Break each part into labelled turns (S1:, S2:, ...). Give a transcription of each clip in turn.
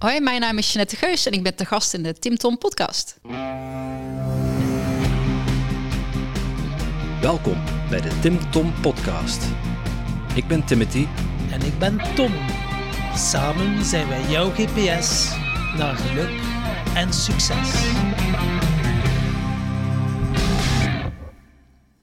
S1: Hoi, mijn naam is Jeanette Geus en ik ben te gast in de Tim Tom podcast.
S2: Welkom bij de Tim Tom podcast. Ik ben Timothy.
S3: En ik ben Tom. Samen zijn wij jouw GPS naar geluk en succes.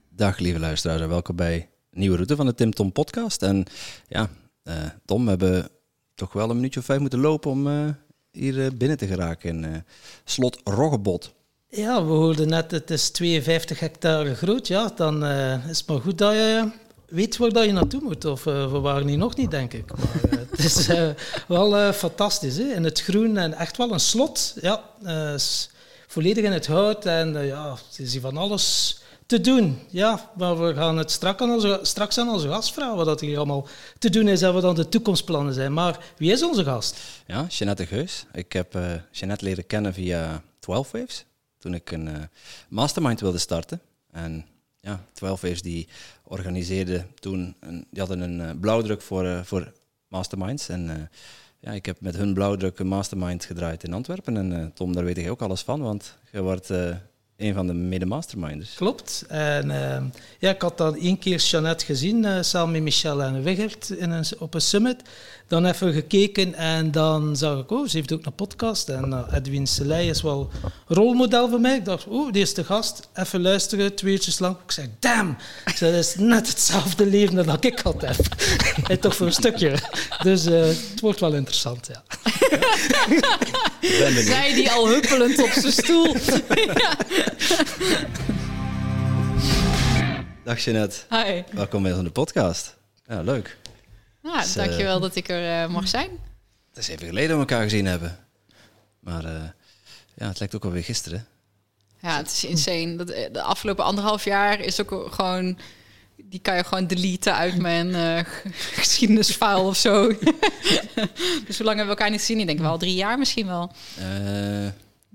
S2: Dag lieve luisteraars en welkom bij een nieuwe route van de Tim Tom podcast. En ja, eh, Tom, we hebben toch wel een minuutje of vijf moeten lopen om eh, hier eh, binnen te geraken in eh, slot Roggebot.
S3: Ja, we hoorden net, het is 52 hectare groot. Ja, dan is het maar goed dat je weet waar dat je naartoe moet. Of we waren hier nog niet, denk ik. Maar het is wel fantastisch. Hè? In het groen en echt wel een slot. Ja, volledig in het hout. En ja, het is van alles te doen. Ja, maar we gaan het straks aan onze, straks aan onze gast vragen wat hier allemaal te doen is en wat dan de toekomstplannen zijn. Maar wie is onze gast?
S2: Ja, Jeanette Geus. Ik heb eh Jeanette leren kennen via 12 Waves. Toen ik een eh, mastermind wilde starten. En ja, 12 Waves die organiseerde toen, een, die hadden een eh, blauwdruk voor, voor masterminds. En ja, ik heb met hun blauwdruk een mastermind gedraaid in Antwerpen. En Tom, daar weet ik ook alles van, want je wordt een van de mede-masterminders.
S3: Klopt. En eh, ja, ik had dan één keer Jeannette gezien, eh, samen met Michel en Wigert in een, op een summit. Dan even gekeken en dan zag ik, oh, ze heeft ook een podcast. En eh, Edwin Selei is wel rolmodel voor mij. Ik dacht, oh, die is de gast. Even luisteren, twee uurtjes lang. Ik zei, damn, ik zei, dat is net hetzelfde leven dat ik had heb. en toch voor een stukje. Dus eh, het wordt wel interessant, ja.
S1: Zij die al huppelend op zijn stoel.
S2: Dag Jeanette,
S1: Hi.
S2: welkom bij ons in de podcast. Ja, leuk.
S1: Ja,
S2: Dus, eh,
S1: dankjewel dat ik er eh, mag zijn.
S2: Het is even geleden we elkaar gezien hebben. Maar eh, ja, het lijkt ook alweer gisteren.
S1: Ja, het is insane. Dat, de afgelopen anderhalf jaar is ook gewoon... Die kan je gewoon deleten uit mijn eh, geschiedenisfile of zo. dus hoe lang hebben we elkaar niet gezien? Ik denk wel drie jaar misschien wel.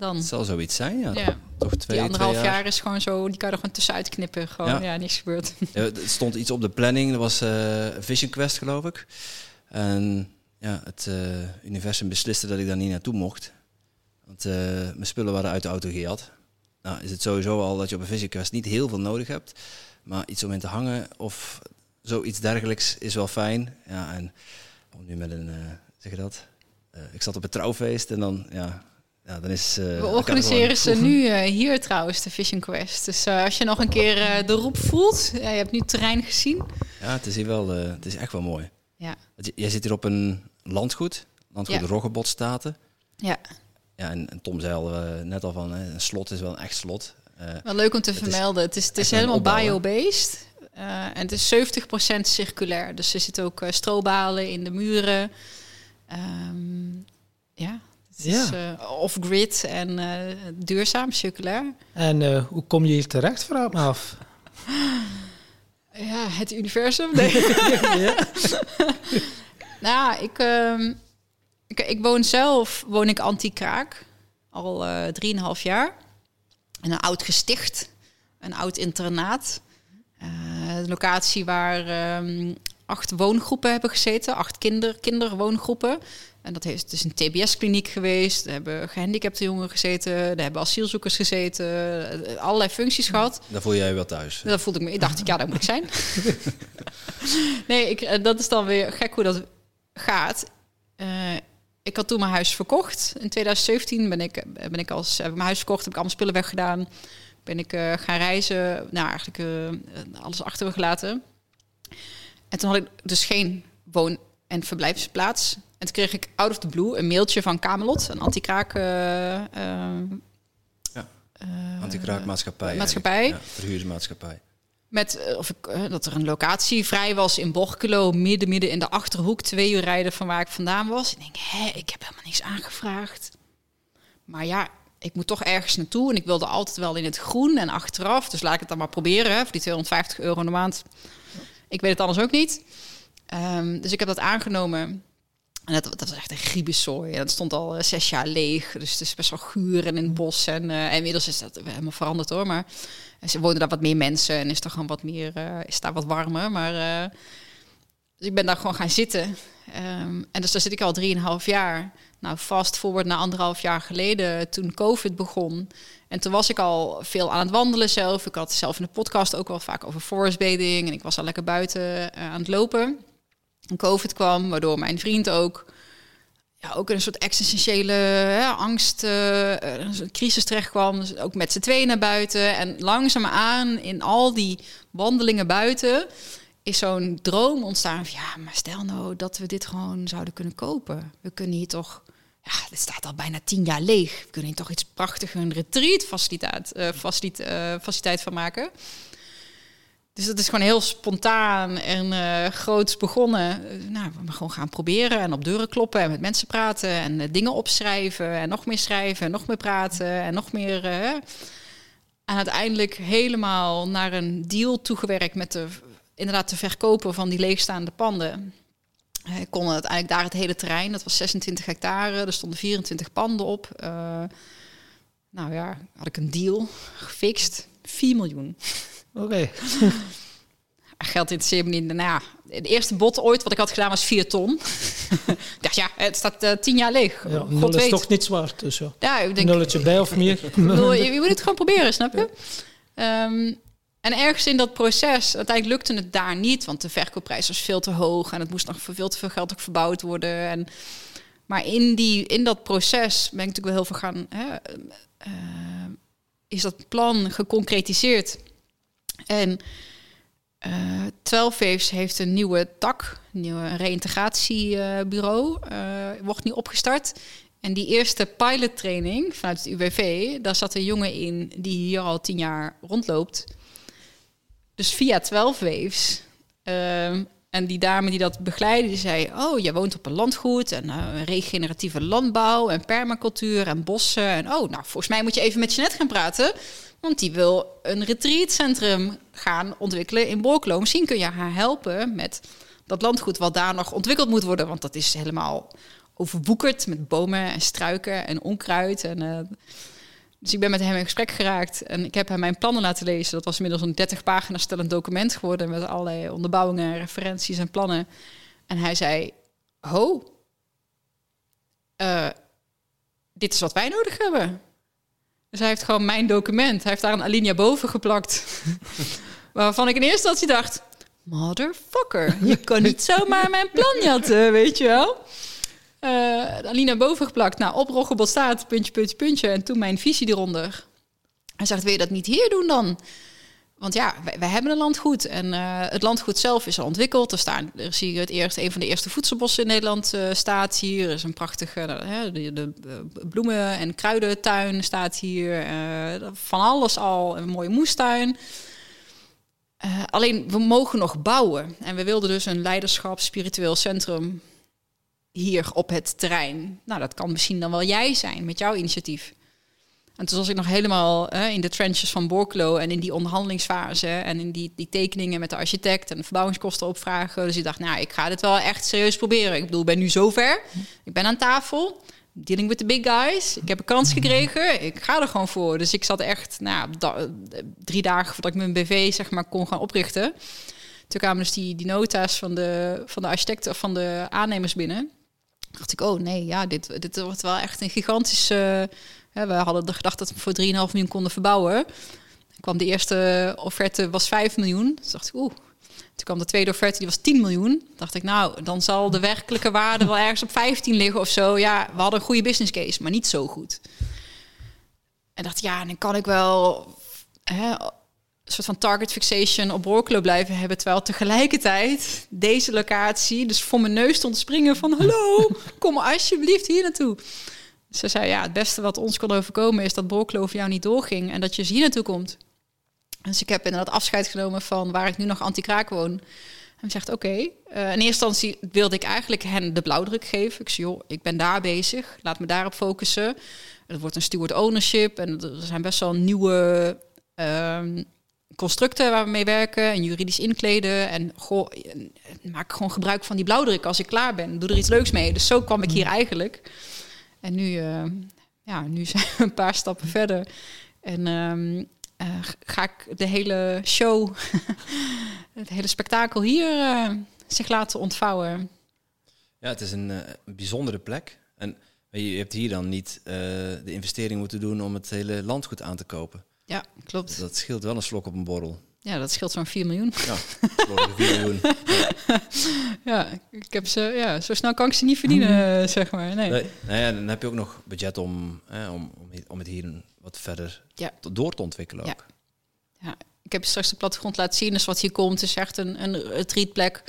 S1: Dan.
S2: het zal zoiets zijn, ja.
S1: Ja.
S2: Toch twee,
S1: Die anderhalf
S2: twee
S1: jaar. is gewoon zo... Die kan er gewoon tussenuit knippen. Gewoon, ja,
S2: Ja.
S1: niks gebeurd.
S2: Ja, er stond iets op de planning, dat was eh, Vision Quest, geloof ik. En ja, het eh, universum besliste dat ik daar niet naartoe mocht. Want eh, mijn spullen waren uit de auto gejat. Nou, is het sowieso al dat je op een Vision Quest niet heel veel nodig hebt. Maar iets om in te hangen of zoiets dergelijks is wel fijn. Ja, en om nu met een, zeg je dat? Ik zat op een trouwfeest en dan, ja, ja dan is... eh,
S1: We organiseren ze nu eh, hier trouwens, de Vision Quest. Dus eh, als je nog een keer eh, de roep voelt... Je hebt nu het terrein gezien.
S2: Ja, het is hier wel, het is echt wel mooi.
S1: Ja,
S2: Jij zit hier op een landgoed, landgoed
S1: Ja.
S2: Roggebotstaten.
S1: ja.
S2: Ja, en, en Tom zei al net al van, hè, een slot is wel een echt slot.
S1: Wel leuk om te
S2: Het is
S1: vermelden. Het is, het is helemaal bio-based. En het is 70% circulair. Dus er zitten ook strobalen in de muren. Ehm, ja, het is
S3: Ja.
S1: eh, off-grid en eh, duurzaam, circulair.
S3: En eh, hoe kom je hier terecht, vraag me af.
S1: Ja, het universum. Nee.
S3: ja.
S1: Nou, ik, ehm, ik, ik woon zelf, woon ik anti-kraak. Al drieënhalf jaar. In een oud gesticht. Een oud internaat. Eh, de locatie waar ehm, acht woongroepen hebben gezeten. Acht kinder, kinderwoongroepen. En dat heeft, is een TBS-kliniek geweest. Er hebben gehandicapte jongeren gezeten. Er hebben asielzoekers gezeten. eh, Allerlei functies gehad.
S2: daar voel jij je wel thuis.
S1: Dat voelde ik me. Ik dacht, ja, daar moet ik zijn. nee, ik, eh, dat is dan weer gek hoe dat gaat. Eh, ik had toen mijn huis verkocht. In 2017 ben ik, ben ik als, heb ik mijn huis verkocht, heb ik allemaal spullen weggedaan. Ben ik gaan reizen. Nou, eigenlijk alles achter me gelaten. En toen had ik dus geen woon- en verblijfsplaats. En toen kreeg ik out of the blue een mailtje van Camelot, een anti-kraak eh, eh,
S2: Ja.
S1: eh,
S2: Antikraakmaatschappij.
S1: maatschappij.
S2: Ja, verhuursmaatschappij.
S1: Met of ik, dat er een locatie vrij was in Borculo, midden, midden in de achterhoek, twee uur rijden van waar ik vandaan was. Ik denk, hè, ik heb helemaal niks aangevraagd. Maar ja, ik moet toch ergens naartoe en ik wilde altijd wel in het groen en achteraf. Dus laat ik het dan maar proberen hè, voor die 250 euro in de maand. Ik weet het anders ook niet. Ehm, dus ik heb dat aangenomen. En dat, dat was echt een griebeszooi. En dat stond al eh, zes jaar leeg. Dus het is best wel guur en in het bos. En, eh, en inmiddels is dat helemaal veranderd hoor. Maar ze wonen daar wat meer mensen en is er gewoon wat meer, eh, is daar wat warmer. Maar dus ik ben daar gewoon gaan zitten. Ehm, en dus daar zit ik al drieënhalf jaar. Nou, fast forward naar anderhalf jaar geleden, toen COVID begon. En toen was ik al veel aan het wandelen zelf. Ik had zelf in de podcast ook wel vaak over forest bathing. En ik was al lekker buiten uh, aan het lopen. En COVID kwam, waardoor mijn vriend ook, ja, ook in een soort existentiële hè, angst, uh, een crisis terecht kwam. Dus ook met z'n tweeën naar buiten. En langzaamaan in al die wandelingen buiten is zo'n droom ontstaan van ja, maar stel nou dat we dit gewoon zouden kunnen kopen. We kunnen hier toch, ja, het staat al bijna tien jaar leeg. We kunnen hier toch iets prachtigs een retreat faciliteit, uh, faciliteit van maken. Dus dat is gewoon heel spontaan en uh, groots begonnen. nou, we gewoon gaan proberen en op deuren kloppen en met mensen praten en dingen opschrijven en nog meer schrijven en nog meer praten en nog meer. en uiteindelijk helemaal naar een deal toegewerkt met de inderdaad te verkopen van die leegstaande panden. Eh, ik kon uiteindelijk daar het hele terrein, dat was 26 hectare, er stonden 24 panden op. Uh, nou ja, had ik een deal gefixt, 4 miljoen.
S3: Oké. Okay.
S1: Geld interesseert me niet. Nou ja, de eerste bod ooit wat ik had gedaan was 4 ton. dacht ja, het staat uh, 10 jaar leeg.
S3: Ja, nul is weet. toch niet zwaar. Dus ja.
S1: ik denk,
S3: Nulletje bij of meer.
S1: je, je, moet het gewoon proberen, snap je? Ja. Um, en ergens in dat proces, uiteindelijk lukte het daar niet, want de verkoopprijs was veel te hoog en het moest nog veel te veel geld ook verbouwd worden. En, maar in, die, in dat proces ben ik natuurlijk wel heel veel gaan. Hè, uh, is dat plan geconcretiseerd? En uh, 12 Waves heeft een nieuwe tak, een nieuwe reïntegratiebureau, uh, wordt nu opgestart. En die eerste pilottraining vanuit het UWV, daar zat een jongen in die hier al tien jaar rondloopt. Dus via 12 Waves. Ehm, en die dame die dat begeleidde, die zei: Oh, je woont op een landgoed en uh, regeneratieve landbouw en permacultuur en bossen. En oh, nou, volgens mij moet je even met Jeanette gaan praten. Want die wil een retreatcentrum gaan ontwikkelen in Borkelo. Misschien kun je haar helpen met dat landgoed wat daar nog ontwikkeld moet worden. Want dat is helemaal overwoekerd met bomen en struiken en onkruid. En uh, dus ik ben met hem in gesprek geraakt en ik heb hem mijn plannen laten lezen. Dat was inmiddels een 30 pagina stellend document geworden met allerlei onderbouwingen, referenties en plannen. En hij zei: Ho, uh, dit is wat wij nodig hebben. Dus hij heeft gewoon mijn document. Hij heeft daar een alinea boven geplakt. Waarvan ik in eerste instantie dacht: Motherfucker, je kan niet zomaar mijn plan jatten, weet je wel. Uh, Alina boven geplakt. Nou, op Roggebot staat, puntje, puntje, puntje. En toen mijn visie eronder. Hij zegt, wil je dat niet hier doen dan? Want ja, wij, hebben een landgoed. En uh, het landgoed zelf is al ontwikkeld. Er, staan, er zie je het eerst, een van de eerste voedselbossen in Nederland uh, staat hier. Er is een prachtige de, de, bloemen- en kruidentuin staat hier. van alles al, een mooie moestuin. alleen, we mogen nog bouwen. En we wilden dus een leiderschap, spiritueel centrum hier op het terrein. Nou, dat kan misschien dan wel jij zijn met jouw initiatief. En toen was ik nog helemaal in de trenches van Borklo en in die onderhandelingsfase en in die, die tekeningen met de architect en de verbouwingskosten opvragen. Dus ik dacht, nou, ik ga dit wel echt serieus proberen. Ik bedoel, ik ben nu zover. Ik ben aan tafel, dealing with the big guys. Ik heb een kans gekregen. Ik ga er gewoon voor. Dus ik zat echt, nou, drie dagen voordat ik mijn BV zeg maar kon gaan oprichten. Toen kwamen dus die, die nota's van de, van de architecten of van de aannemers binnen dacht ik, oh nee, ja, dit, dit wordt wel echt een gigantische... Uh, we hadden de gedacht dat we voor 3,5 miljoen konden verbouwen. Kwam de eerste offerte, was 5 miljoen. Toen dacht ik, oeh. Toen kwam de tweede offerte, die was 10 miljoen. dacht ik, nou, dan zal de werkelijke waarde wel ergens op 15 liggen of zo. Ja, we hadden een goede business case, maar niet zo goed. En dacht, ja, dan kan ik wel... Hè, soort van target fixation op Borkelo blijven hebben. Terwijl tegelijkertijd deze locatie dus voor mijn neus stond te springen van... Hallo, kom alsjeblieft hier naartoe. Ze zei, ja, het beste wat ons kon overkomen is dat Borkelo voor jou niet doorging en dat je hier naartoe komt. Dus ik heb inderdaad afscheid genomen van waar ik nu nog anti-kraak woon. En zegt, oké. Okay. Uh, in eerste instantie wilde ik eigenlijk hen de blauwdruk geven. Ik zei, joh, ik ben daar bezig. Laat me daarop focussen. Het wordt een steward ownership. En er zijn best wel nieuwe um, constructen waar we mee werken en juridisch inkleden. En goh, maak gewoon gebruik van die blauwdruk als ik klaar ben. Doe er iets leuks mee. Dus zo kwam ik hier eigenlijk. En nu, uh, ja, nu zijn we een paar stappen verder. En um, uh, ga ik de hele show, het hele spektakel hier uh, zich laten ontvouwen.
S2: Ja, het is een, eh, bijzondere plek. En je hebt hier dan niet eh, de investering moeten doen om het hele landgoed aan te kopen.
S1: Ja, klopt.
S2: Dat scheelt wel een slok op een borrel.
S1: Ja, dat scheelt zo'n 4 miljoen.
S2: Ja, slok 4 miljoen.
S1: Ja, ik heb ze, ja, zo snel kan ik ze niet verdienen, eh, zeg maar. Nee.
S2: Nee, nou ja, dan heb je ook nog budget om, eh, om, om, om het hier wat verder
S1: Ja.
S2: door te ontwikkelen
S1: Ja.
S2: ook.
S1: Ja, ik heb je straks de plattegrond laten zien. Dus wat hier komt is echt een, een retreatplek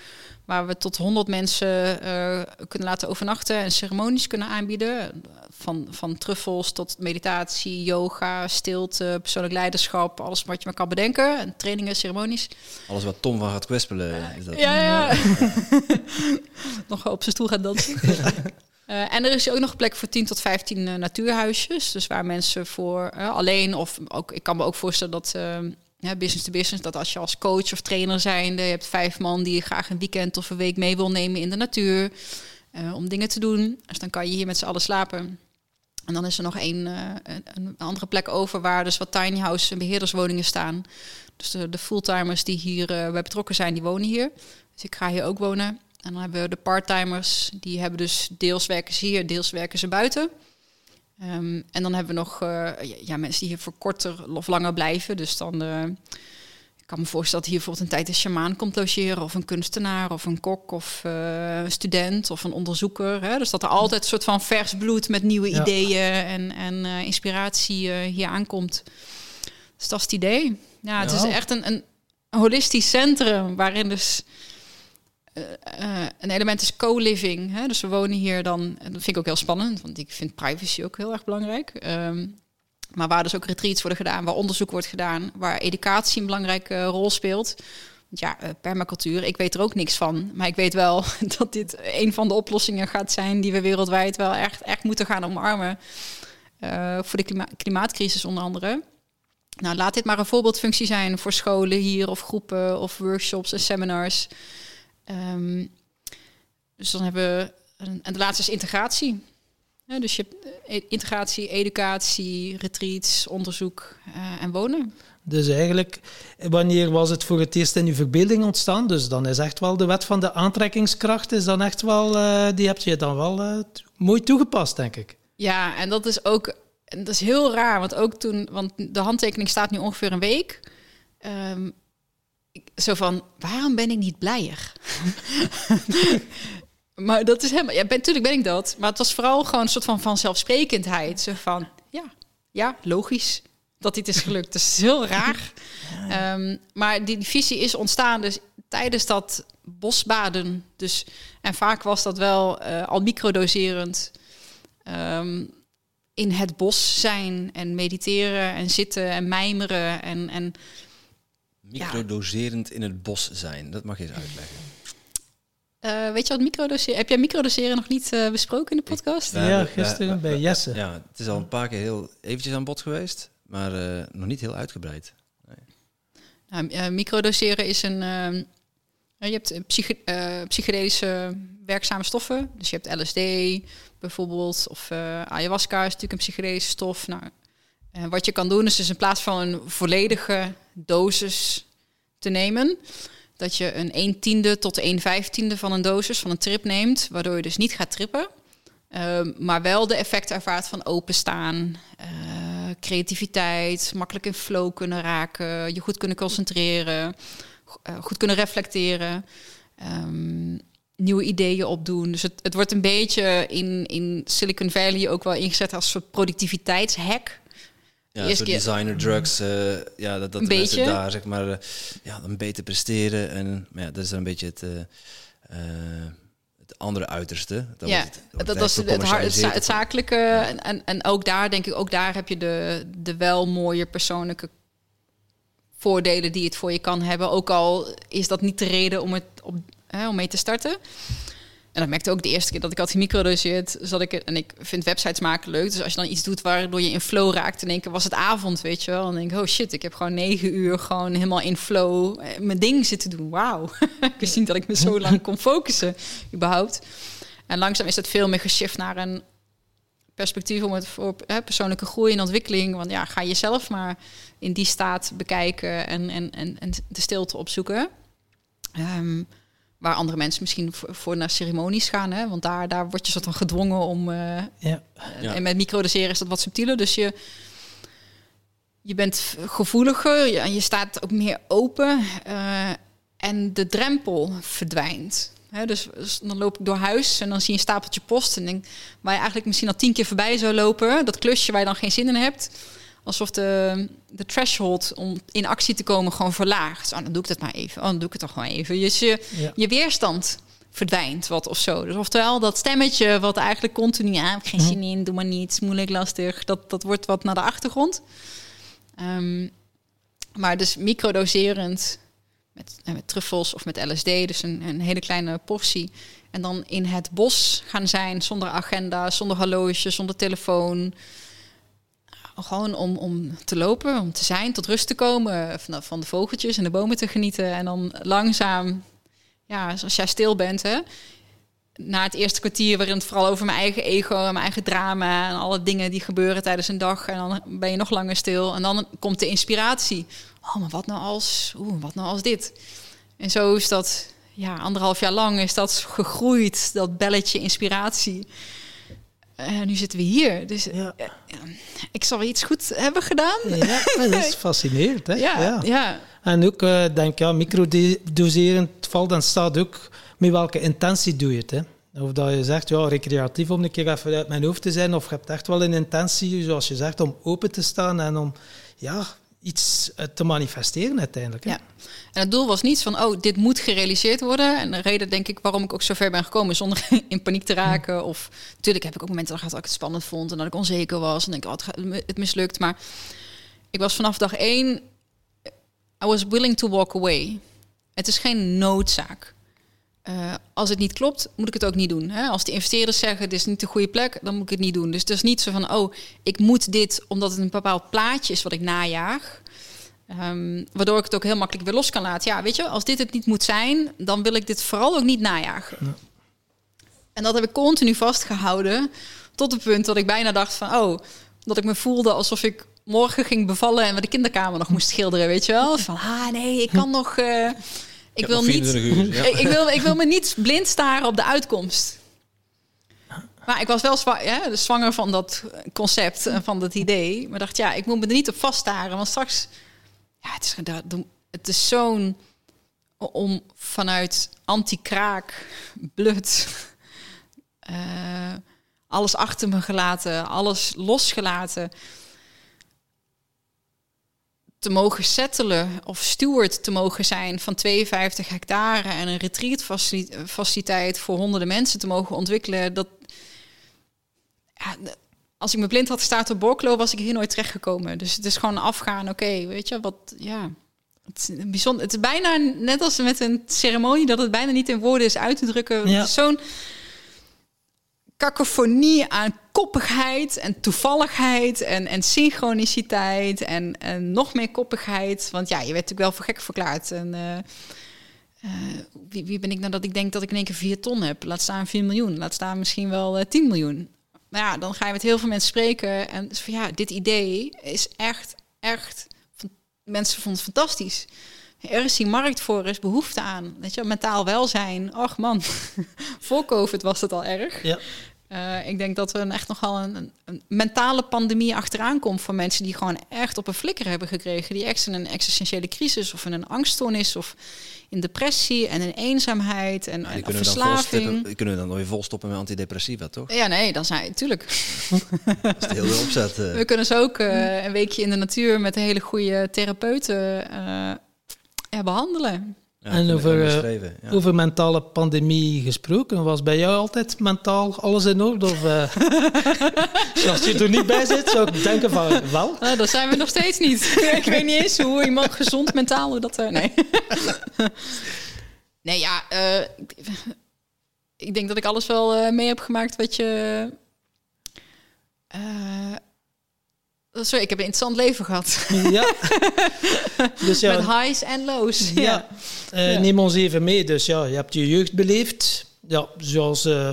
S1: waar we tot 100 mensen eh, kunnen laten overnachten en ceremonies kunnen aanbieden. Van, van truffels tot meditatie, yoga, stilte, persoonlijk leiderschap, alles wat je maar kan bedenken. En trainingen, ceremonies.
S2: Alles wat Tom van gaat kwispelen, is dat.
S1: Ja, ja. nog op zijn stoel gaan dansen. Eh, en er is ook nog plek voor 10 tot 15 eh, natuurhuisjes. Dus waar mensen voor eh, alleen of ook, ik kan me ook voorstellen dat eh, ja, business to business, dat als je als coach of trainer zijnde, je hebt vijf man die je graag een weekend of een week mee wil nemen in de natuur eh, om dingen te doen. Dus dan kan je hier met z'n allen slapen. En dan is er nog een, eh, een, een andere plek over waar dus wat tiny house en beheerderswoningen staan. Dus de, de fulltimers die hier eh, bij betrokken zijn, die wonen hier. Dus ik ga hier ook wonen. En dan hebben we de parttimers, die hebben dus deels werken ze hier, deels werken ze buiten. Ehm, en dan hebben we nog eh, ja, mensen die hier voor korter of langer blijven. Dus dan, eh, ik kan me voorstellen dat hier bijvoorbeeld een tijd een shamaan komt logeren, of een kunstenaar, of een kok, of eh, een student, of een onderzoeker. Hè? Dus dat er altijd een soort van vers bloed met nieuwe
S3: Ja.
S1: ideeën en, en inspiratie hier aankomt. Dus dat is het idee. Ja, het
S3: Ja.
S1: is echt een, een holistisch centrum waarin dus eh, eh, een element is co-living. Dus we wonen hier dan, en dat vind ik ook heel spannend, want ik vind privacy ook heel erg belangrijk. Ehm, maar waar dus ook retreats worden gedaan, waar onderzoek wordt gedaan, waar educatie een belangrijke rol speelt. Want ja, eh, permacultuur, ik weet er ook niks van. Maar ik weet wel dat dit een van de oplossingen gaat zijn die we wereldwijd wel echt, echt moeten gaan omarmen. Voor de klima- klimaatcrisis onder andere. Nou, laat dit maar een voorbeeldfunctie zijn voor scholen hier of groepen of workshops en seminars. Ehm, dus dan hebben we, en de laatste is integratie. Ja, dus je hebt eh, e- integratie, educatie, retreats, onderzoek eh, en wonen.
S3: Dus eigenlijk, wanneer was het voor het eerst in uw verbeelding ontstaan? Dus dan is echt wel de wet van de aantrekkingskracht, is dan echt wel, eh, die heb je dan wel mooi toegepast, denk ik.
S1: Ja, en dat is ook, en dat is heel raar, want ook toen, want de handtekening staat nu ongeveer een week. Ik- zo van, waarom ben ik niet blijer? maar dat is helemaal, ja, ben, natuurlijk ben ik dat, maar het was vooral gewoon een soort van vanzelfsprekendheid. Zo van, ja, ja, logisch dat dit is gelukt. Dat is heel raar. Ehm, maar die, die visie is ontstaan dus tijdens dat bosbaden. Dus, en vaak was dat wel eh, al microdoserend. Ehm, in het bos zijn en mediteren en zitten en mijmeren. En, en
S2: Microdoserend in het bos zijn, dat mag je eens uitleggen.
S1: eh, weet je wat microdoseren? Heb jij microdoseren nog niet eh, besproken in de podcast?
S3: Ja, gisteren bij Jesse.
S2: Ja, het is al een paar keer heel eventjes aan bod geweest, maar eh, nog niet heel uitgebreid.
S1: Nou, eh, microdoseren is een. ehm, je hebt eh, psychedelische werkzame stoffen. Dus je hebt LSD bijvoorbeeld, of eh, ayahuasca is natuurlijk een psychedelische stof. Nou, eh, wat je kan doen is dus in plaats van een volledige dosis te nemen, dat je een 1 tiende tot 1 vijftiende van een dosis van een trip neemt, waardoor je dus niet gaat trippen. Ehm, maar wel de effecten ervaart van openstaan, eh, creativiteit, makkelijk in flow kunnen raken, je goed kunnen concentreren, eh, goed kunnen reflecteren, ehm, nieuwe ideeën opdoen. Dus het, het wordt een beetje in, in Silicon Valley ook wel ingezet als soort productiviteitshack.
S2: Ja, zo designer drugs, eh, ja, dat, dat mensen daar zeg maar, eh, ja, dan beter presteren. En maar ja, dat is dan een beetje het, eh, het andere uiterste. Dat
S1: ja,
S2: wordt het- wordt
S1: dat, is het, het zakelijke. En, en, en ook daar denk ik, ook daar heb je de, de wel mooie persoonlijke voordelen die het voor je kan hebben. Ook al is dat niet de reden om, het op, hè, om mee te starten. En dat merkte ook de eerste keer dat ik had gemicrodoseerd. Zat ik, en ik vind websites maken leuk. Dus als je dan iets doet waardoor je in flow raakt... in één keer was het avond, weet je wel. En dan denk ik, oh shit, ik heb gewoon negen uur... gewoon helemaal in flow eh, mijn ding zitten doen. Wauw. ik wist niet dat ik me zo lang kon focussen, überhaupt. En langzaam is het veel meer geshift naar een perspectief... om het voor hè, persoonlijke groei en ontwikkeling... want ja, ga jezelf maar in die staat bekijken... en, en, en, en de stilte opzoeken... Ehm, waar andere mensen misschien voor, voor naar ceremonies gaan. Hè? Want daar, daar word je soort van gedwongen om. eh,
S3: Ja.
S2: Ja.
S1: En met microdoseren is dat wat subtieler. Dus je, je bent gevoeliger je- en je staat ook meer open. eh, en de drempel verdwijnt. Hè, dus, dus dan loop ik door huis en dan zie je een stapeltje post. En denk, waar je eigenlijk misschien al tien keer voorbij zou lopen. Dat klusje waar je dan geen zin in hebt. Alsof de, de threshold om in actie te komen gewoon verlaagt. Oh, dan doe ik dat maar even. Oh, dan doe ik het toch gewoon even. Dus je,
S3: Ja.
S1: je weerstand verdwijnt wat of zo. Dus oftewel dat stemmetje wat eigenlijk continu... Ja, ik geen
S3: Mhm.
S1: zin in, doe maar niet, is moeilijk, lastig. Dat, dat wordt wat naar de achtergrond. Ehm, maar dus microdoserend met, eh, met truffels of met LSD, dus een, een hele kleine portie. En dan in het bos gaan zijn zonder agenda, zonder horloge, zonder telefoon. Gewoon om, om te lopen, om te zijn, tot rust te komen. Van, van de vogeltjes en de bomen te genieten. En dan langzaam, ja, als jij stil bent, hè. Na het eerste kwartier waarin het vooral over mijn eigen ego en mijn eigen drama en alle dingen die gebeuren tijdens een dag. En dan ben je nog langer stil. En dan komt de inspiratie. Oh, maar wat nou als, oeh, wat nou als dit? En zo is dat, ja, anderhalf jaar lang is dat gegroeid, dat belletje inspiratie. En nu zitten we hier. Dus
S3: Ja.
S1: ik zal iets goed hebben gedaan.
S3: Ja, dat is fascinerend. Hè?
S1: Ja, ja.
S3: En ook, eh denk ja, microdoseren, het valt en staat ook met welke intentie doe je het. Hè? Of dat je zegt, ja, recreatief om een keer even uit mijn hoofd te zijn, of je hebt echt wel een intentie, zoals je zegt, om open te staan en om ja, iets eh, te manifesteren uiteindelijk. Hè?
S1: Ja. En het doel was niet van, oh, dit moet gerealiseerd worden. En de reden, denk ik, waarom ik ook zo ver ben gekomen, zonder in paniek te raken. Of natuurlijk heb ik ook momenten gehad dat ik het spannend vond en dat ik onzeker was. En denk ik, oh, het, mislukt. Maar ik was vanaf dag één, I was willing to walk away. Het is geen noodzaak. Eh, als het niet klopt, moet ik het ook niet doen. Hè? Als de investeerders zeggen, dit is niet de goede plek, dan moet ik het niet doen. Dus het is niet zo van, oh, ik moet dit omdat het een bepaald plaatje is wat ik najaag. Ehm, waardoor ik het ook heel makkelijk weer los kan laten. Ja, weet je, als dit het niet moet zijn, dan wil ik dit vooral ook niet najagen. En dat heb ik continu vastgehouden. Tot het punt dat ik bijna dacht van, oh, dat ik me voelde alsof ik morgen ging bevallen en we de kinderkamer nog moest schilderen, weet je wel? Van, ah nee, ik kan nog. eh, ik, wil niet.
S2: 24 uur, ja.
S1: ik, ik wil, ik wil me niet blind staren op de uitkomst. Maar ik was wel ja, dus zwanger van dat concept en van dat idee. Maar dacht, ja, ik moet me er niet op vaststaren. Want straks, ja, het is, het is zo'n om vanuit anti-kraak, blut, eh, alles achter me gelaten, alles losgelaten, te mogen settelen of steward te mogen zijn van 52 hectare en een retreat-faciliteit voor honderden mensen te mogen ontwikkelen. Dat, ja, als ik me blind had gestaan op Borklo, was ik hier nooit terechtgekomen. Dus het is gewoon afgaan, oké, weet je, wat, ja... Het is, een bijzonder, het is bijna net als met een ceremonie, dat het bijna niet in woorden is uit te drukken.
S3: Ja.
S1: Zo'n kakofonie aan koppigheid en toevalligheid en, en synchroniciteit en, en nog meer koppigheid. Want ja, je werd natuurlijk wel voor gek verklaard. En eh, eh, wie, wie ben ik nou dat ik denk dat ik in één keer vier ton heb? Laat staan 4 miljoen, laat staan misschien wel eh 10 miljoen. Maar ja, dan ga je met heel veel mensen spreken en van ja, dit idee is echt, echt, mensen vonden het fantastisch. Er is die markt voor, er is behoefte aan. Weet je, mentaal welzijn. Och man, voor COVID was het al erg.
S3: Ja.
S1: Eh, ik denk dat er een echt nogal een, een, mentale pandemie achteraan komt voor mensen die gewoon echt op een flikker hebben gekregen. Die echt in een existentiële crisis of in een angststoornis of in depressie en in eenzaamheid en,
S2: kunnen we dan
S1: verslaving.
S2: die kunnen we dan nooit volstoppen met antidepressiva, toch?
S1: Ja, nee, dan zijn tuurlijk.
S2: Dat is de hele opzet. eh.
S1: We kunnen ze ook eh, een weekje in de natuur met een hele goede therapeuten eh, behandelen.
S2: Ja,
S3: En over, eh,
S2: ja.
S3: Over mentale pandemie gesproken, was bij jou altijd mentaal alles in orde? Of, eh, als je er niet bij zit, zou ik denken van wel.
S1: Nou, dat zijn we nog steeds niet. ik weet niet eens hoe iemand gezond mentaal hoe dat. eh, nee. nee, ja. eh, ik- denk dat ik alles wel eh, mee heb gemaakt wat je. Eh, sorry, ik heb een interessant leven gehad.
S3: Ja. Dus ja,
S1: Met highs en lows.
S3: Ja,
S1: Ja.
S3: Eh,
S1: Ja.
S3: neem ons even mee. Dus ja, je hebt je jeugd beleefd. Ja, zoals eh,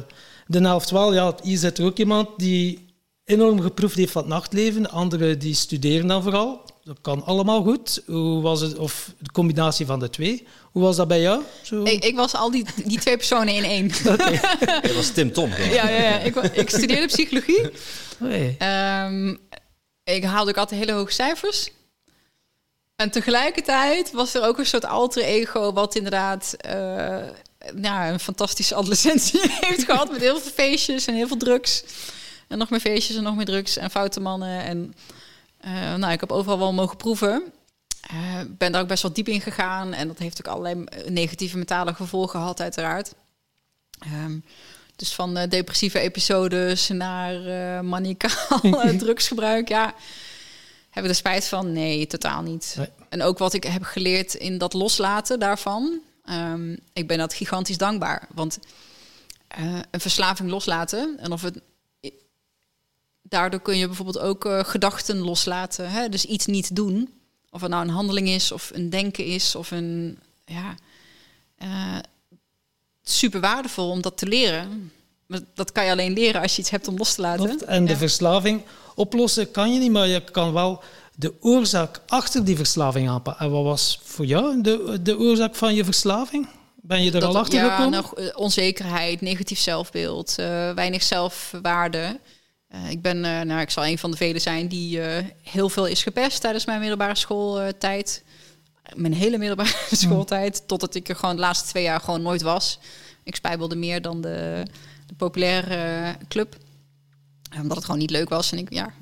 S3: de helft wel. Ja, hier zit er ook iemand die enorm geproefd heeft van het nachtleven. Anderen die studeren dan vooral. dat kan allemaal goed. Hoe was het, of de combinatie van de twee. Hoe was dat bij jou? Zo?
S1: Ik, ik was al die, die twee personen in één.
S2: Dat was Tim Tom.
S1: ja, ja, ja. Ik, ik studeerde psychologie.
S3: Oei.
S1: Ehm, ik haalde ook altijd hele hoge cijfers. En tegelijkertijd was er ook een soort alter ego... wat inderdaad eh, nou, een fantastische adolescentie heeft gehad... met heel veel feestjes en heel veel drugs. En nog meer feestjes en nog meer drugs en foute mannen. En eh, nou, ik heb overal wel mogen proeven. Eh, ben daar ook best wel diep in gegaan. En dat heeft ook allerlei negatieve mentale gevolgen gehad, uiteraard. Ehm, dus van eh, depressieve episodes naar eh manicaal eh, drugsgebruik. Ja, heb ik er spijt van? Nee, totaal niet.
S3: Nee.
S1: En ook wat ik heb geleerd in dat loslaten daarvan. ehm, ik ben dat gigantisch dankbaar. Want een verslaving loslaten. En of het. Daardoor kun je bijvoorbeeld ook gedachten loslaten. Hè? Dus iets niet doen. Of het nou een handeling is, of een denken is, of een. Ja, super waardevol om dat te leren. Maar dat kan je alleen leren als je iets hebt om los te laten.
S3: Klopt. En de
S1: Ja.
S3: verslaving oplossen kan je niet, maar je kan wel de oorzaak achter die verslaving aanpakken. En wat was voor jou de, de oorzaak van je verslaving? Ben je er al achter
S1: ja,
S3: gekomen?
S1: nog, eh, onzekerheid, negatief zelfbeeld, eh, weinig zelfwaarde. Eh, ik ben, nou, ik zal een van de velen zijn die heel veel is gepest tijdens mijn middelbare schooltijd. Mijn hele middelbare schooltijd, totdat ik er gewoon de laatste twee jaar gewoon nooit was. Ik spijbelde meer dan de, de populaire eh, club. Omdat het gewoon niet leuk was. En ik, ja,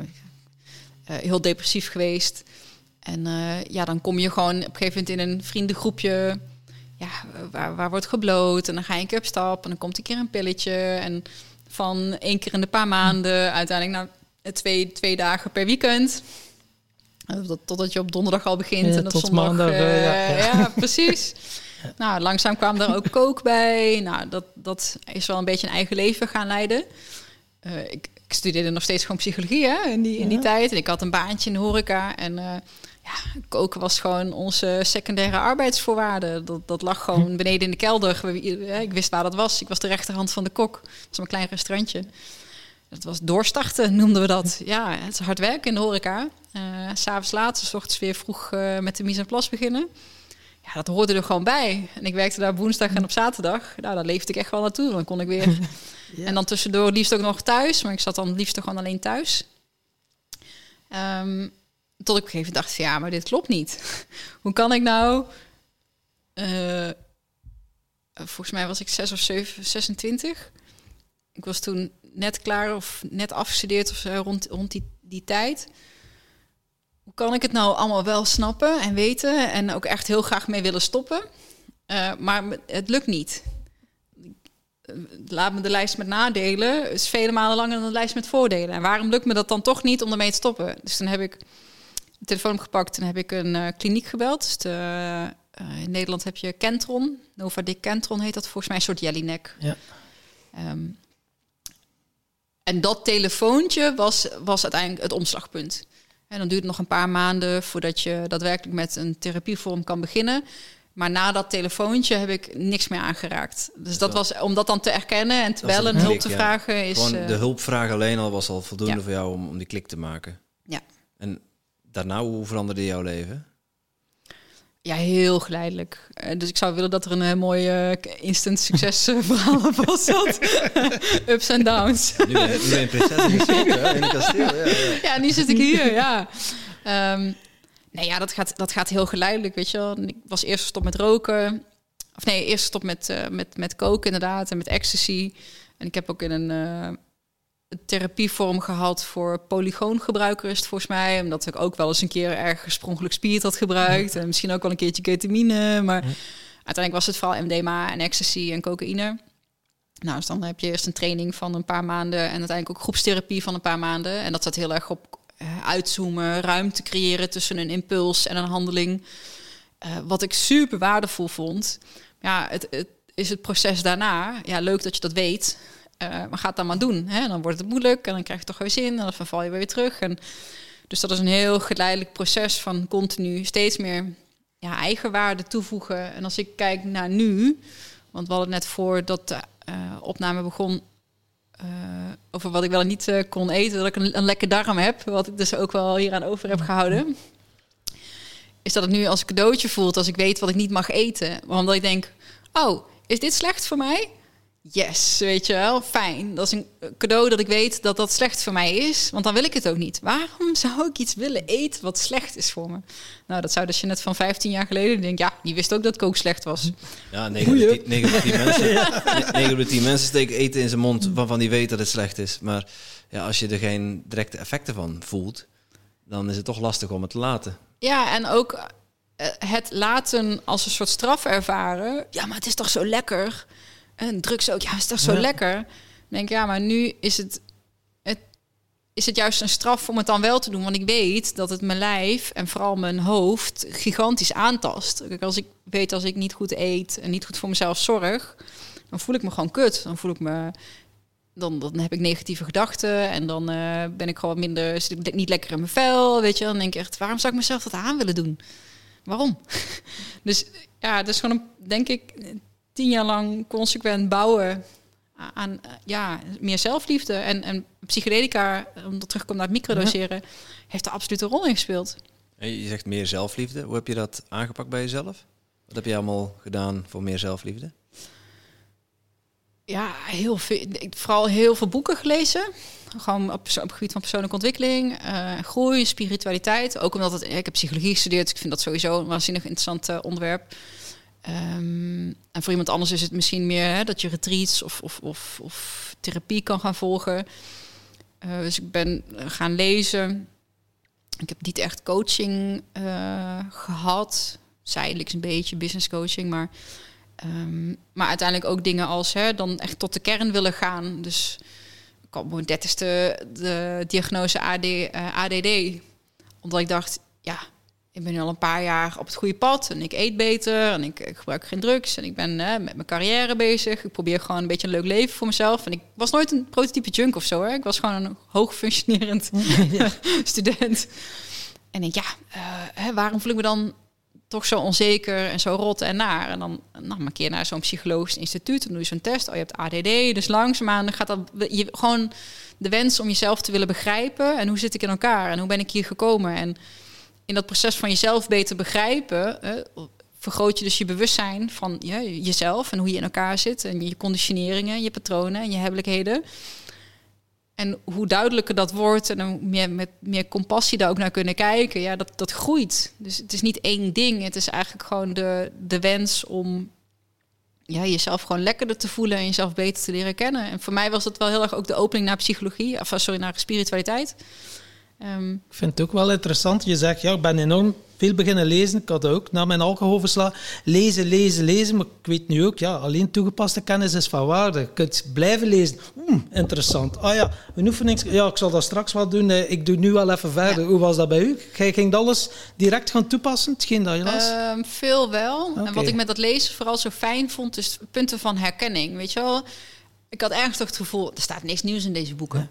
S1: eh, heel depressief geweest. En eh, ja, dan kom je gewoon op een gegeven moment in een vriendengroepje ja, waar, waar wordt gebloot en dan ga je een keer op stap en dan komt een keer een pilletje en van één keer in de paar maanden uiteindelijk nou twee, twee dagen per weekend. Eh, Dat, totdat je op donderdag al begint
S3: Ja,
S1: en op
S3: tot
S1: zondag.
S3: maandag, eh,
S1: eh,
S3: ja, ja.
S1: ja, precies. Nou, langzaam kwam daar ook kook bij. Nou, dat, dat is wel een beetje een eigen leven gaan leiden. Eh, ik, ik studeerde nog steeds gewoon psychologie hè, in, die, in die tijd. En ik had een baantje in de horeca. En eh, ja, koken was gewoon onze secundaire arbeidsvoorwaarde. Dat, dat lag gewoon beneden in de kelder. Eh, Ik wist waar dat was. Ik was de rechterhand van de kok. Het was een klein restaurantje. Dat was doorstarten, noemden we dat. Ja, het is hard werken in de horeca. Eh, s S'avonds laat, s ochtends weer vroeg eh, met de mise en place beginnen. Ja, dat hoorde er gewoon bij. En ik werkte daar woensdag en op zaterdag. Nou, daar leefde ik echt wel naartoe. Dan kon ik weer...
S3: Ja.
S1: En dan tussendoor liefst ook nog thuis. Maar ik zat dan het liefst gewoon alleen thuis. Ehm, tot ik op een gegeven moment dacht van... Ja, maar dit klopt niet. Hoe kan ik nou... eh, volgens mij was ik 6 of 7, 26. Ik was toen net klaar of net afgestudeerd of zo, rond, rond die, die tijd. Hoe kan ik het nou allemaal wel snappen en weten en ook echt heel graag mee willen stoppen? Eh, maar het lukt niet. Laat me de lijst met nadelen is vele malen langer dan de lijst met voordelen. En waarom lukt me dat dan toch niet om ermee te stoppen? Dus dan heb ik de telefoon opgepakt en heb ik een eh, kliniek gebeld. Dus de, eh, in Nederland heb je Kentron. Novadik Kentron heet dat volgens mij, een soort Jellinek.
S3: Ja.
S1: Ehm, en dat telefoontje was, was uiteindelijk het omslagpunt. En dan duurt het nog een paar maanden voordat je daadwerkelijk met een therapievorm kan beginnen. Maar na dat telefoontje heb ik niks meer aangeraakt. Dus dat was om dat dan te erkennen en te
S2: Dat
S1: bellen en hulp
S2: klik,
S1: te
S2: ja.
S1: vragen is.
S2: Gewoon
S1: eh,
S2: de hulpvraag alleen al was al voldoende
S1: Ja.
S2: voor jou om, om die klik te maken.
S1: Ja.
S2: En daarna, hoe veranderde jouw leven?
S1: Ja, heel geleidelijk. Eh, dus ik zou willen dat er een eh, mooi eh, instant succes verhaal op zat. Ups en downs.
S2: Nu ben nu ben je prinses in het kasteel. Ja, ja.
S1: ja, nu zit ik hier, ja. Ehm, nee, ja, dat gaat, dat gaat heel geleidelijk, weet je wel. Ik was eerst gestopt met roken. Of nee, eerst gestopt met, eh, met, met koken inderdaad en met ecstasy. En ik heb ook in een eh, een therapievorm gehad voor polygoongebruiker is het volgens mij. Omdat ik ook wel eens een keer erg gespronkelijk spiert had gebruikt. En misschien ook wel een keertje ketamine. Maar uiteindelijk was het vooral MDMA en ecstasy en cocaïne. Nou, dus dan heb je eerst een training van een paar maanden en uiteindelijk ook groepstherapie van een paar maanden. En dat zat heel erg op eh, uitzoomen, ruimte creëren tussen een impuls en een handeling. Eh, wat ik super waardevol vond. Ja, het, het is het proces daarna. Ja, leuk dat je dat weet. Eh, maar ga het dan maar doen. Hè? Dan wordt het moeilijk en dan krijg je toch weer zin en dan val je weer terug. En, dus dat is een heel geleidelijk proces van continu steeds meer ja, eigenwaarde toevoegen. En als ik kijk naar nu, want we hadden net voordat de eh, opname begon eh, over wat ik wel niet kon eten, dat ik een, een lekker darm heb, wat ik dus ook wel hier aan over heb gehouden. is dat het nu als cadeautje voelt als ik weet wat ik niet mag eten. Omdat ik denk, oh, is dit slecht voor mij? Yes, weet je wel, fijn. Dat is een cadeau dat ik weet dat dat slecht voor mij is. Want dan wil ik het ook niet. Waarom zou ik iets willen eten wat slecht is voor me? Nou, dat zou dus je net van 15 jaar geleden denken. Ja, die wist ook dat kook slecht was.
S2: Ja, 9 op de 10 9 op de 10 mensen, 9 op de 10 mensen steken eten in zijn mond waarvan die weten dat het slecht is. Maar ja, als je er geen directe effecten van voelt, dan is het toch lastig om het te laten.
S1: Ja, en ook eh, het laten als een soort straf ervaren. Ja, maar het is toch zo lekker. En drugs ook, ja, is toch zo
S3: Ja.
S1: lekker. Dan denk ik, ja, maar nu is het, het, is het juist een straf om het dan wel te doen. Want ik weet dat het mijn lijf en vooral mijn hoofd gigantisch aantast. Kijk, als ik weet als ik niet goed eet en niet goed voor mezelf zorg, dan voel ik me gewoon kut. Dan voel ik me dan, dan heb ik negatieve gedachten en dan eh, ben ik gewoon minder, zit ik niet lekker in mijn vel, weet je. Dan denk ik echt, waarom zou ik mezelf dat aan willen doen? Waarom? dus ja, het is gewoon, een, denk ik, tien jaar lang consequent bouwen aan eh, ja, meer zelfliefde. En, en psychedelica, om dat terugkomt naar het microdoseren, heeft er absoluut een rol in gespeeld.
S2: En je zegt meer zelfliefde. Hoe heb je dat aangepakt bij jezelf? Wat heb je allemaal gedaan voor meer zelfliefde?
S1: Ja, heel veel. Vooral heel veel boeken gelezen. Gewoon op, op het gebied van persoonlijke ontwikkeling, eh, groei, spiritualiteit. Ook omdat het, ik heb psychologie gestudeerd, dus ik vind dat sowieso een waanzinnig interessant eh, onderwerp. Ehm, en voor iemand anders is het misschien meer hè, dat je retreats of, of, of, of therapie kan gaan volgen. Eh, dus ik ben gaan lezen. Ik heb niet echt coaching eh, gehad. Zijdelijks een beetje business coaching, maar Ehm, maar uiteindelijk ook dingen als hè, dan echt tot de kern willen gaan. Dus ik had mijn dertigste de diagnose AD, eh, ADD. Omdat ik dacht, ja, ik ben nu al een paar jaar op het goede pad. En ik eet beter en ik, ik gebruik geen drugs. En ik ben hè, met mijn carrière bezig. Ik probeer gewoon een beetje een leuk leven voor mezelf. En ik was nooit een prototype junk of zo. Hè. Ik was gewoon een hoog functionerend student. En ik, ja, eh, hè, waarom voel ik me dan toch zo onzeker en zo rot en naar. En dan nou, een keer naar zo'n psychologisch instituut, dan doe je zo'n test. Oh, je hebt ADD, dus langzaamaan dan gaat dat je gewoon de wens om jezelf te willen begrijpen en hoe zit ik in elkaar en hoe ben ik hier gekomen en in dat proces van jezelf beter begrijpen, vergroot je dus je bewustzijn van jezelf en hoe je in elkaar zit en je conditioneringen, je patronen en je hebbelijkheden. En hoe duidelijker dat wordt en hoe meer, met meer compassie daar ook naar kunnen kijken, ja, dat, dat groeit. Dus het is niet één ding. Het is eigenlijk gewoon de, de wens om ja, jezelf gewoon lekkerder te voelen en jezelf beter te leren kennen. En voor mij was dat wel heel erg ook de opening naar psychologie, of sorry, naar spiritualiteit. Ehm,
S3: Ik vind het ook wel interessant. Je zegt, ja, ik ben enorm veel beginnen lezen. Ik had ook na mijn alcoholverslag lezen, lezen, lezen. Maar ik weet nu ook, ja, alleen toegepaste kennis is van waarde. Je kunt blijven lezen. Interessant. Ah ja, een oefening. Ja, ik zal dat straks wel doen. Eh, Ik doe nu wel even verder. Hoe was dat bij u? Jij ging alles direct gaan toepassen, hetgeen dat je las?
S1: Ehm, veel wel. En wat ik met dat lezen vooral zo fijn vond, is punten van herkenning. Weet je wel, ik had ergens toch het gevoel, er staat niks nieuws in deze boeken.
S3: ja.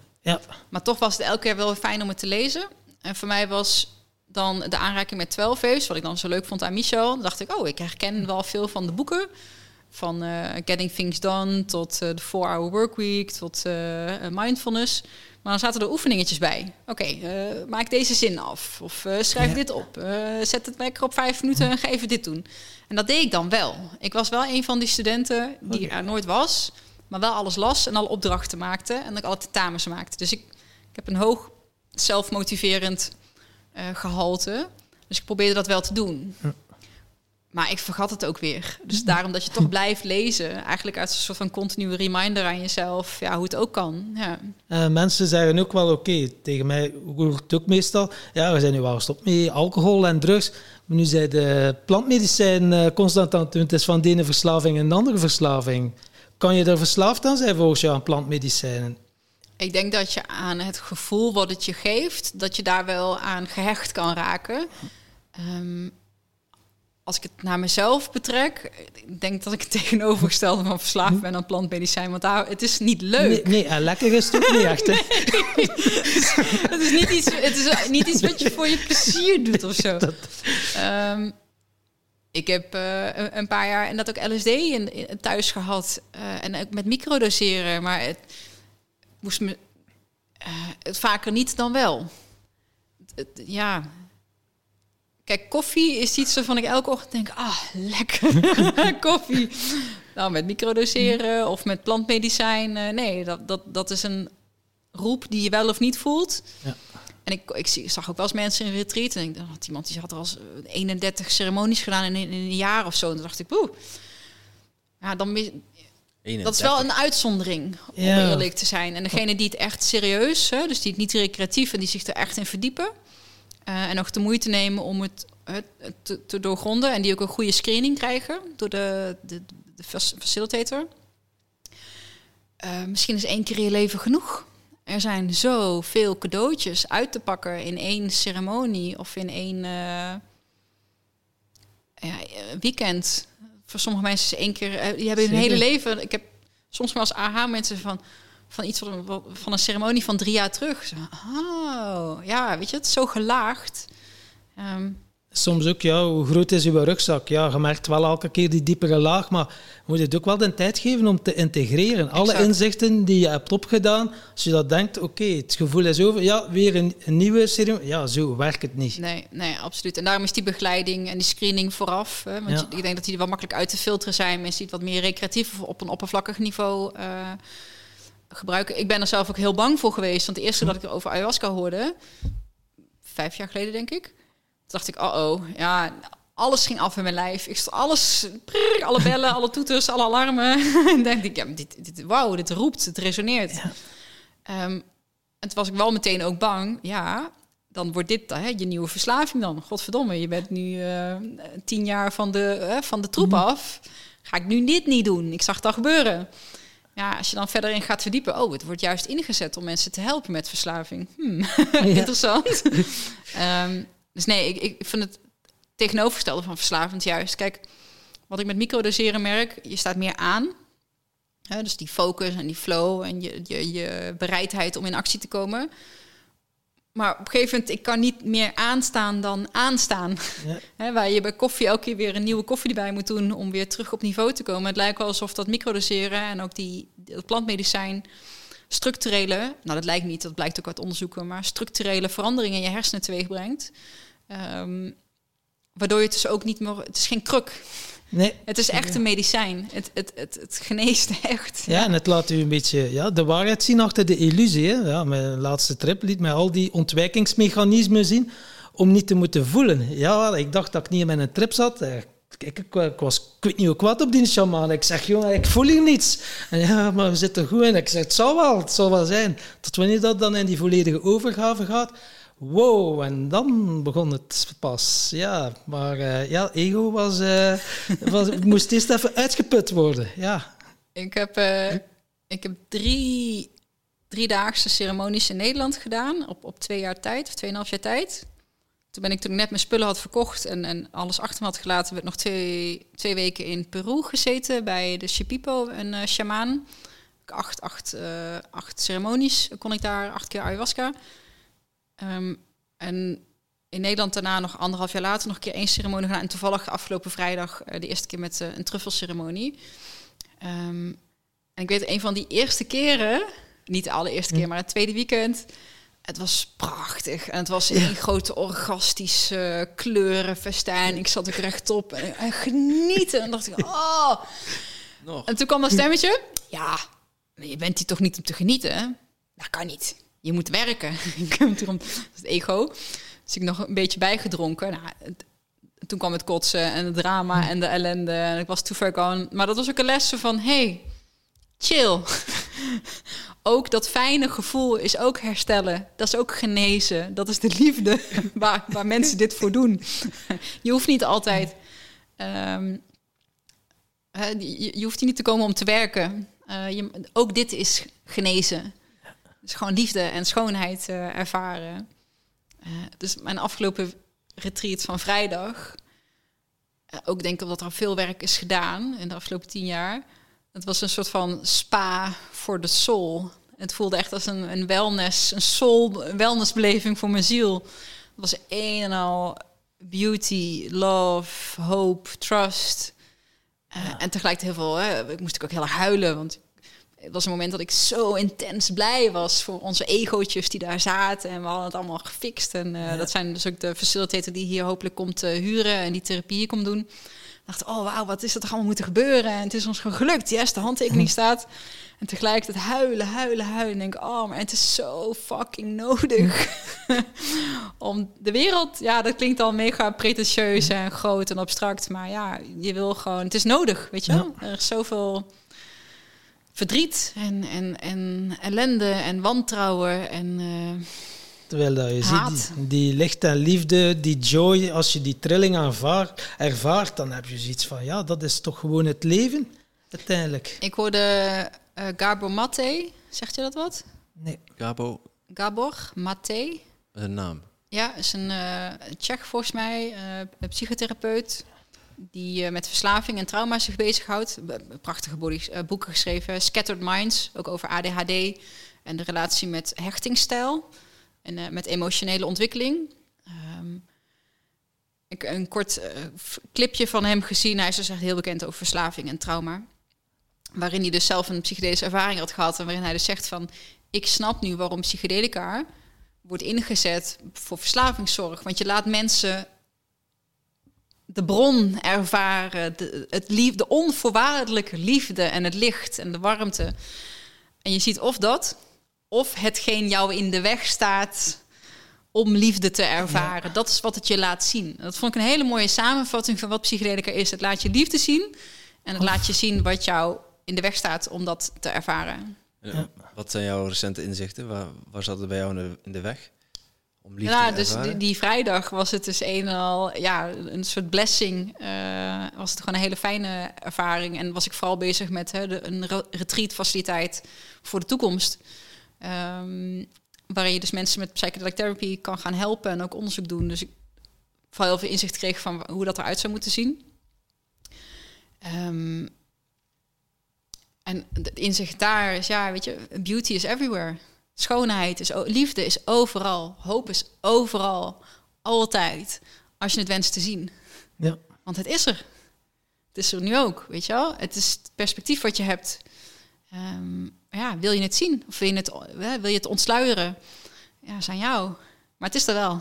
S1: Maar toch was het elke keer wel fijn om het te lezen. En voor mij was dan de aanraking met 12 Waves, wat ik dan zo leuk vond aan Michel. Dan dacht ik, oh, ik herken wel veel van de boeken. Van eh, Getting Things Done tot eh, de 4-Hour Workweek tot eh, Mindfulness. Maar dan zaten er oefeningetjes bij. Oké, maak deze zin af. Of schrijf
S3: Ja.
S1: dit op. Zet het wekker op vijf minuten en ga even dit doen. En dat deed ik dan wel. Ik was wel een van die studenten die er nooit was, maar wel alles las en alle opdrachten maakte en ik alle tentamens maakte. Dus ik, ik heb een hoog zelfmotiverend eh, gehalte. Dus ik probeerde dat wel te doen. Maar ik vergat het ook weer. Dus daarom dat je toch blijft lezen. Eigenlijk uit een soort van continue reminder aan jezelf. Ja, hoe het ook kan. Ja.
S3: Eh, mensen zeggen ook wel, oké, tegen mij hoort het ook meestal, ja, we zijn nu wel gestopt met alcohol en drugs, maar nu zijn de plantmedicijn eh, constant aan het doen, het is van de ene verslaving en de andere verslaving. Kan je er verslaafd aan zijn volgens jou aan plantmedicijnen?
S1: Ik denk dat je aan het gevoel wat het je geeft, dat je daar wel aan gehecht kan raken. Ehm, als ik het naar mezelf betrek, ik denk dat ik het tegenovergestelde van verslaafd ben aan plantmedicijn. Want daar, het is niet leuk.
S3: Nee, nee, lekker is het ook niet echt. Hè?
S1: Het is niet iets, het is niet iets wat je voor je plezier doet of zo. Ehm, ik heb eh, een- paar jaar en dat ook LSD in, thuis gehad. eh, en ook met microdoseren. Maar het moest me eh, het vaker niet dan wel. Het- ja. Kijk, koffie is iets waarvan ik elke ochtend denk, ah, lekker, koffie. Nou, met microdoseren of met plantmedicijn. nee, dat, dat, dat is een roep die je wel of niet voelt.
S3: Ja.
S1: En ik, ik zag ook wel eens mensen in retreat. En ik dacht, had iemand die had er al eens, eh, 31 ceremonies gedaan in, in een jaar of zo. En toen dacht ik, poeh. Ja, dan mis, dat is wel een uitzondering, om
S3: Ja.
S1: eerlijk te zijn. En degene die het echt serieus, hè, dus die het niet recreatief en die zich er echt in verdiepen. eh, en ook de moeite nemen om het, het te, te doorgronden. En die ook een goede screening krijgen door de, de, de fac- facilitator. Eh, misschien is één keer in je leven genoeg. Er zijn zoveel cadeautjes uit te pakken in één ceremonie of in één eh, ja, eh, weekend. Voor sommige mensen is één keer. eh, die hebben hun hele leven. Ik heb soms wel als aha mensen van van iets van, een- van een ceremonie van drie jaar terug. Zo, oh, ja, weet je, het is zo gelaagd. Ehm,
S3: Soms ook, ja, hoe groot is uw rugzak? Ja, je merkt wel elke keer die diepere laag, maar je moet het ook wel de tijd geven om te integreren. Alle inzichten die je hebt opgedaan, als je dat denkt, oké, het gevoel is over, ja, weer een, een nieuwe ceremonie. Ja, zo werkt het niet.
S1: Nee, nee, absoluut. En daarom is die begeleiding en die screening vooraf. Hè, want
S3: Ja.
S1: je- ik denk dat die wel makkelijk uit te filteren zijn. Mensen die het wat meer recreatief of op een oppervlakkig niveau eh, gebruiken. Ik ben er zelf ook heel bang voor geweest. Want de eerste dat ik er over ayahuasca hoorde, vijf jaar geleden denk ik, toen dacht ik, oh oh, ja, alles ging af in mijn lijf. Ik stond alles, prrr, alle bellen, alle toeters, alle alarmen. en dacht ik, ja, dit, dit, wauw, dit roept, het resoneert. Ehm, en toen was ik wel meteen ook bang, ja, dan wordt dit hè, je nieuwe verslaving dan. Godverdomme, je bent nu eh, tien jaar van de, hè, van de troep af. Ga ik nu dit niet doen? Ik zag al gebeuren. Ja, als je dan verder in gaat verdiepen, oh, het wordt juist ingezet om mensen te helpen met verslaving. Hmm, interessant. Ehm, dus nee, ik, ik vind het tegenovergestelde van verslavend juist. Kijk, wat ik met microdoseren merk, je staat meer aan. Hè, dus die focus en die flow en je, je, je bereidheid om in actie te komen. Maar op een gegeven moment, ik kan niet meer aanstaan dan aanstaan.
S3: Ja.
S1: Hè, waar je bij koffie elke keer weer een nieuwe koffie erbij moet doen om weer terug op niveau te komen. Het lijkt wel alsof dat microdoseren en ook die, dat plantmedicijn structurele, nou dat lijkt niet, dat blijkt ook uit onderzoeken, maar structurele veranderingen in je hersenen teweeg brengt. Ehm, waardoor je het dus ook niet meer, het is geen kruk.
S3: Nee.
S1: Het is echt een medicijn. Het, het, het, het geneest echt.
S3: Ja, en het laat u een beetje ja, de waarheid zien achter de illusie. Hè? Ja, mijn laatste trip liet mij al die ontwijkingsmechanismen zien om niet te moeten voelen. Ja, ik dacht dat ik niet in mijn trip zat. Eh, Kijk, ik, ik was ik weet niet hoe kwaad op die shaman. Ik zeg, jongen, ik voel hier niets. En ja, maar we zitten goed in. Ik zeg, het zal wel, het zal wel zijn. Tot wanneer dat dan in die volledige overgave gaat. Wow, en dan begon het pas. Ja, maar eh, ja, ego was, eh, was, moest eerst even uitgeput worden. Ja.
S1: Ik heb, eh, ik heb drie, driedaagse ceremonies in Nederland gedaan. Op, op twee jaar tijd, of tweeënhalf jaar tijd. Toen ben ik toen ik net mijn spullen had verkocht en, en alles achter me had gelaten, werd nog twee, twee weken in Peru gezeten bij de Shipipo, een uh, shamaan. Acht, acht, uh, acht ceremonies kon ik daar, acht keer ayahuasca. Um, en in Nederland daarna nog anderhalf jaar later nog een keer één ceremonie gedaan. En toevallig afgelopen vrijdag uh, de eerste keer met uh, een truffelceremonie. Um, en ik weet, een van die eerste keren, niet de allereerste keer, maar het tweede weekend, het was prachtig. En het was een ja. grote orgastische kleurenfestijn. Ik zat er rechtop en, en genieten. En dacht ik, oh. Nog. En toen kwam dat stemmetje. Ja, je bent hier toch niet om te genieten? Hè? Dat kan niet. Je moet werken. dat is het ego. Dus ik nog een beetje bijgedronken. Nou, het, toen kwam het kotsen en het drama en de ellende. En ik was too far gone. Maar dat was ook een les van, hey, chill. ook dat fijne gevoel is ook herstellen. Dat is ook genezen. Dat is de liefde waar, waar mensen dit voor doen. je hoeft niet altijd... Um, je, je, hoeft hier niet te komen om te werken. Uh, je, ook dit is genezen. Dus gewoon liefde en schoonheid uh, ervaren. Uh, dus mijn afgelopen retreat van vrijdag... ook denk ik dat er veel werk is gedaan in de afgelopen tien jaar... Het was een soort van spa voor de soul. Het voelde echt als een, een wellness, een soul een wellnessbeleving voor mijn ziel. Het was een en al beauty, love, hope, trust. Ja. En tegelijk heel veel, hè, ik moest ook heel erg huilen, want het was een moment dat ik zo intens blij was voor onze egootjes die daar zaten. En we hadden het allemaal gefixt. En eh, dat zijn dus ook de facilitator die hier hopelijk komt uh, huren en die therapie komt doen. Ik dacht, oh wauw, wat is er toch allemaal moeten gebeuren? En het is ons gewoon gelukt. Yes, de handtekening staat. En tegelijkertijd huilen, huilen, huilen. En denk, oh, maar het is zo fucking nodig. Om de wereld, ja, dat klinkt al mega pretentieus en groot en abstract. Maar ja, je wil gewoon, het is nodig, weet je wel? Er is zoveel verdriet en, en, en ellende en wantrouwen en... Uh,
S3: Terwijl dat je ziet, die, die, licht en liefde, die joy, als je die trilling ervaart, dan heb je zoiets van, ja, dat is toch gewoon het leven, uiteindelijk.
S1: Ik hoorde uh, Gabor Mate, zegt je dat wat?
S3: Nee.
S2: Gabo?
S1: Gabor Mate.
S2: Een naam.
S1: Ja, is een uh, Tsjech volgens mij, een psychotherapeut die uh, met verslaving en trauma zich bezighoudt. Prachtige uh, boeken geschreven. Scattered Minds, ook over ADHD en de relatie met hechtingstijl en uh, met emotionele ontwikkeling. Um, ik een kort clipje van hem gezien. Hij is dus echt heel bekend over verslaving en trauma. Waarin hij dus zelf een psychedelische ervaring had gehad. En waarin hij dus zegt van... Ik snap nu waarom psychedelica wordt ingezet voor verslavingszorg. Want je laat mensen de bron ervaren, de, het lief, de onvoorwaardelijke liefde en het licht en de warmte. En je ziet of dat, of hetgeen jou in de weg staat om liefde te ervaren. Dat is wat het je laat zien. Dat vond ik een hele mooie samenvatting van wat psychedelica is. Het laat je liefde zien en het laat je zien wat jou in de weg staat om dat te ervaren.
S2: Ja. Wat zijn jouw recente inzichten? Waar, waar zat het bij jou in de, in de weg?
S1: Ja, dus die, die, vrijdag was het dus een al, ja, een soort blessing. Uh, was het gewoon een hele fijne ervaring. En was ik vooral bezig met hè, de, een retreat faciliteit voor de toekomst. Um, waarin je dus mensen met psychedelic therapy kan gaan helpen en ook onderzoek doen. Dus ik vooral heel veel inzicht kreeg van hoe dat eruit zou moeten zien. Um, en het inzicht daar is, ja, weet je, beauty is everywhere. Schoonheid is, liefde is overal. Hoop is overal. Altijd. Als je het wenst te zien.
S3: Ja.
S1: Want het is er. Het is er nu ook, weet je wel. Het is het perspectief wat je hebt. Um, ja, wil je het zien? Of wil je het, wil je het ontsluieren? Ja, is aan jou. Maar het is er wel.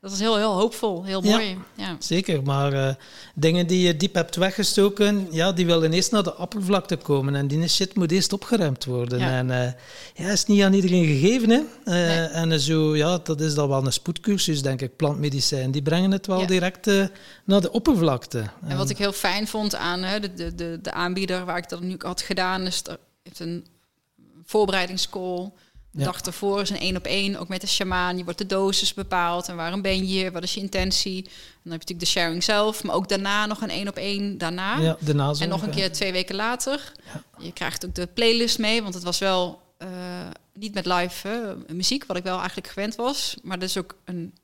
S1: Dat is heel, heel hoopvol, heel mooi. Ja,
S3: Zeker, maar uh, dingen die je diep hebt weggestoken, ja, die willen eerst naar de oppervlakte komen. En die shit moet eerst opgeruimd worden. Ja. En uh, ja, is niet aan iedereen gegeven. Hè? Uh, nee. En zo, ja, dat is dan wel een spoedcursus, denk ik, plantmedicijn. Die brengen het wel ja. direct naar de oppervlakte.
S1: En wat ik heel fijn vond aan de, de, de, de aanbieder waar ik dat nu had gedaan, is er heeft een voorbereidingscall de dag ervoor is een één op één, ook met de shamaan. Je wordt de dosis bepaald en waarom ben je, wat is je intentie. En dan heb je natuurlijk de sharing zelf, maar ook daarna nog een één op één daarna.
S3: Ja, daarna
S1: en nog een keer twee weken later. Ja. Je krijgt ook de playlist mee, want het was wel uh, niet met live hè, muziek, wat ik wel eigenlijk gewend was. Maar dat is ook een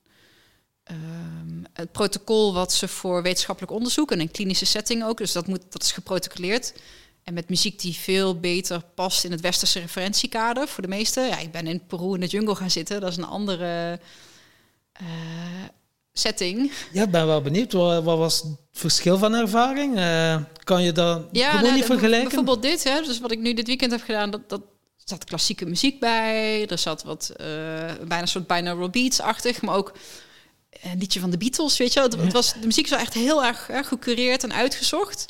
S1: um, het protocol wat ze voor wetenschappelijk onderzoek en een klinische setting ook. Dus dat, moet, dat is geprotocoleerd. En met muziek die veel beter past in het westerse referentiekader voor de meesten. Ja, ik ben in Peru in de jungle gaan zitten. Dat is een andere uh, setting.
S3: Ja, ik ben wel benieuwd. Wat, wat was het verschil van ervaring? Uh, kan je dat ja, gewoon nou, niet vergelijken?
S1: Bijvoorbeeld dit, hè, dus wat ik nu dit weekend heb gedaan, dat, dat zat klassieke muziek bij. Er zat wat, uh, bijna een soort binaural beats-achtig, maar ook een liedje van de Beatles, weet je Het, het was, de muziek was echt heel erg, erg gecureerd en uitgezocht.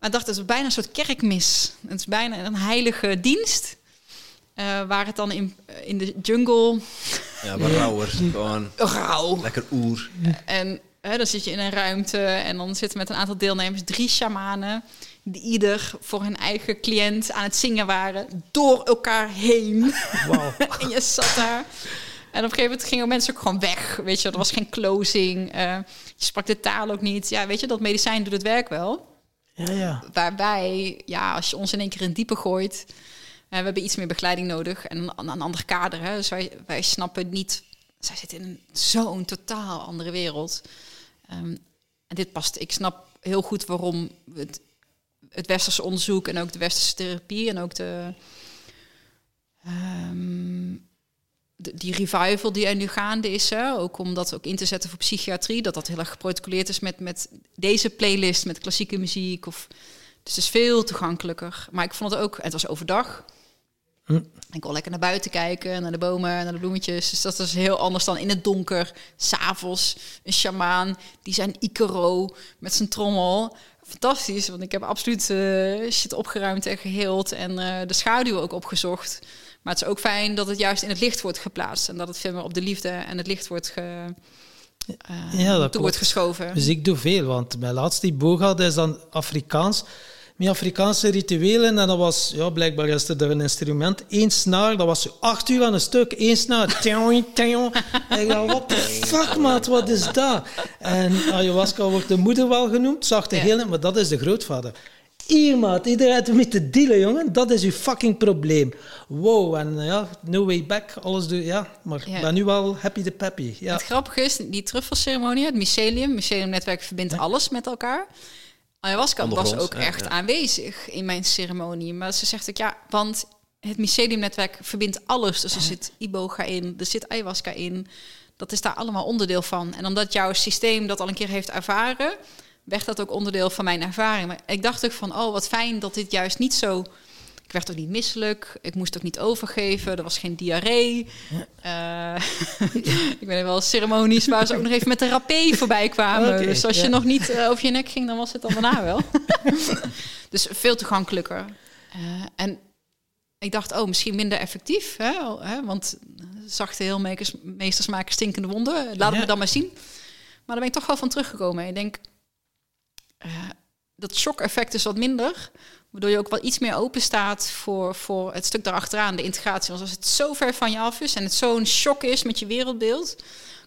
S1: Maar ik dacht, het is bijna een soort kerkmis. Het is bijna een heilige dienst. Uh, waar het dan in, in de jungle...
S2: Ja, wat rauwer. Gewoon
S1: rauw.
S2: Lekker oer.
S1: En hè, dan zit je in een ruimte en dan zitten met een aantal deelnemers drie shamanen... die ieder voor hun eigen cliënt aan het zingen waren... door elkaar heen. Wow. en je zat daar... En op een gegeven moment gingen mensen ook gewoon weg. Weet je, er was geen closing. Uh, je sprak de taal ook niet. Ja, weet je, dat medicijn doet het werk wel.
S3: Ja, ja.
S1: Waarbij, ja, als je ons in één keer in diepe gooit, uh, we hebben iets meer begeleiding nodig en een, een ander kader. Hè? Dus wij, snappen niet, zij zitten in zo'n totaal andere wereld. Um, en dit past, ik snap heel goed waarom het, het westerse onderzoek en ook de westerse therapie en ook de, um, die revival die er nu gaande is, hè, ook om dat ook in te zetten voor psychiatrie, dat dat heel erg geprotocoleerd is met, met deze playlist, met klassieke muziek of Dus het is veel toegankelijker. Maar ik vond het ook, het was overdag.
S3: Hm.
S1: Ik kon lekker naar buiten kijken, naar de bomen, naar de bloemetjes. Dus dat is heel anders dan in het donker. S'avonds, een sjamaan, die zijn Icaro met zijn trommel. Fantastisch, want ik heb absoluut eh, shit opgeruimd en geheeld. En eh, de schaduw ook opgezocht. Maar het is ook fijn dat het juist in het licht wordt geplaatst. En dat het veel meer op de liefde en het licht wordt, ge, eh,
S3: Ja, dat
S1: toe wordt geschoven.
S3: Dus ik doe veel, want mijn laatste boog had is dan Afrikaans. Met Afrikaanse rituelen. En dat was, ja, blijkbaar is er een instrument. één snaar, dat was acht uur aan een stuk. één snaar. En ik dacht, what the fuck, maat, wat is dat? En ayahuasca wordt de moeder wel genoemd. Zag de
S1: Ja.
S3: hele, maar dat is de grootvader. Hier, maat, iedereen heeft ermee te dealen, jongen. Dat is uw fucking probleem. Wow, en ja, no way back. Alles doe, ja. Maar
S1: Ja.
S3: ik ben nu wel happy de peppy. Ja.
S1: Het grappige is, die truffelceremonie, het mycelium, myceliumnetwerk verbindt alles met elkaar. Ayahuasca was ook
S2: ja,
S1: echt
S2: ja.
S1: aanwezig in mijn ceremonie. Maar ze zegt ook, ja, want het myceliumnetwerk verbindt alles. Dus er zit iboga in, er zit ayahuasca in. Dat is daar allemaal onderdeel van. En omdat jouw systeem dat al een keer heeft ervaren, werd dat ook onderdeel van mijn ervaring. Maar ik dacht ook van, oh, wat fijn dat dit juist niet zo... Ik werd ook niet misselijk. Ik moest ook niet overgeven. Er was geen diarree. Eh, ik ben wel ceremonies waar ze ook nog even met de rapé voorbij kwamen. Dus als je nog niet eh, over je nek ging, dan was het dan daarna wel. dus veel toegankelijker. Eh, en ik dacht, oh, misschien minder effectief. Hè? Want zachte heelmeesters meesters maken stinkende wonden. Laat
S3: Ja.
S1: me dan maar zien. Maar daar ben ik toch wel van teruggekomen. Ik denk, dat shock-effect is wat minder. Waardoor je ook wel iets meer open staat voor, voor het stuk daarachteraan, de integratie. Want als het zo ver van je af is en het zo'n shock is met je wereldbeeld,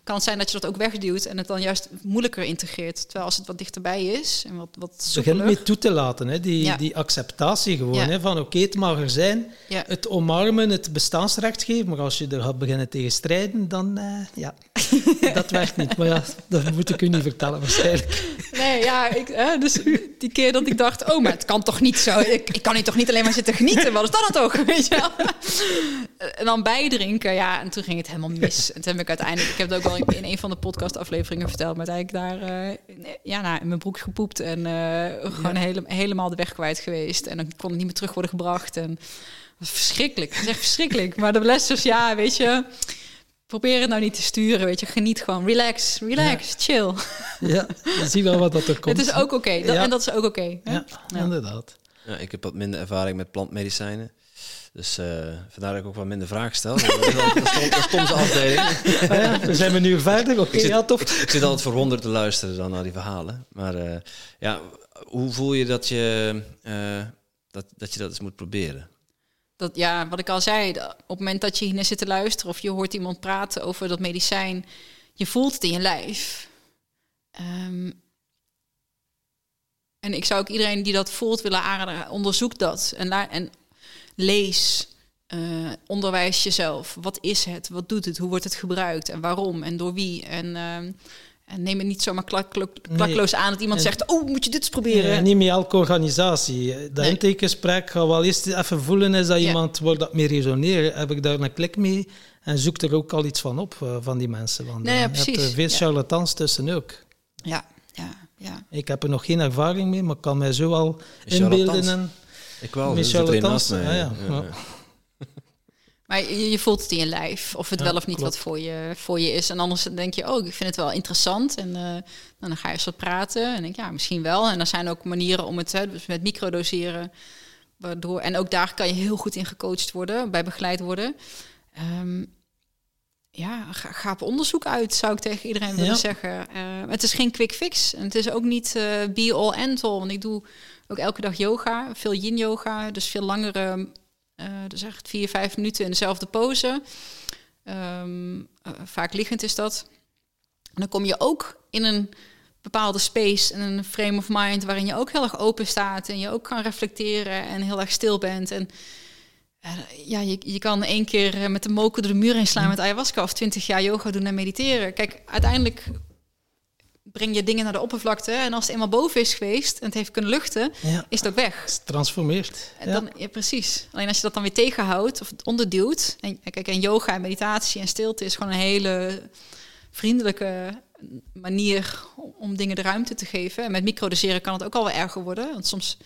S1: kan het zijn dat je dat ook wegduwt en het dan juist moeilijker integreert. Terwijl als het wat dichterbij is en wat, wat
S3: begint mee toe te laten, hè? Die,
S1: Ja.
S3: die acceptatie gewoon.
S1: Ja.
S3: Hè? Van oké, het mag er zijn.
S1: Ja.
S3: Het omarmen, het bestaansrecht geven. Maar als je er gaat beginnen tegen strijden, dan eh, ja, dat werkt niet. Maar ja, dat moet ik u niet vertellen waarschijnlijk.
S1: Nee, ja, ik, hè, dus die keer dat ik dacht, oh, maar het kan toch niet zo. Ik, ik kan hier toch niet alleen maar zitten genieten. Wat is dat dan toch? Weet je wel? En dan bijdrinken, ja, en toen ging het helemaal mis. En toen heb ik uiteindelijk, ik heb het ook wel in een van de podcastafleveringen verteld, maar uiteindelijk daar eh, ja, nou, in mijn broek gepoept en eh, gewoon hele, helemaal de weg kwijt geweest. En dan kon het niet meer terug worden gebracht. En dat was verschrikkelijk. Dat is echt verschrikkelijk. Maar de les is, ja, weet je, probeer het nou niet te sturen, weet je. Geniet gewoon, relax, relax, chill.
S3: Ja, dan zie wel wat dat er komt.
S1: Het is ook oké.
S3: Ja.
S1: En dat is ook oké.
S3: Ja. inderdaad.
S2: Ja, ik heb wat minder ervaring met plantmedicijnen. Dus eh, vandaar dat ik ook wat minder vragen stel. Dat is afdeling.
S3: Ah ja, we zijn we nu verder. Oké,
S2: Ik zit,
S3: ja, tof.
S2: Ik, zit altijd verwonderd te luisteren dan naar die verhalen. Maar eh, ja, hoe voel je dat je, eh, dat, dat je dat eens moet proberen?
S1: Dat, ja, wat ik al zei, op het moment dat je hier naar zit te luisteren of je hoort iemand praten over dat medicijn, je voelt het in je lijf. Ehm, en ik zou ook iedereen die dat voelt willen aanraden, onderzoek dat en, en lees, eh, onderwijs jezelf. Wat is het? Wat doet het? Hoe wordt het gebruikt? En waarom? En door wie? En, ehm, en neem het niet zomaar klak, klak- klakloos aan dat iemand
S3: En-
S1: zegt, oh, moet je dit eens proberen?
S3: Ja, niet met elke organisatie. Dat
S1: Nee.
S3: intakegesprek gaat wel eerst even voelen is dat
S1: Ja.
S3: iemand waar dat mee resoneert. Heb ik daar een klik mee en zoek er ook al iets van op eh, van die mensen. Want
S1: Nee,
S3: eh,
S1: ja,
S3: je hebt er veel
S1: Ja.
S3: charlatans tussen ook.
S1: Ja, ja, ja.
S3: Ik heb er nog geen ervaring mee, maar ik kan mij zo al
S2: Charlatans?
S3: inbeelden.
S2: Ik wel,
S3: Met
S2: dus.
S3: Ah, ja.
S2: Ja,
S3: Ja.
S1: Maar je, je voelt het in je lijf, of het
S3: Ja,
S1: wel of niet
S3: klopt.
S1: wat voor je, voor je is. En anders denk je, oh, ik vind het wel interessant. En eh, dan ga je eens wat praten. En denk ja, misschien wel. En er zijn ook manieren om het, hè, dus met microdoseren. Waardoor, en ook daar kan je heel goed in gecoacht worden, bij begeleid worden. Ehm, ja, ga, ga op onderzoek uit, zou ik tegen iedereen willen
S3: Ja.
S1: zeggen. Eh, het is geen quick fix. En het is ook niet eh, be all end all. Want ik doe ook elke dag yoga, veel yin yoga. Dus veel langere, eh, dus echt vier, vijf minuten in dezelfde pose. Ehm, eh, vaak liggend is dat. En dan kom je ook in een bepaalde space en een frame of mind waarin je ook heel erg open staat en je ook kan reflecteren en heel erg stil bent. En ja, je, je kan één keer eh, met de moken door de muur heen slaan met ayahuasca of twintig jaar yoga doen en mediteren. Kijk, uiteindelijk breng je dingen naar de oppervlakte en als het eenmaal boven is geweest en het heeft kunnen luchten,
S3: ja,
S1: is het ook weg.
S3: het transformeert.
S1: En dan, ja, precies. Alleen als je dat dan weer tegenhoudt of onderduwt. En, kijk, en yoga en meditatie en stilte is gewoon een hele vriendelijke manier om, om dingen de ruimte te geven. En met microdoseren kan het ook al wel erger worden. Want soms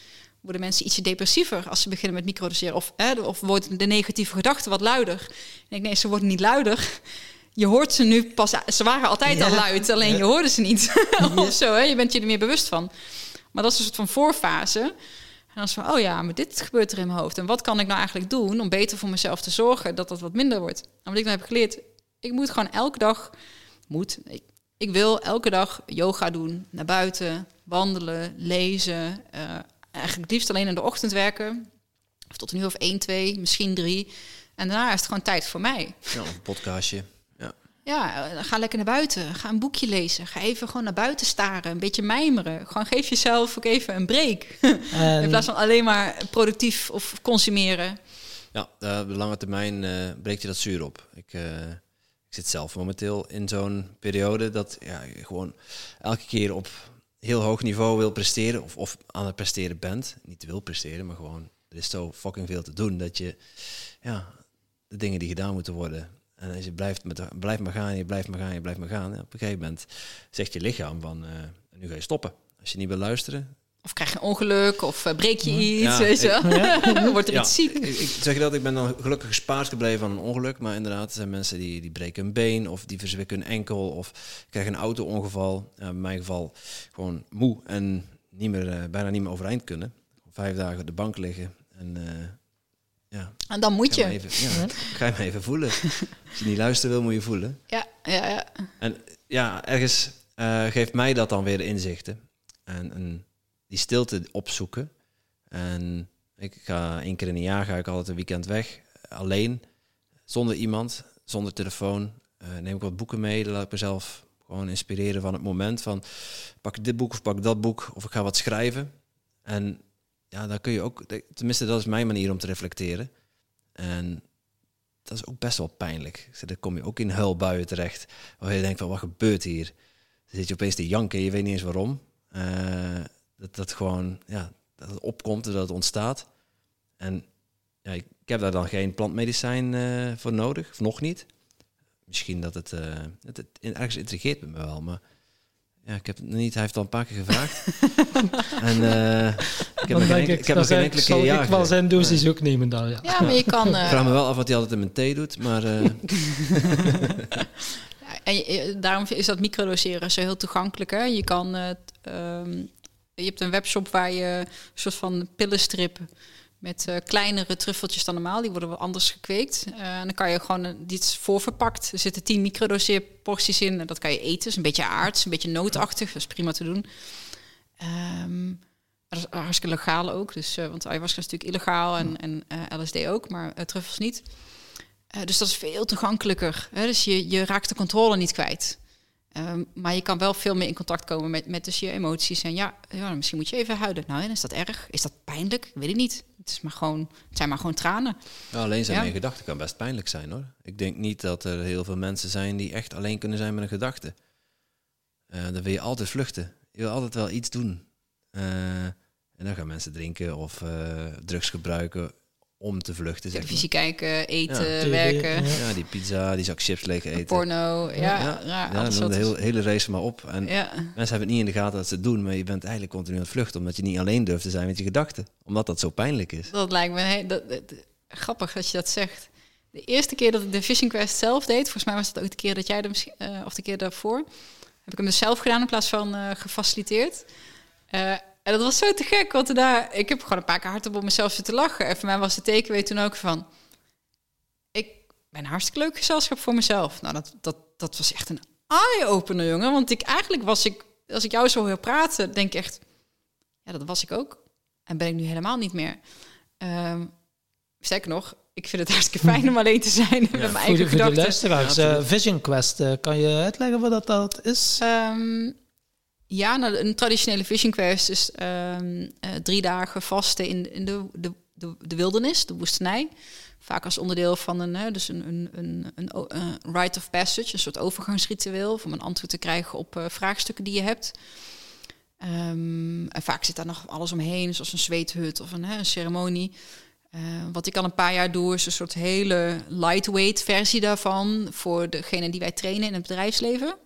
S1: worden mensen ietsje depressiever als ze beginnen met microdoseren. Of, hè, of wordt de negatieve gedachte wat luider. En ik nee, ze worden niet luider. Je hoort ze nu pas, ze waren altijd al luid, alleen je hoorde ze niet. of zo, hè? je bent je er meer bewust van. Maar dat is een soort van voorfase. En dan is van, oh ja, maar dit gebeurt er in mijn hoofd. En wat kan ik nou eigenlijk doen om beter voor mezelf te zorgen dat dat wat minder wordt? En wat ik dan heb geleerd, ik moet gewoon elke dag, moet, ik, ik wil elke dag yoga doen, naar buiten, wandelen, lezen. eh, eigenlijk het liefst alleen in de ochtend werken. Of tot een uur of één, twee, misschien drie. En daarna is het gewoon tijd voor mij.
S2: Ja, een podcastje. Ja.
S1: Ja, eh, ga lekker naar buiten. Ga een boekje lezen. Ga even gewoon naar buiten staren. Een beetje mijmeren. Gewoon geef jezelf ook even een break. In
S3: En,
S1: plaats van alleen maar productief of consumeren.
S2: Ja, eh, op de lange termijn eh, breekt je dat zuur op. Ik, eh, ik zit zelf momenteel in zo'n periode dat ja, je gewoon elke keer op heel hoog niveau wil presteren of, of aan het presteren bent. Niet wil presteren, maar gewoon er is zo fucking veel te doen dat je ja, de dingen die gedaan moeten worden. En als je blijft, met, blijft maar gaan, je blijft maar gaan, je blijft maar gaan. op een gegeven moment zegt je lichaam van eh, nu ga je stoppen. Als je niet wil luisteren,
S1: Of krijg je een ongeluk, of eh, breek je iets,
S2: Ja,
S1: weet je wel. Wordt er
S2: Ja,
S1: iets ziek.
S2: Ik, ik zeg je dat, ik ben dan gelukkig gespaard gebleven van een ongeluk. Maar inderdaad, er zijn mensen die, die breken een been of die verzwikken een enkel of krijgen een auto-ongeval. In mijn geval gewoon moe en niet meer, eh, bijna niet meer overeind kunnen. Vijf dagen op de bank liggen en eh, ja,
S1: En dan moet
S2: ga je,
S1: je.
S2: maar even, ja, ga je even voelen. Als je niet luisteren wil, moet je voelen.
S1: Ja, ja, ja.
S2: En ja, ergens geeft mij dat dan weer de inzichten. En, en die stilte opzoeken. En ik ga één keer in een jaar ga ik altijd een weekend weg. Alleen, zonder iemand, zonder telefoon. Eh, neem ik wat boeken mee. Dan laat ik mezelf gewoon inspireren van het moment. Van pak dit boek of pak dat boek. Of ik ga wat schrijven. En ja, daar kun je ook... Tenminste, dat is mijn manier om te reflecteren. En dat is ook best wel pijnlijk. Dan kom je ook in huilbuien terecht. Waar je denkt van, wat gebeurt hier? Dan zit je opeens te janken, je weet niet eens waarom. Eh, dat dat gewoon, ja, dat het opkomt, dat het ontstaat. En ja, ik, ik heb daar dan geen plantmedicijn eh, voor nodig, of nog niet. Misschien dat het, eh, het, het ergens intrigeert me wel, maar ja, ik heb het nog niet. Hij heeft al een paar keer gevraagd. en eh, ik heb nog geen,
S3: ik,
S2: ik heb nog geen enkele keer ja
S3: ik wel zijn dosis ook nemen dan, ja.
S1: ja, maar je kan...
S2: Ik
S1: eh,
S2: vraag me wel af wat hij altijd in mijn thee doet, maar eh,
S1: en je- daarom is dat microdoseren zo heel toegankelijk. Hè? Je kan het, ehm, je hebt een webshop waar je een soort van pillenstrip met eh, kleinere truffeltjes dan normaal. Die worden wel anders gekweekt. Eh, en dan kan je gewoon een- die is voorverpakt. Er zitten 10 microdoseerporties in. En dat kan je eten. Dat is een beetje aards, een beetje nootachtig. Dat is prima te doen. Ehm, dat is hartstikke legaal ook. Dus, eh, want ayahuasca is natuurlijk illegaal en, en eh, LSD ook, maar eh, truffels niet. Eh, dus dat is veel toegankelijker. Hè? Dus je, je raakt de controle niet kwijt. Ehm, maar je kan wel veel meer in contact komen met, met dus je emoties. En ja, ja, misschien moet je even huilen. Nou, en is dat erg? Is dat pijnlijk? Ik weet het niet. Het, is maar gewoon, het zijn maar gewoon tranen.
S2: Ja, alleen zijn
S1: Ja.
S2: met een gedachte kan best pijnlijk zijn hoor. Ik denk niet dat er heel veel mensen zijn die echt alleen kunnen zijn met een gedachte. Eh, dan wil je altijd vluchten. Je wil altijd wel iets doen. Eh, en dan gaan mensen drinken of eh, drugs gebruiken om te vluchten. Zeg
S1: Televisie
S2: maar.
S1: kijken, eten, werken,
S3: ja.
S2: Ja, die pizza, die zak chips leeg eten.
S1: porno. Ja, ja,
S2: ja, de hele, hele race maar op. En
S1: ja.
S2: mensen hebben het niet in de gaten dat ze het doen, maar je bent eigenlijk continu aan het vluchten, omdat je niet alleen durft te zijn met je gedachten. Omdat dat zo pijnlijk is.
S1: Dat lijkt me he- dat, dat- grappig dat je dat zegt. De eerste keer dat ik de Fishing Quest zelf deed, volgens mij was het ook de keer dat jij er misschien, eh, of de keer daarvoor, heb ik hem dus zelf gedaan in plaats van eh, gefaciliteerd. Eh, en dat was zo te gek, want daarna, ik heb gewoon een paar keer hardop op mezelf zitten lachen. En voor mij was de takeaway toen ook van, ik ben een hartstikke leuk gezelschap voor mezelf. Nou, dat, dat, dat was echt een eye-opener, jongen. Want ik, eigenlijk was ik, als ik jou zo hoor praten, denk ik echt, ja, dat was ik ook. En ben ik nu helemaal niet meer. Ehm sterker nog, ik vind het hartstikke fijn om alleen te zijn met mijn
S3: Voor
S1: eigen
S3: de, voor de
S1: gedachten.
S3: luisteraars,
S2: Ja,
S3: eh. Vision Quest, eh, kan je uitleggen wat dat, dat is?
S1: Ehm, ja, nou, een traditionele fishing quest is ehm, eh, drie dagen vasten in, in de, de, de, de wildernis, de woestenij. Vaak als onderdeel van een, dus een, een, een, een, rite of passage, een soort overgangsritueel, om een antwoord te krijgen op eh, vraagstukken die je hebt. Ehm, en vaak zit daar nog alles omheen, zoals een zweethut of een, hè, een ceremonie. Eh, wat ik al een paar jaar doe, is een soort hele lightweight versie daarvan voor degene die wij trainen in het bedrijfsleven.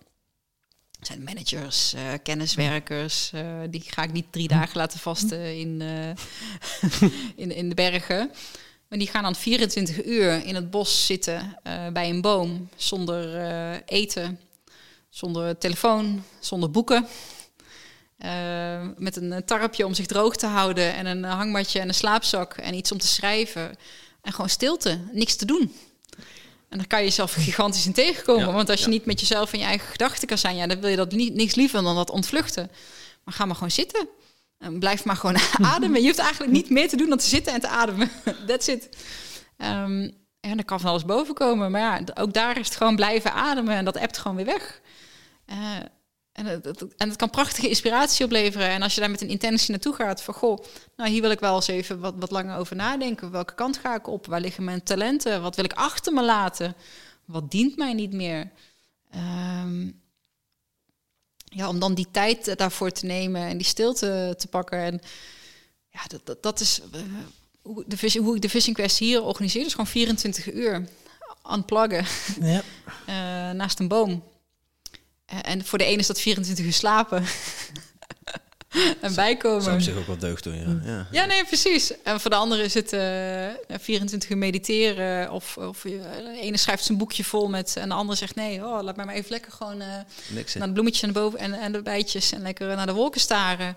S1: Zijn managers, eh, kenniswerkers. eh, die ga ik niet drie dagen laten vasten in, eh, in, in de bergen. Maar die gaan dan 24 uur in het bos zitten bij een boom. Zonder eten, zonder telefoon, zonder boeken. Met een tarpje om zich droog te houden en een hangmatje en een slaapzak en iets om te schrijven. En gewoon stilte, niks te doen. En dan kan je jezelf gigantisch in tegenkomen.
S2: Ja,
S1: want als je
S2: ja.
S1: niet met jezelf en je eigen gedachten kan zijn, ja, dan wil je dat niet, niks liever dan dat ontvluchten. Maar ga maar gewoon zitten. En blijf maar gewoon ademen. Je hoeft eigenlijk niet meer te doen dan te zitten en te ademen. That's it. Ehm, en dan kan van alles boven komen. Maar ja, ook daar is het gewoon blijven ademen. En dat ebt gewoon weer weg. Eh, en, het, het- en het kan prachtige inspiratie opleveren. En als je daar met een intentie naartoe gaat, van goh, nou hier wil ik wel eens even wat, wat langer over nadenken. Welke kant ga ik op? Waar liggen mijn talenten? Wat wil ik achter me laten? Wat dient mij niet meer? Ehm, ja, om dan die tijd daarvoor te nemen en die stilte te pakken. En ja, dat, dat, dat is eh, hoe, de vis, hoe ik de Fishing Quest hier organiseer. Dus gewoon 24 uur unpluggen
S3: Ja.
S1: eh, naast een boom. Eh, en voor de ene is dat 24 uur slapen. en bijkomen.
S2: Zou op zich ook wel deugd doen, ja. ja.
S1: Ja, nee, precies. En voor de andere is het eh, 24 uur mediteren. Of, of eh, de ene schrijft zijn boekje vol met... en de andere zegt, nee, oh, laat mij maar even lekker gewoon... eh,
S2: hè?
S1: naar de bloemetjes naar boven en, en de bijtjes... en lekker naar de wolken staren.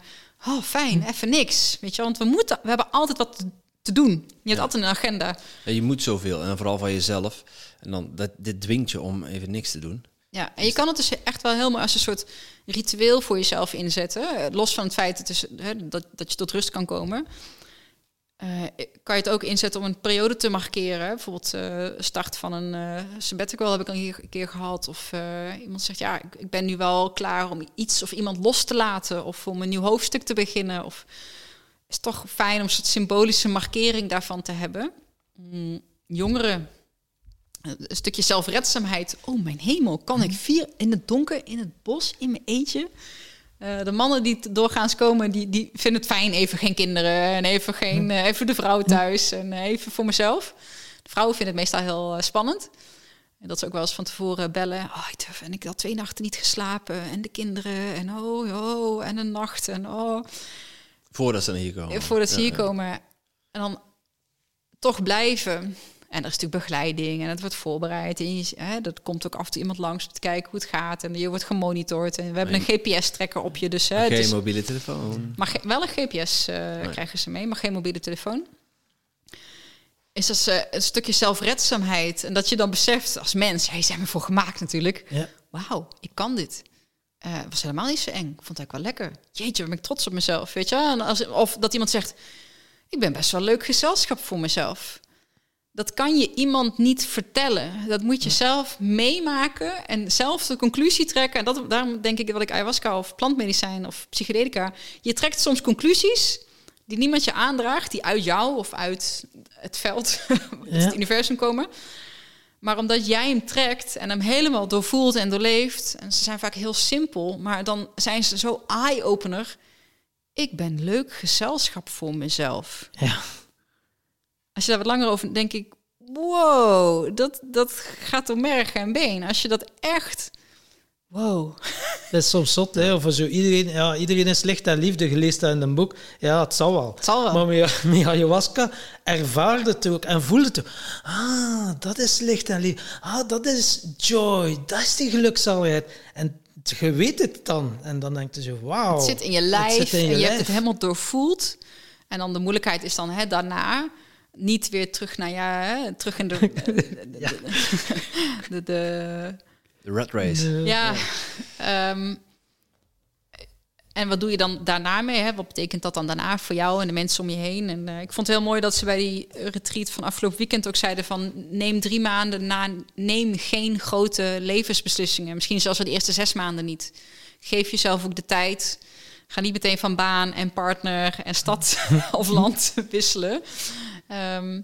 S1: Oh, fijn, even niks. Weet je, want we, moeten, we hebben altijd wat te- te doen. Je hebt altijd een agenda.
S2: Ja, je moet zoveel, en vooral van jezelf. En dan, dat, dit dwingt je om even niks te doen.
S1: Ja, en je kan het dus echt wel helemaal als een soort ritueel voor jezelf inzetten. Eh, Los van het feit is, hè, dat, dat je tot rust kan komen. Eh, kan je het ook inzetten om een periode te markeren. Bijvoorbeeld eh, start van een eh sabbatical heb ik al hier een keer gehad. Of iemand zegt, ja, ik, ik ben nu wel klaar om iets of iemand los te laten. Of om een nieuw hoofdstuk te beginnen. Of is toch fijn om een soort symbolische markering daarvan te hebben. Mm, jongeren een stukje zelfredzaamheid. Oh, mijn hemel, kan ik vier in het donker, in het bos, in mijn eentje? Eh, de mannen die doorgaans komen, die, die vinden het fijn. Even geen kinderen en even, geen, eh, even de vrouw thuis en eh, even voor mezelf. De vrouwen vinden het meestal heel spannend. En dat ze ook wel eens van tevoren bellen. Oh, ik durf, en ik had twee nachten niet geslapen. En de kinderen en oh, oh, en een nacht. En oh,
S2: Voordat ze hier komen.
S1: voordat ze
S2: Ja,
S1: hier
S2: ja.
S1: komen. En dan toch blijven. En er is natuurlijk begeleiding en het wordt voorbereid. En je, hè, dat komt ook af en toe iemand langs om te kijken hoe het gaat. En je wordt gemonitord. En we hebben een GPS-trekker op je. Dus, hè, het
S2: Geen
S1: is-
S2: mobiele telefoon.
S1: maar ge- wel een GPS eh, krijgen ze mee, maar geen mobiele telefoon. Is dat eh, een stukje zelfredzaamheid. En dat je dan beseft als mens, jij zijn we voor gemaakt natuurlijk.
S3: Ja.
S1: Wauw, ik kan dit. Eh, was helemaal niet zo eng. Ik vond het eigenlijk wel lekker. Jeetje, ben ik trots op mezelf, weet je. En als, of dat iemand zegt, ik ben best wel leuk gezelschap voor mezelf. Dat kan je iemand niet vertellen. Dat moet je zelf meemaken en zelf de conclusie trekken. En dat, daarom denk ik dat ik ayahuasca of plantmedicijn of psychedelica... Je trekt soms conclusies die niemand je aandraagt... die uit jou of uit het veld,
S3: Ja.
S1: het universum komen... Maar omdat jij hem trekt en hem helemaal doorvoelt en doorleeft... en ze zijn vaak heel simpel, maar dan zijn ze zo eye-opener... ik ben leuk gezelschap voor mezelf.
S3: Ja.
S1: Als je daar wat langer over denk ik... wow, dat, dat gaat door merg en been. Als je dat echt... wow.
S3: Dat is soms zot, hè? Of zo iedereen, ja, iedereen is licht en liefde gelezen dat in een boek. Ja, het zal wel.
S1: Het zal wel.
S3: Maar met, met ayahuasca ervaarde het ook en voelde het ook. Ah, dat is licht en liefde. Ah, dat is joy. Dat is die gelukzaligheid. En je weet het dan. En dan denk je zo, wauw.
S1: Het zit in je
S3: Het
S1: lijf
S3: zit in je
S1: en je hebt het helemaal doorvoeld. En dan de moeilijkheid is dan hè, daarna niet weer terug naar ja, hè, terug in de, de, de, de, de-
S2: De rat race.
S1: ja. ehm, en wat doe je dan daarna mee? Hè? Wat betekent dat dan daarna voor jou en de mensen om je heen? En eh, ik vond het heel mooi dat ze bij die retreat van afgelopen weekend ook zeiden van neem drie maanden na, neem geen grote levensbeslissingen. Misschien zelfs wel de eerste zes maanden niet. Geef jezelf ook de tijd. Ga niet meteen van baan en partner en stad of land wisselen. Ehm,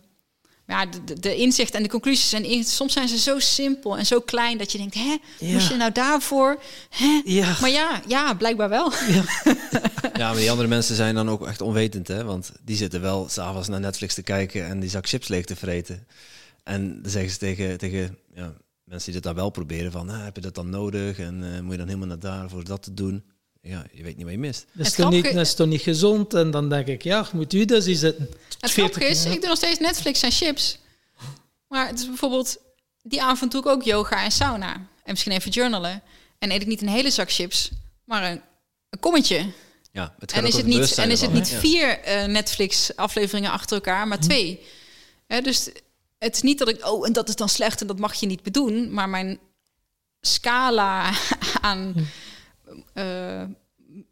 S1: maar ja, de- de, de inzicht en de conclusies zijn in- soms zijn ze zo simpel en zo klein dat je denkt, hè,
S3: Ja.
S1: moest je nou daarvoor? Hè?
S3: Ja.
S1: Maar ja, ja, blijkbaar wel.
S2: Ja, maar die andere mensen zijn dan ook echt onwetend, hè? Want die zitten wel s'avonds naar Netflix te kijken en die zak chips leeg te vreten. En dan zeggen ze tegen, tegen ja, mensen die dat dan wel proberen, van ah, heb je dat dan nodig en eh, moet je dan helemaal naar daar voor dat te doen? Ja, je weet niet wat je mist.
S3: Dat is,
S1: Het
S3: toch niet, dat is toch niet gezond? En dan denk ik, ja, moet u dus zitten.
S1: Het
S3: 40
S1: grappige is, ik doe nog steeds Netflix en chips. Maar het is bijvoorbeeld, die avond doe ik ook yoga en sauna. En misschien even journalen. En eet ik niet een hele zak chips, maar een, een kommetje.
S2: Ja, het
S1: En is het niet, en is het niet vier eh, Netflix-afleveringen achter elkaar, maar twee. Hè, dus het is niet dat ik, oh, en dat is dan slecht en dat mag je niet bedoen. Maar mijn scala aan eh,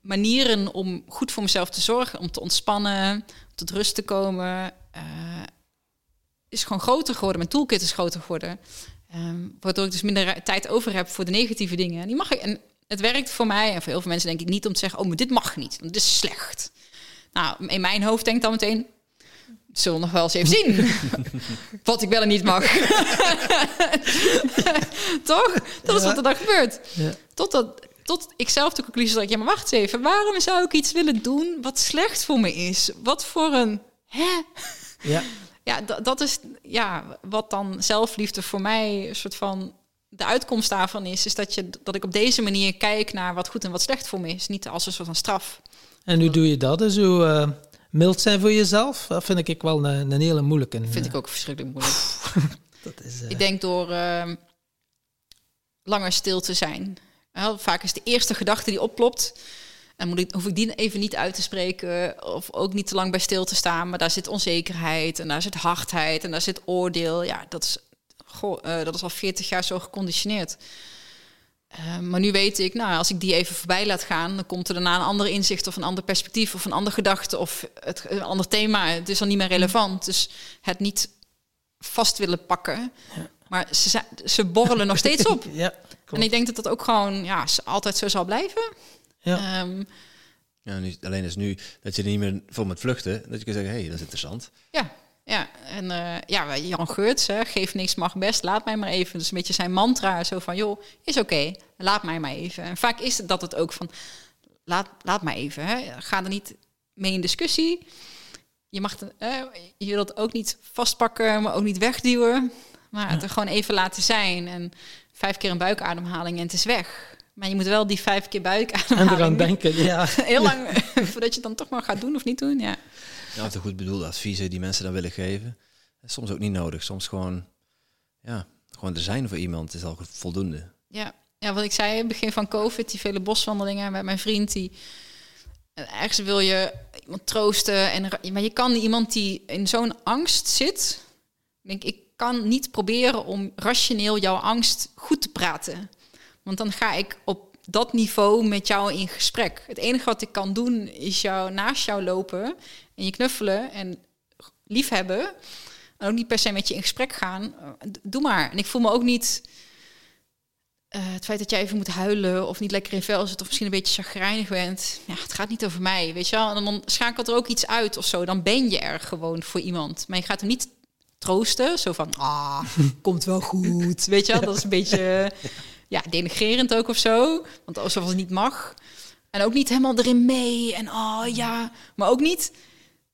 S1: manieren om goed voor mezelf te zorgen, om te ontspannen, tot rust te komen, eh, is gewoon groter geworden. Mijn toolkit is groter geworden. Ehm, waardoor ik dus minder tijd over heb voor de negatieve dingen. En die mag ik. En het werkt voor mij en voor heel veel mensen denk ik niet om te zeggen: oh, maar dit mag niet, want dit is slecht. Nou, in mijn hoofd denkt dan meteen. Zullen we nog wel eens even zien wat ik wel en niet mag. Toch? Dat is
S3: Ja.
S1: wat er dan gebeurt.
S3: Ja.
S1: Totdat, tot ik zelf de conclusie dat ja, maar wacht eens even. Waarom zou ik iets willen doen wat slecht voor me is? Wat voor een, hè?
S3: Ja.
S1: Ja, dat, is ja, wat dan zelfliefde voor mij een soort van de uitkomst daarvan is, is dat, je, dat ik op deze manier kijk naar wat goed en wat slecht voor me is. Niet als een soort van straf.
S3: En hoe doe je dat? Dus hoe eh, mild zijn voor jezelf? Dat vind ik wel een, een hele moeilijke.
S1: Vind ik ook verschrikkelijk moeilijk.
S3: Dat is, eh,
S1: Ik denk door ehm, langer stil te zijn. Wel, vaak is de eerste gedachte die oplopt. En moet ik, hoef ik die even niet uit te spreken. Of ook niet te lang bij stil te staan. Maar daar zit onzekerheid. En daar zit hardheid. En daar zit oordeel. Ja, dat is, goh, eh, dat is al 40 jaar zo geconditioneerd. Eh, maar nu weet ik, nou, als ik die even voorbij laat gaan, dan komt er daarna een ander inzicht of een ander perspectief of een andere gedachte of het, een ander thema. Het is dan niet meer relevant. Dus het niet vast willen pakken. Maar ze, ze borrelen nog steeds op.
S3: ja,
S1: En ik denk dat dat ook gewoon ja, altijd zo zal blijven.
S3: Ja.
S1: Ehm,
S2: Ja, nu, alleen is nu dat je er niet meer voor moet vluchten. Dat je kan zeggen, hé, hey, dat is interessant.
S1: ja, ja. En eh, ja, Jan Geurts, hè, geef niks mag best, laat mij maar even. Dus een beetje zijn mantra, zo van, joh, is oké, laat mij maar even. En vaak is het dat het ook van, laat, laat mij even. Hè. Ga er niet mee in discussie. Je mag eh, je wil het ook niet vastpakken, maar ook niet wegduwen. Maar het er gewoon even laten zijn. En vijf keer een buikademhaling en het is weg. Maar je moet wel die vijf keer
S3: En
S1: buikademhaling...
S3: eraan denken, ja.
S1: Heel lang voordat je het dan toch maar gaat doen of niet doen. Ja,
S2: Ja, de goed bedoelde adviezen die mensen dan willen geven. is soms ook niet nodig. Soms gewoon, ja, gewoon er zijn voor iemand is al voldoende.
S1: ja. ja wat ik zei in het begin van COVID, die vele boswandelingen met mijn vriend. Die, ergens wil je iemand troosten. En, maar je kan iemand die in zo'n angst zit. Ik denk, ik kan niet proberen om rationeel jouw angst goed te praten. Want dan ga ik op dat niveau met jou in gesprek. Het enige wat ik kan doen is jou naast jou lopen en je knuffelen en liefhebben. En ook niet per se met je in gesprek gaan. Eh, Doe maar. En ik voel me ook niet eh, het feit dat jij even moet huilen of niet lekker in vel zit of misschien een beetje chagrijnig bent. Ja, het gaat niet over mij, weet je wel. En dan schakelt er ook iets uit of zo. Dan ben je er gewoon voor iemand. Maar je gaat hem niet troosten. Zo van, ah, komt wel goed. Weet je wel, dat is een beetje ja, denigrerend ook of zo. Want alsof het niet mag. En ook niet helemaal erin mee. En oh ja, maar ook niet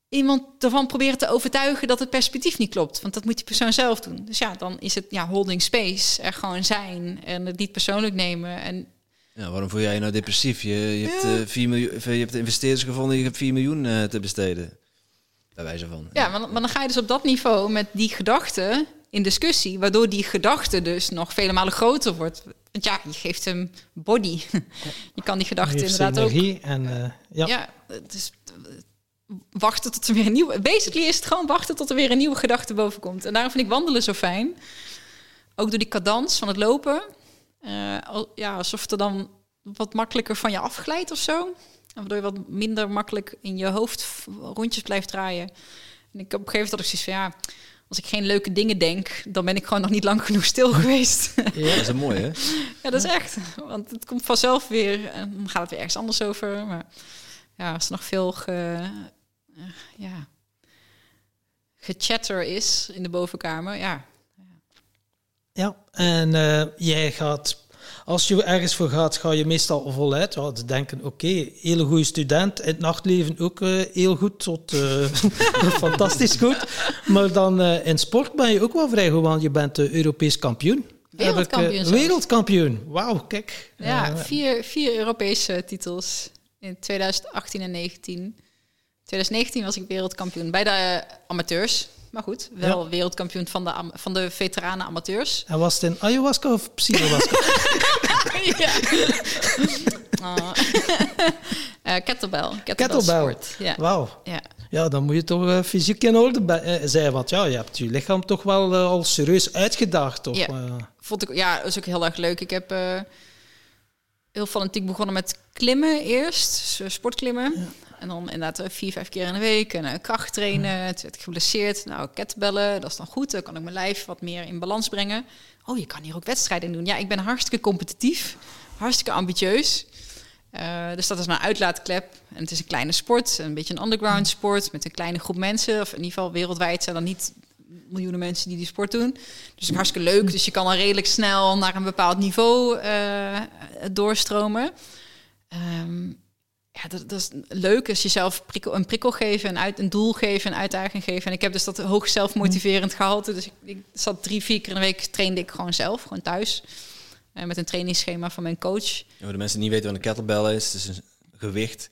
S1: iemand ervan proberen te overtuigen dat het perspectief niet klopt. Want dat moet die persoon zelf doen. Dus ja, dan is het ja, holding space. Er gewoon zijn en het niet persoonlijk nemen. En
S2: Ja, waarom voel jij je nou depressief? Je, je, hebt,
S1: Ja.
S2: eh, 4 miljoen, je hebt investeerders gevonden, je hebt 4 miljoen eh, te besteden. Bij wijze van.
S1: ja, maar, dan- maar dan ga je dus op dat niveau met die gedachte in discussie. Waardoor die gedachte dus nog vele malen groter wordt. Want ja, je geeft hem body. Je kan die gedachte inderdaad ook
S3: energie En, eh, ja.
S1: Ja, het is eh, wachten tot er weer een nieuwe. Basically is het gewoon wachten tot er weer een nieuwe gedachte boven komt. En daarom vind ik wandelen zo fijn. Ook door die cadans van het lopen. Eh, al- ja, alsof het er dan wat makkelijker van je afglijdt of zo. En Waardoor je wat minder makkelijk in je hoofd rondjes blijft draaien. En ik heb op een gegeven moment dat ik zoiets van ja. Als ik geen leuke dingen denk, dan ben ik gewoon nog niet lang genoeg stil geweest.
S2: Dat is een mooi, hè?
S1: Ja, dat is echt. Want het komt vanzelf weer. En dan gaat het weer ergens anders over. Maar ja, als er nog veel ge, eh, ja, gechatter is in de bovenkamer, ja.
S3: Ja, en eh, jij gaat, als je ergens voor gaat, ga je meestal voluit. Ja, te denken, oké, hele goede student, in het nachtleven ook eh, heel goed tot eh, fantastisch goed. Maar dan eh, in sport ben je ook wel vrij goed, want je bent Europees kampioen. heb ik,
S1: Wereldkampioen
S3: wereldkampioen. Wauw, kijk.
S1: Ja, vier, vier Europese titels in 2018 en 19. 2019 was ik wereldkampioen bij de amateurs. Maar goed, wel wereldkampioen van de, van de veteranen amateurs.
S3: en was het in ayahuasca of psilocybin?
S1: ja. Eh, kettlebell.
S3: Kettlebell.
S1: Ja.
S3: Wauw.
S1: ja.
S3: Ja, dan moet je toch eh, fysiek in orde bij- eh, zijn. Want ja, je hebt je lichaam toch wel al serieus uitgedaagd. Toch?
S1: Ja. Vond ik, ja, dat is ook heel erg leuk. Ik heb heel fanatiek begonnen met klimmen eerst. Sportklimmen. En dan inderdaad eh, vier, vijf keer in de week. En eh, kracht trainen. Toen werd ik geblesseerd. Nou, kettlebellen, dat is dan goed. Dan kan ik mijn lijf wat meer in balans brengen. Oh, je kan hier ook wedstrijden doen. Ja, ik ben hartstikke competitief. Hartstikke ambitieus. Eh, dus dat is een uitlaatklep. En het is een kleine sport. Een beetje een underground sport. Met een kleine groep mensen. Of in ieder geval wereldwijd zijn er niet miljoenen mensen die die sport doen. Dus het is hartstikke leuk. Dus je kan al redelijk snel naar een bepaald niveau doorstromen. Ehm, ja, dat, dat is leuk. Is jezelf prikkel, een prikkel geven, een, uit, een doel geven, een uitdaging geven. En ik heb dus dat hoog zelfmotiverend gehalte. Dus ik, ik zat drie, vier keer in de week trainde ik gewoon zelf, gewoon thuis. Eh, met een trainingsschema van mijn coach.
S2: Ja, voor de mensen die niet weten wat een kettlebell is, het is een gewicht.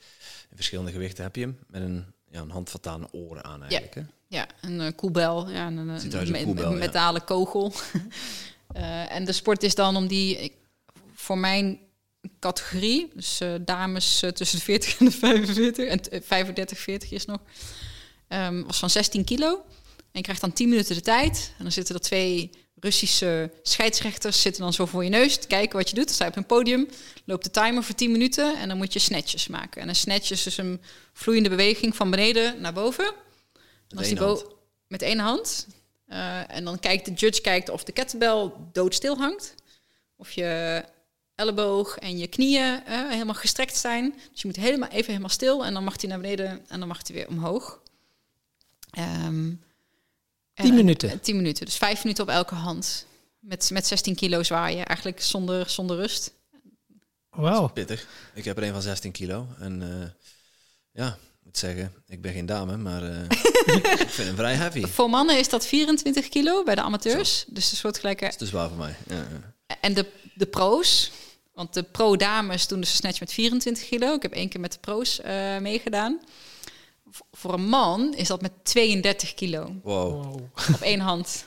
S2: In verschillende gewichten heb je hem. Met een, ja, een handvat aan oren aan eigenlijk. Hè?
S1: Ja, een uh, koelbel. Ja, een, een,
S2: Ziet eruit als een
S1: me-
S2: koelbel,
S1: me-
S2: ja.
S1: metalen kogel. Eh, en de sport is dan om die... Ik, voor mijn categorie, dus eh, dames eh, tussen de 40 en de 45... en eh, 35, 40 is nog... ehm, was van 16 kilo. En je krijgt dan 10 minuten de tijd. En dan zitten er twee Russische scheidsrechters... zitten dan zo voor je neus te kijken wat je doet. Dan sta je op een podium, loopt de timer voor 10 minuten... en dan moet je snatches maken. En een snatch is dus een vloeiende beweging van beneden naar boven... En als die bo- met één hand. Eh, en dan kijkt de judge kijkt of de kettlebell doodstil hangt. Of je elleboog en je knieën eh, helemaal gestrekt zijn. Dus je moet helemaal even helemaal stil. En dan mag hij naar beneden en dan mag hij weer omhoog. Ehm,
S3: Tien
S1: en-
S3: minuten.
S1: en tien minuten. Dus vijf minuten op elke hand. Met, met 16 kilo zwaaien. Eigenlijk zonder, zonder rust.
S3: Wauw.
S2: Pittig. Ik heb er een van 16 kilo. En eh, ja, ik moet zeggen, ik ben geen dame, maar eh, ik vind hem vrij heavy.
S1: Voor mannen is dat 24 kilo bij de amateurs. Dus een soortgelijke
S2: is te zwaar voor mij. Ja, ja.
S1: En de, de pro's, want de pro-dames doen dus een snatch met 24 kilo. Ik heb één keer met de pro's eh, meegedaan. V- voor een man is dat met 32 kilo
S2: Wow.
S3: Wauw.
S1: op één hand.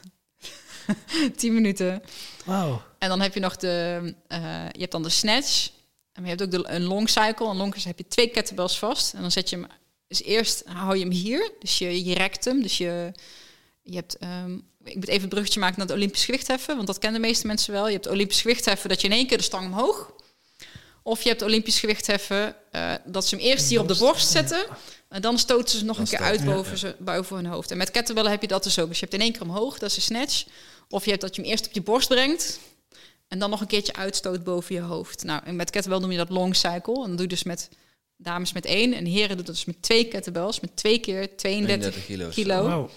S1: 10 minuten.
S3: Wauw.
S1: En dan heb je nog de, eh, je hebt dan de snatch. En je hebt ook de, een long cycle. Een long cycle heb je twee kettlebells vast. En dan zet je hem, dus eerst hou je hem hier. Dus je, je rekt hem. Dus je, je hebt, ehm, ik moet even een bruggetje maken naar het Olympisch gewichtheffen. Want dat kennen de meeste mensen wel. Je hebt Olympisch gewichtheffen dat je in één keer de stang omhoog. Of je hebt Olympisch gewichtheffen eh, dat ze hem eerst hier op de borst zetten. En dan stoten ze nog
S2: Dan
S1: een keer uit boven,
S2: ja.
S1: Ze, boven hun hoofd. En met kettlebellen heb je dat dus ook. Dus je hebt in één keer omhoog, dat is een snatch. Of je hebt dat je hem eerst op je borst brengt. En dan nog een keertje uitstoot boven je hoofd. Nou, en met kettlebell noem je dat long cycle. En dan doe je dus met dames met één. En heren doen dat dus met twee kettlebells. Met twee keer 32
S2: 32 kilo.
S1: kilo.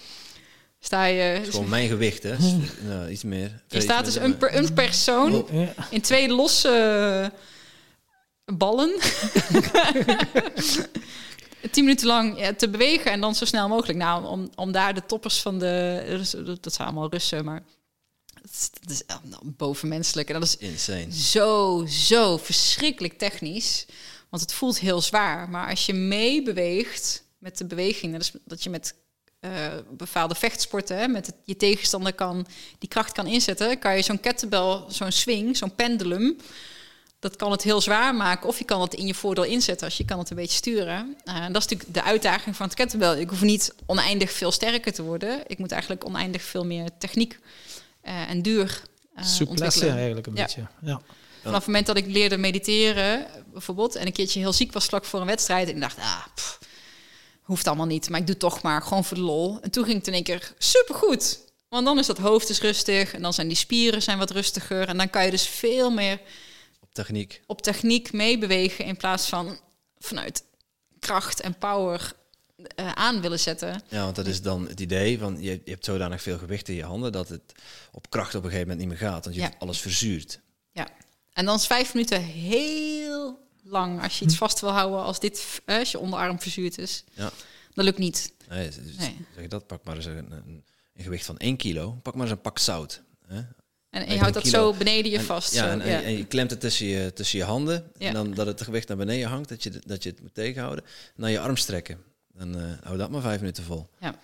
S1: Sta je...
S2: Dat is gewoon mijn gewicht, hè. Dus, nou, iets meer.
S1: je staat dus een, per, een persoon
S3: Ja.
S1: in twee losse eh, ballen. Tien minuten lang ja, te bewegen en dan zo snel mogelijk. Nou, om, om daar de toppers van de... Dat, zijn allemaal Russen, maar... Dat is, dat is eh, bovenmenselijk. En dat is
S2: Insane.
S1: zo, zo verschrikkelijk technisch. Want het voelt heel zwaar. Maar als je meebeweegt met de beweging... Dat, is, dat je met eh, bepaalde vechtsporten... Hè, met het, je tegenstander kan, die kracht kan inzetten... kan je zo'n kettlebell, zo'n swing, zo'n pendulum... dat kan het heel zwaar maken. Of je kan het in je voordeel inzetten als je kan het een beetje sturen. Eh, en dat is natuurlijk de uitdaging van het kettlebell. Ik hoef niet oneindig veel sterker te worden. Ik moet eigenlijk oneindig veel meer techniek eh, en duur eh
S3: Souplesse eigenlijk een
S1: Ja.
S3: beetje. Ja.
S1: Vanaf het moment dat ik leerde mediteren, bijvoorbeeld, en een keertje heel ziek was vlak voor een wedstrijd, en ik dacht, ah, pff, hoeft allemaal niet, maar ik doe het toch maar, gewoon voor de lol. En toen ging het in één keer supergoed. Want dan is dat hoofd is rustig en dan zijn die spieren zijn wat rustiger. En dan kan je dus veel meer
S2: Op techniek.
S1: op techniek meebewegen in plaats van vanuit kracht en power eh, aan willen zetten.
S2: Ja, want dat is dan het idee van je, je hebt zodanig veel gewicht in je handen dat het op kracht op een gegeven moment niet meer gaat. Want je
S1: Ja.
S2: hebt alles verzuurt.
S1: Ja. En dan is vijf minuten heel lang als je iets vast wil houden als dit, eh, als je onderarm verzuurd is.
S2: Ja.
S1: Dat lukt niet.
S2: Nee, dus
S1: Nee.
S2: Zeg je dat, pak maar eens een, een, een gewicht van 1 kilo. Pak maar eens een pak zout. Hè?
S1: En, je houdt dat
S2: kilo.
S1: zo beneden je
S2: En-
S1: vast.
S2: Ja,
S1: zo,
S2: en,
S1: ja.
S2: en, en je klemt het tussen je, tussen je handen.
S1: Ja.
S2: En dan dat het gewicht naar beneden hangt, dat je, dat je het moet tegenhouden. Naar je arm strekken. Dan eh hou dat maar vijf minuten vol.
S1: Ja.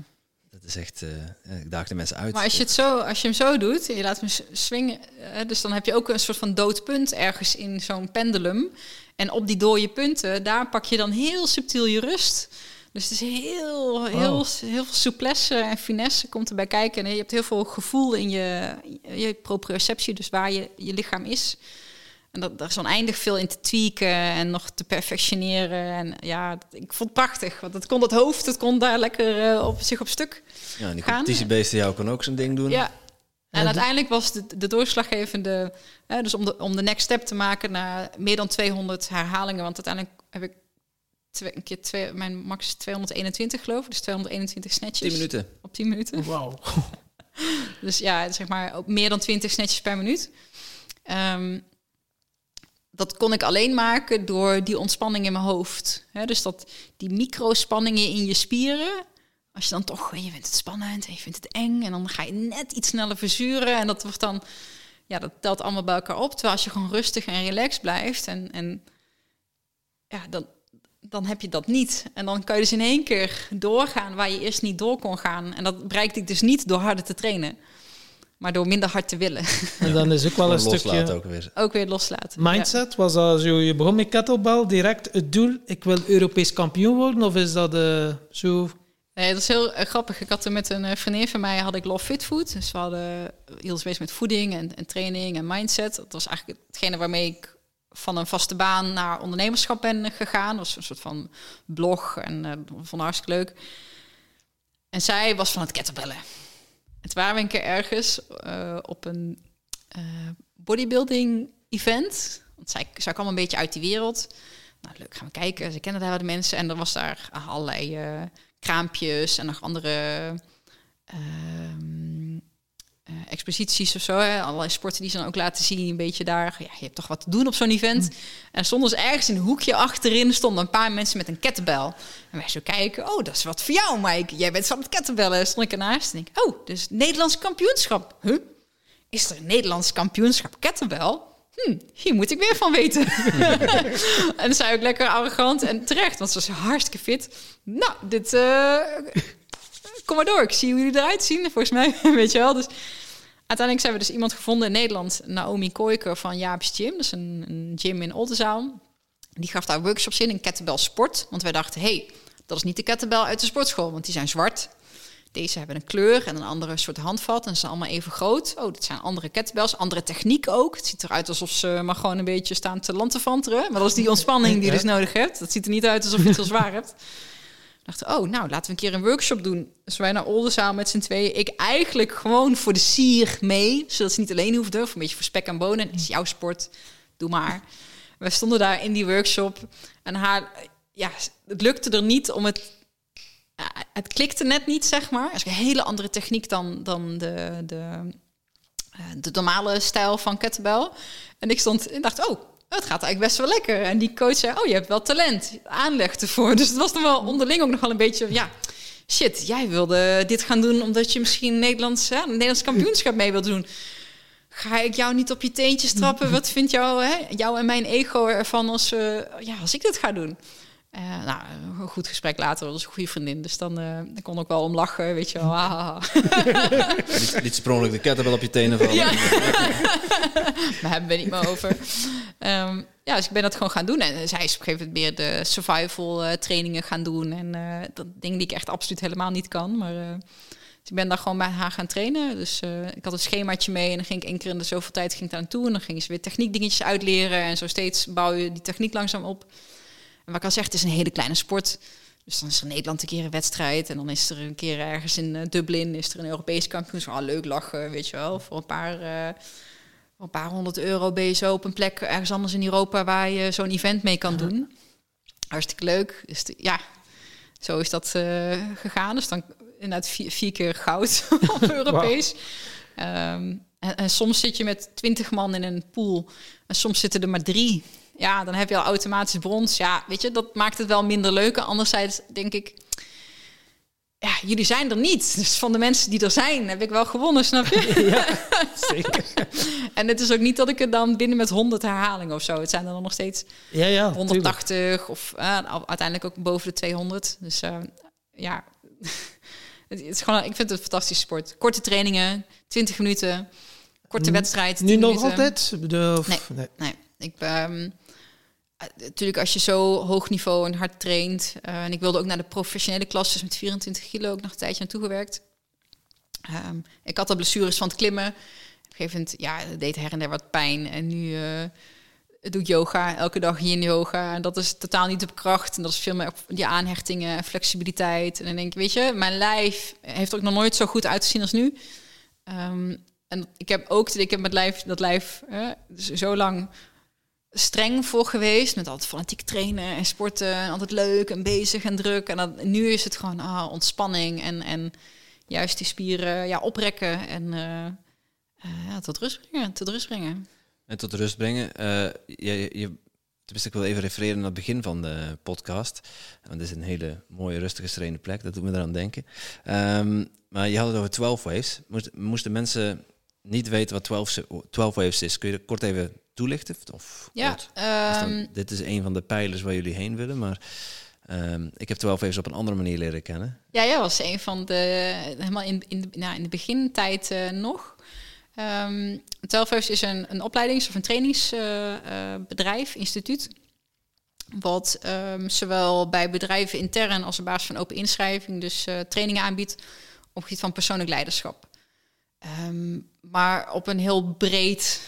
S2: Is echt, eh, ja, ik daag de mensen uit.
S1: Maar als je, het zo, als je hem zo doet, en je laat hem swingen, eh, dus dan heb je ook een soort van dood punt ergens in zo'n pendulum. En op die dode punten, daar pak je dan heel subtiel je rust. Dus het is heel, heel, heel veel souplesse en finesse komt erbij kijken. En je hebt heel veel gevoel in je, je proprioceptie, dus waar je, je lichaam is. En dat, daar is oneindig veel in te tweaken en nog te perfectioneren. En ja, dat- ik vond het prachtig. Want het kon dat hoofd, het kon daar lekker eh, op zich op stuk.
S2: ja, en die competitiebeesten jou kan ook zijn ding doen.
S1: Ja. En
S3: En de-
S1: uiteindelijk was de, de doorslaggevende, hè, dus om de, om de next step te maken naar meer dan 200 herhalingen. Want uiteindelijk heb ik twee, een keer twee, mijn max is 221 geloof ik, dus 221 snatches.
S2: 10 minuten.
S1: Op 10 minuten.
S3: Wauw.
S1: Dus ja, zeg maar ook meer dan 20 snatches per minuut. Ehm, dat kon ik alleen maken door die ontspanning in mijn hoofd. Dus dat die microspanningen in je spieren. Als je dan toch, je vindt het spannend en je vindt het eng. En dan ga je net iets sneller verzuren. En dat wordt dan, ja, dat telt allemaal bij elkaar op. Terwijl als je gewoon rustig en relaxed blijft. En, en ja, dan, dan heb je dat niet. En dan kan je dus in één keer doorgaan waar je eerst niet door kon gaan. En dat bereikte ik dus niet door harder te trainen. Maar door minder hard te willen.
S3: En dan is ook wel een stukje
S2: ook weer.
S1: Ook weer loslaten.
S3: mindset. Was dat zo, je begon met kettlebell, direct het doel, ik wil Europees kampioen worden? Of is dat eh, zo...
S1: Nee, dat is heel eh, grappig. Ik had er met een eh, vriendin van mij had ik Love Fit Food. Dus we hadden heel bezig met voeding en, en training en mindset. Dat was eigenlijk hetgene waarmee ik van een vaste baan naar ondernemerschap ben gegaan. Dat was een soort van blog en eh dat vond ik hartstikke leuk. En zij was van het kettlebellen. Het waren we een keer ergens eh, op een eh, bodybuilding event. Want zij, zij kwam een beetje uit die wereld. Nou, leuk, gaan we kijken. Ze kennen daar wel de mensen. En er was daar allerlei eh, kraampjes en nog andere ehm, eh, exposities of zo. Hè. Allerlei sporten die ze dan ook laten zien. Een beetje daar. Ja, je hebt toch wat te doen op zo'n event. En er stonden dus ergens in een hoekje achterin stonden een paar mensen met een kettlebell. En wij zo kijken. Oh, dat is wat voor jou, Mike. Jij bent van het kettlebellen. Stond ik ernaast en denk, oh, dus Nederlands kampioenschap. Huh? Is er een Nederlands kampioenschap kettlebell? Hm, hier moet ik weer van weten. en dan zei ook lekker arrogant en terecht, want ze was hartstikke fit. Nou, dit... eh, kom maar door, ik zie hoe jullie eruit zien. Volgens mij, weet je wel. Dus uiteindelijk zijn we dus iemand gevonden in Nederland. Naomi Koiker van Jaap's Gym. Dat is een, een gym in Oldenzaal. Die gaf daar workshops in, in kettlebell sport. Want wij dachten, hey, dat is niet de kettlebell uit de sportschool, want die zijn zwart. Deze hebben een kleur en een andere soort handvat. En ze zijn allemaal even groot. Oh, dit zijn andere kettlebells. Andere techniek ook. Het ziet eruit alsof ze maar gewoon een beetje staan te lantefanteren. Maar dat is die ontspanning die je dus nodig hebt. Dat ziet er niet uit alsof je het heel zwaar hebt. Ik dacht, oh, nou, laten we een keer een workshop doen. Dus wij naar Oldenzaal met z'n tweeën. Ik eigenlijk gewoon voor de sier mee. Zodat ze niet alleen hoefden. Of een beetje voor spek en bonen. Is jouw sport. Doe maar. We stonden daar in die workshop. En haar, ja, het lukte er niet om het het klikte net niet, zeg maar. Het is een hele andere techniek dan, dan de, de, eh, de normale stijl van kettlebell. En ik stond en dacht, oh, het gaat eigenlijk best wel lekker. En die coach zei, oh, je hebt wel talent, aanleg ervoor. Dus het was nog wel onderling ook nog wel een beetje, ja, shit, jij wilde dit gaan doen omdat je misschien Nederlands, hè, een Nederlands kampioenschap mee wilt doen. Ga ik jou niet op je teentjes trappen? Wat vindt jou, hè, jou en mijn ego ervan als, eh, ja, als ik dit ga doen? Eh, nou, een goed gesprek later, was een goede vriendin. Dus dan uh, ik kon ook wel om lachen, weet je wel. Ah.
S2: Liet, liet sprongelijk de op je tenen vallen.
S1: Ja. Daar hebben we niet meer over. Um, ja, dus ik ben dat gewoon gaan doen. En zij is op een gegeven moment meer de survival uh, trainingen gaan doen. En dat dingen die ik echt absoluut helemaal niet kan. Maar dus ik ben daar gewoon bij haar gaan trainen. Dus ik had een schemaatje mee en dan ging ik één keer in de zoveel tijd ging ik daar naartoe. En dan gingen ze weer techniekdingetjes uitleren. En zo steeds bouw je die techniek langzaam op. Wat ik al zeg, het is een hele kleine sport. Dus dan is er in Nederland een keer een wedstrijd. En dan is er een keer ergens in uh, Dublin is er een Europees kampioenschap. Ah, leuk lachen, weet je wel. Voor een paar, uh, voor een paar honderd euro ben je zo op een plek ergens anders in Europa... waar je zo'n event mee kan doen. Hartstikke leuk. Dus de, ja, zo is dat uh, gegaan. Dus dan inderdaad vier, vier keer goud op Europees. Wow. Um, en, en soms zit je met twintig man in een pool. En soms zitten er maar drie ja, dan heb je al automatisch brons. Ja, weet je, dat maakt het wel minder leuk. Anderzijds denk ik, ja, jullie zijn er niet. Dus van de mensen die er zijn, heb ik wel gewonnen, snap je?
S3: Ja, zeker.
S1: en het is ook niet dat ik het dan binnen met 100 herhalingen of zo. Het zijn er dan nog steeds
S3: Ja, ja. tuurlijk.
S1: 180 of eh, uiteindelijk ook boven de 200. Dus eh, ja, het is gewoon, ik vind het een fantastische sport. Korte trainingen, 20 minuten, korte wedstrijd. 10
S3: Nu nog
S1: minuten.
S3: altijd? De,
S1: Nee.
S3: nee.
S1: Nee, ik eh, natuurlijk als je zo hoog niveau en hard traint. eh, en ik wilde ook naar de professionele klasses met 24 kilo ook nog een tijdje naartoe gewerkt. Ehm, ik had al blessures van het klimmen. Op een gegeven ja, deed her en der wat pijn. En nu eh, doe ik yoga, elke dag yin yoga. En dat is totaal niet op kracht. En dat is veel meer die aanhechtingen en flexibiliteit. En dan denk ik, weet je, mijn lijf heeft ook nog nooit zo goed uitgezien als nu. Ehm, en ik heb ook, ik heb met lijf, dat lijf eh, zo lang streng voor geweest. Met altijd fanatiek trainen en sporten. En altijd leuk en bezig en druk. En dan, nu is het gewoon ah, ontspanning en, en juist die spieren ja, oprekken. En eh, eh, tot rust brengen. Tot rust brengen.
S2: En tot rust brengen. Eh, je, je, tenminste, ik wil even refereren naar het begin van de podcast. Want dit is een hele mooie, rustige, serene plek. Dat doet me eraan denken. Ehm, maar je had het over 12 waves. Moest, moesten mensen niet weten wat 12, se- 12 waves is? Kun je kort even toelichten? Of
S1: Ja?
S2: Dus dan-
S1: ehm,
S2: dit is een van de pijlers waar jullie heen willen. Maar ehm, ik heb 12 waves op een andere manier leren kennen.
S1: Ja, jij was een van de, helemaal in, in, de, nou, in de begintijd eh, nog. Ehm Telfeus is een, een opleidings- of een trainingsbedrijf, instituut. Wat zowel bij bedrijven intern als op basis van open inschrijving, dus eh, trainingen aanbiedt op het gebied van persoonlijk leiderschap. Maar op een heel breed.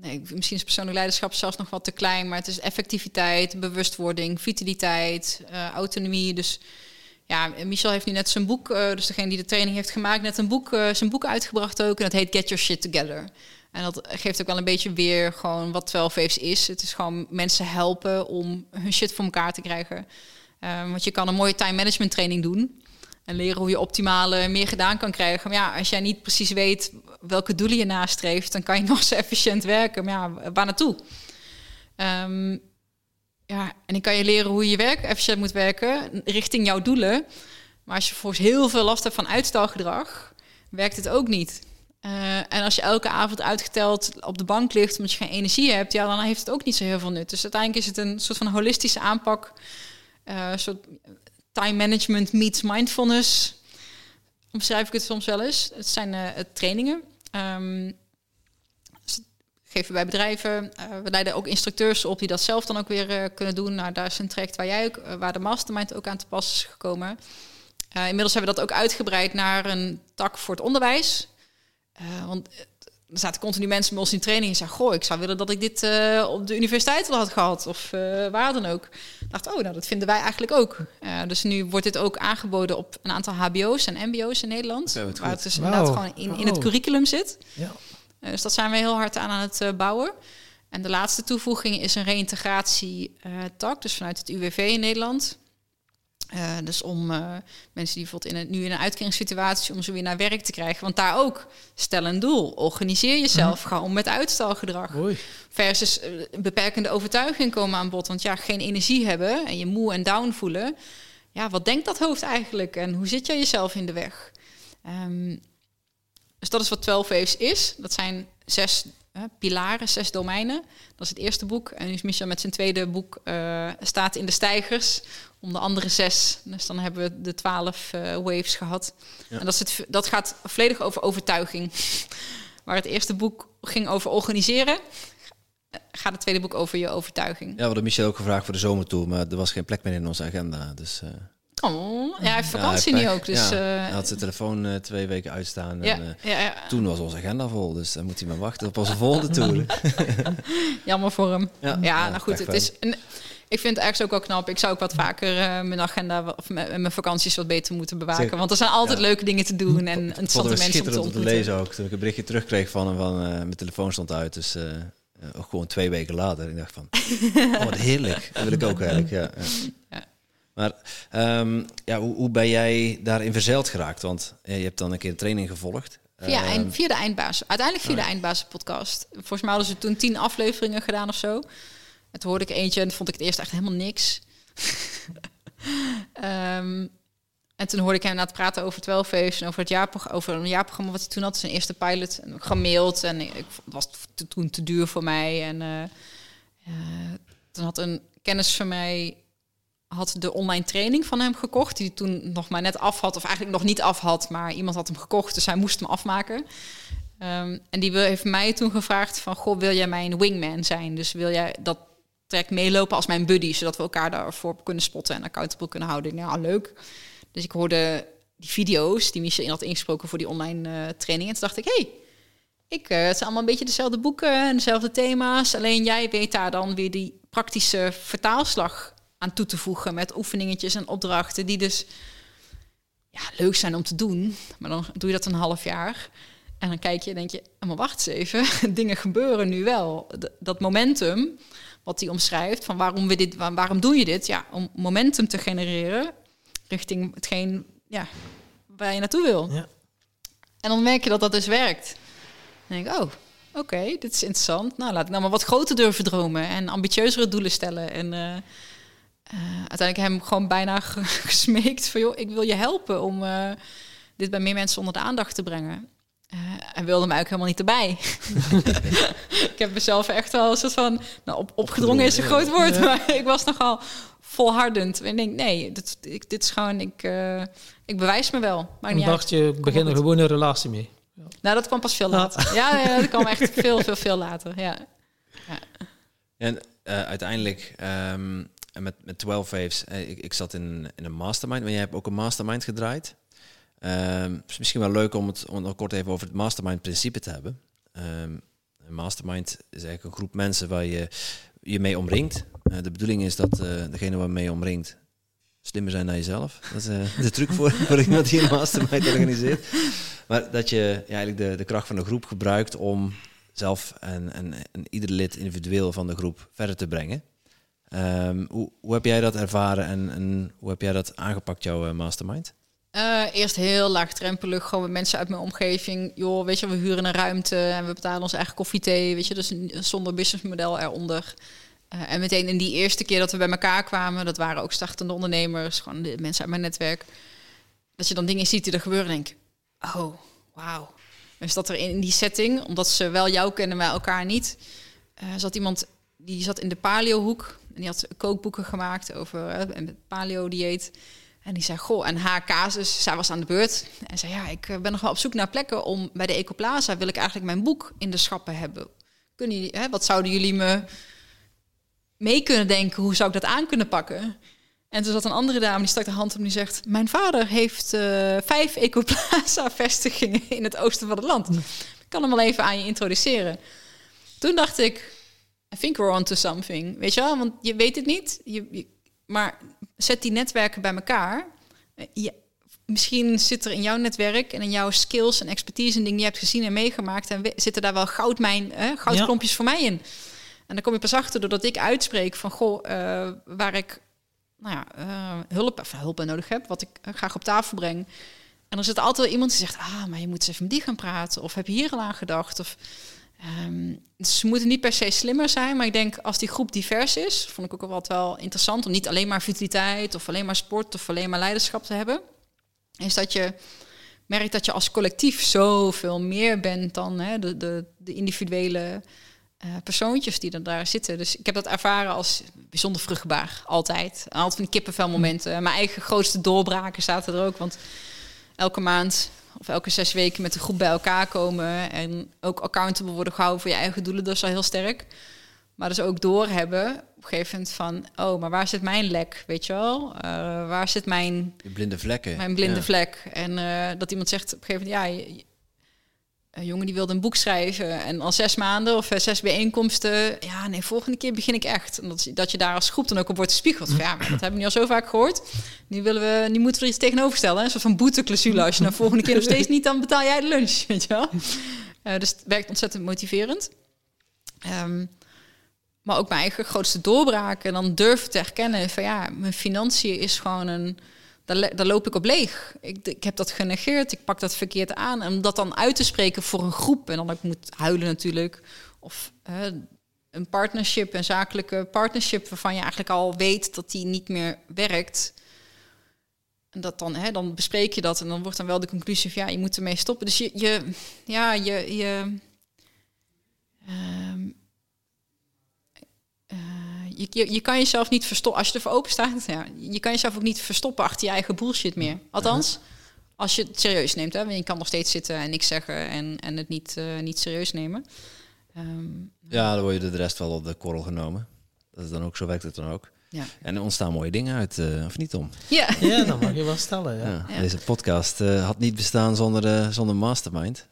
S1: Nee, misschien is persoonlijk leiderschap zelfs nog wat te klein, maar het is effectiviteit, bewustwording, vitaliteit, eh, autonomie. Dus ja, Michel heeft nu net zijn boek, eh, dus degene die de training heeft gemaakt, net een boek, eh, zijn boek uitgebracht ook. En dat heet Get Your Shit Together. En dat geeft ook wel een beetje weer gewoon wat 12 Waves is. Het is gewoon mensen helpen om hun shit voor elkaar te krijgen. Want je kan een mooie time management training doen. En leren hoe je optimale meer gedaan kan krijgen. Maar ja, als jij niet precies weet welke doelen je nastreeft, dan kan je nog zo efficiënt werken. Maar ja, waar naartoe? Ehm, ja, en ik kan je leren hoe je werk efficiënt moet werken richting jouw doelen. Maar als je volgens heel veel last hebt van uitstelgedrag, werkt het ook niet. Eh, en als je elke avond uitgeteld op de bank ligt omdat je geen energie hebt, ja, dan heeft het ook niet zo heel veel nut. Dus uiteindelijk is het een soort van holistische aanpak. eh, soort time management meets mindfulness. Omschrijf ik het soms wel eens. Het zijn eh, trainingen. S- geven bij bedrijven. Eh, we leiden ook instructeurs op die dat zelf dan ook weer eh, kunnen doen. Nou, daar is een traject waar jij ook, waar de mastermind ook aan te pas is gekomen. Inmiddels hebben we dat ook uitgebreid naar een tak voor het onderwijs. Want er zaten continu mensen bij ons in training en zeiden... goh, ik zou willen dat ik dit eh, op de universiteit wel had gehad. Of eh, waar dan ook. Ik dacht, oh, nou, dat vinden wij eigenlijk ook. Eh, dus nu wordt dit ook aangeboden op een aantal hbo's en mbo's in Nederland. Waar
S2: goed.
S1: het dus inderdaad
S3: Wauw.
S1: gewoon in, in het
S3: Oh.
S1: curriculum zit.
S3: Ja.
S1: Dus dat zijn we heel hard aan aan het eh, bouwen. En de laatste toevoeging is een reïntegratie-tak, dus vanuit het UWV in Nederland. Eh, dus om eh, mensen die bijvoorbeeld in een, nu in een uitkeringssituatie, om ze weer naar werk te krijgen. Want daar ook, stel een doel, organiseer jezelf, ga om met uitstelgedrag. Versus eh, beperkende overtuigingen komen aan bod. Want ja, geen energie hebben en je moe en down voelen. Ja, wat denkt dat hoofd eigenlijk? En hoe zit jij jezelf in de weg? Ehm, dus dat is wat 12 Waves is. Dat zijn zes pilaren, zes domeinen. Dat is het eerste boek. En nu is Michel met zijn tweede boek staat in de stijgers. Om de andere zes. Dus dan hebben we de twaalf eh, waves gehad.
S2: Ja.
S1: En dat, is het, dat gaat volledig over overtuiging. Waar het eerste boek ging over organiseren, gaat het tweede boek over je overtuiging.
S2: Ja, we hadden Michel ook gevraagd voor de zomertour, maar er was geen plek meer in onze agenda. Dus, eh,
S1: Oh, ja, hij heeft
S2: ja,
S1: vakantie nu ook. Dus,
S2: ja,
S1: eh,
S2: hij had zijn telefoon twee weken uitstaan.
S1: ja,
S2: En, toen was onze agenda vol, dus dan moet hij maar wachten op onze volgende tour.
S1: jammer voor hem.
S2: Ja,
S1: nou goed, het is. En ik vind het ergens ook wel knap. Ik zou ook wat vaker eh, mijn agenda of mijn, vakanties wat beter moeten bewaken.
S2: Zeker.
S1: Want er zijn altijd
S2: Ja.
S1: leuke dingen te doen en interessante mensen om te
S2: te lezen ook. Toen ik een berichtje terugkreeg van hem, van eh, mijn telefoon stond uit. Dus eh, ook gewoon twee weken later. Ik dacht van, oh wat heerlijk. Dat wil ik ook eigenlijk, ja. ja.
S1: Ja.
S2: Maar ehm, ja, hoe, hoe ben jij daarin verzeild geraakt? Want je hebt dan een keer een training gevolgd.
S1: Via,
S2: Ehm,
S1: eind, via de eindbaas. Uiteindelijk via
S2: Oh,
S1: de eindbaas podcast. Volgens mij hadden ze toen tien afleveringen gedaan of zo. Toen hoorde ik eentje en vond ik het eerst echt helemaal niks. Ehm, En toen hoorde ik hem inderdaad praten over 12 Faves en over, het jaarprogramma, over een wat hij toen had, zijn eerste pilot. En gemaild en ik, het was toen te duur voor mij. En uh, toen had een kennis van mij had de online training van hem gekocht, die toen nog maar net af had, of eigenlijk nog niet af had, maar iemand had hem gekocht, dus hij moest hem afmaken. Um, en die heeft mij toen gevraagd van, goh, wil jij mijn wingman zijn? Dus wil jij dat trek meelopen als mijn buddy, zodat we elkaar daarvoor kunnen spotten en accountable kunnen houden? Ja, leuk. Dus ik hoorde die video's die Michel had ingesproken voor die online uh, training. En toen dacht ik, hey, ik, uh, het zijn allemaal een beetje dezelfde boeken en dezelfde thema's. Alleen jij weet daar dan weer die praktische vertaalslag aan toe te voegen met oefeningetjes en opdrachten die dus ja, leuk zijn om te doen. Maar dan doe je dat een half jaar. En dan kijk je en denk je, oh, maar wacht eens even, dingen gebeuren nu wel. dat momentum, wat hij omschrijft, van waarom, we dit, waarom doe je dit? Ja, om momentum te genereren richting hetgeen ja, waar je naartoe wil. Ja. En dan merk je dat dat dus werkt. Dan denk ik, oh, oké, dit is interessant. Nou, laat ik nou maar wat groter durven dromen en ambitieuzere doelen stellen. En uh, uiteindelijk hem gewoon bijna gesmeekt van, joh, ik wil je helpen om uh, dit bij meer mensen onder de aandacht te brengen. En wilde mij ook helemaal niet erbij. ik heb mezelf echt wel een soort van... Nou, op, opgedrongen is een groot woord, maar ik was nogal volhardend. En ik denk, nee, dit, ik, dit is gewoon, ik, uh, ik bewijs me wel. Maar
S3: niet dacht je, begin er gewoon een relatie mee.
S1: Ja. Nou, dat kwam pas veel later. Ja, ja, dat kwam echt veel, veel, veel later. Ja. ja.
S2: En uh, uiteindelijk, um, met, met 12 Waves, uh, ik, ik zat in, in een mastermind, maar jij hebt ook een mastermind gedraaid. Um, is misschien wel leuk om het om nog kort even over het mastermind principe te hebben. Um, een mastermind is eigenlijk een groep mensen waar je je mee omringt. Uh, de bedoeling is dat uh, degene waar je mee omringt slimmer zijn dan jezelf. Dat is uh, de truc voor, voor iemand die een mastermind organiseert. Maar dat je ja, eigenlijk de, de kracht van de groep gebruikt om zelf en, en, en ieder lid individueel van de groep verder te brengen. Um, hoe, hoe heb jij dat ervaren en, en hoe heb jij dat aangepakt, jouw mastermind?
S1: Uh, eerst heel laagdrempelig, gewoon met mensen uit mijn omgeving. Joh, weet je, we huren een ruimte en we betalen ons eigen koffie-thee. Weet je, dus zonder businessmodel eronder. Uh, en meteen in die eerste keer dat we bij elkaar kwamen, dat waren ook startende ondernemers, gewoon de mensen uit mijn netwerk. Dat je dan dingen ziet die er gebeuren en denk, oh, wauw. Dus dat er in, die setting, omdat ze wel jou kennen, maar elkaar niet, uh, zat iemand die zat in de paleo-hoek. En die had kookboeken gemaakt over paleo-dieet. En die zei, goh, en haar casus, zij was aan de beurt. En zei, ja, ik eh, ben nog wel op zoek naar plekken om bij de Ecoplaza wil ik eigenlijk mijn boek in de schappen hebben. Kunnen jullie, hè, wat zouden jullie me mee kunnen denken? Hoe zou ik dat aan kunnen pakken? En toen zat een andere dame, die stak de hand op en die zegt... Mijn vader heeft uh, vijf Ecoplaza-vestigingen in het oosten van het land. Ik kan hem wel even aan je introduceren. Toen dacht ik, I think we're on to something. Weet je wel, want je weet het niet. je, maar zet die netwerken bij elkaar. Eh, misschien zit er in jouw netwerk en in jouw skills en expertise en dingen die je hebt gezien en meegemaakt. En zitten daar wel goudmijn, hè, goudklompjes voor mij in. En dan kom je pas achter doordat ik uitspreek van goh, uh, waar ik nou ja, uh, hulp, hulp bij nodig heb, wat ik graag op tafel breng. En er zit altijd iemand die zegt, ah, maar je moet eens even met die gaan praten. Of heb je hier al aan gedacht? Of Um, ze moeten niet per se slimmer zijn, maar ik denk als die groep divers is, vond ik ook wel wat wel interessant om niet alleen maar vitaliteit of alleen maar sport of alleen maar leiderschap te hebben, is dat je merkt dat je als collectief zoveel meer bent dan hè, de, de, de, individuele uh, persoontjes die er daar zitten. Dus ik heb dat ervaren als bijzonder vruchtbaar, altijd. Altijd van die kippenvelmomenten. Mijn eigen grootste doorbraken zaten er ook, want elke maand of elke zes weken met de groep bij elkaar komen en ook accountable worden gehouden voor je eigen doelen, dat is al heel sterk. Maar dus ook doorhebben op een gegeven moment van, oh, maar waar zit mijn lek, weet je wel? Uh, waar zit mijn...
S2: blinde vlekken.
S1: Mijn blinde vlek. En uh, dat iemand zegt op een gegeven moment, ja, een jongen die wilde een boek schrijven en al zes maanden of eh, zes bijeenkomsten. Ja, nee, volgende keer begin ik echt. En dat, je daar als groep dan ook op wordt gespiegeld. Ja, dat hebben we nu al zo vaak gehoord. Nu, willen we, nu moeten we er iets tegenover stellen. Een soort van boeteclausule. Als je nou volgende keer nog steeds niet, dan betaal jij de lunch. Weet je wel? Uh, dus het werkt ontzettend motiverend. Um, maar ook mijn eigen grootste doorbraak. En dan durven te herkennen van ja, mijn financiën is gewoon een daar, loop ik op leeg. Ik, ik heb dat genegeerd, ik pak dat verkeerd aan. En om dat dan uit te spreken voor een groep, en dan ook moet huilen natuurlijk, of een partnership, een zakelijke partnership, waarvan je eigenlijk al weet dat die niet meer werkt. en dat dan, hè, dan bespreek je dat en dan wordt dan wel de conclusie van ja, je moet ermee stoppen. Dus je, je ja, je, je, ehm, eh, je, je, je kan jezelf niet verstoppen als je ervoor open staat. Ja, je kan jezelf ook niet verstoppen achter je eigen bullshit meer. Althans, als je het serieus neemt. Hè, want je kan nog steeds zitten en niks zeggen en, en het niet, eh, niet serieus nemen. Ehm,
S2: Ja, dan word je de rest wel op de korrel genomen. Dat is dan ook, zo werkt het dan ook.
S1: ja.
S2: En er ontstaan mooie dingen uit, eh, of niet om.
S1: Ja.
S3: Ja, dat mag je wel stellen. Ja,
S2: Ja.
S1: Ja.
S2: Deze podcast eh, had niet bestaan zonder, eh, zonder Mastermind.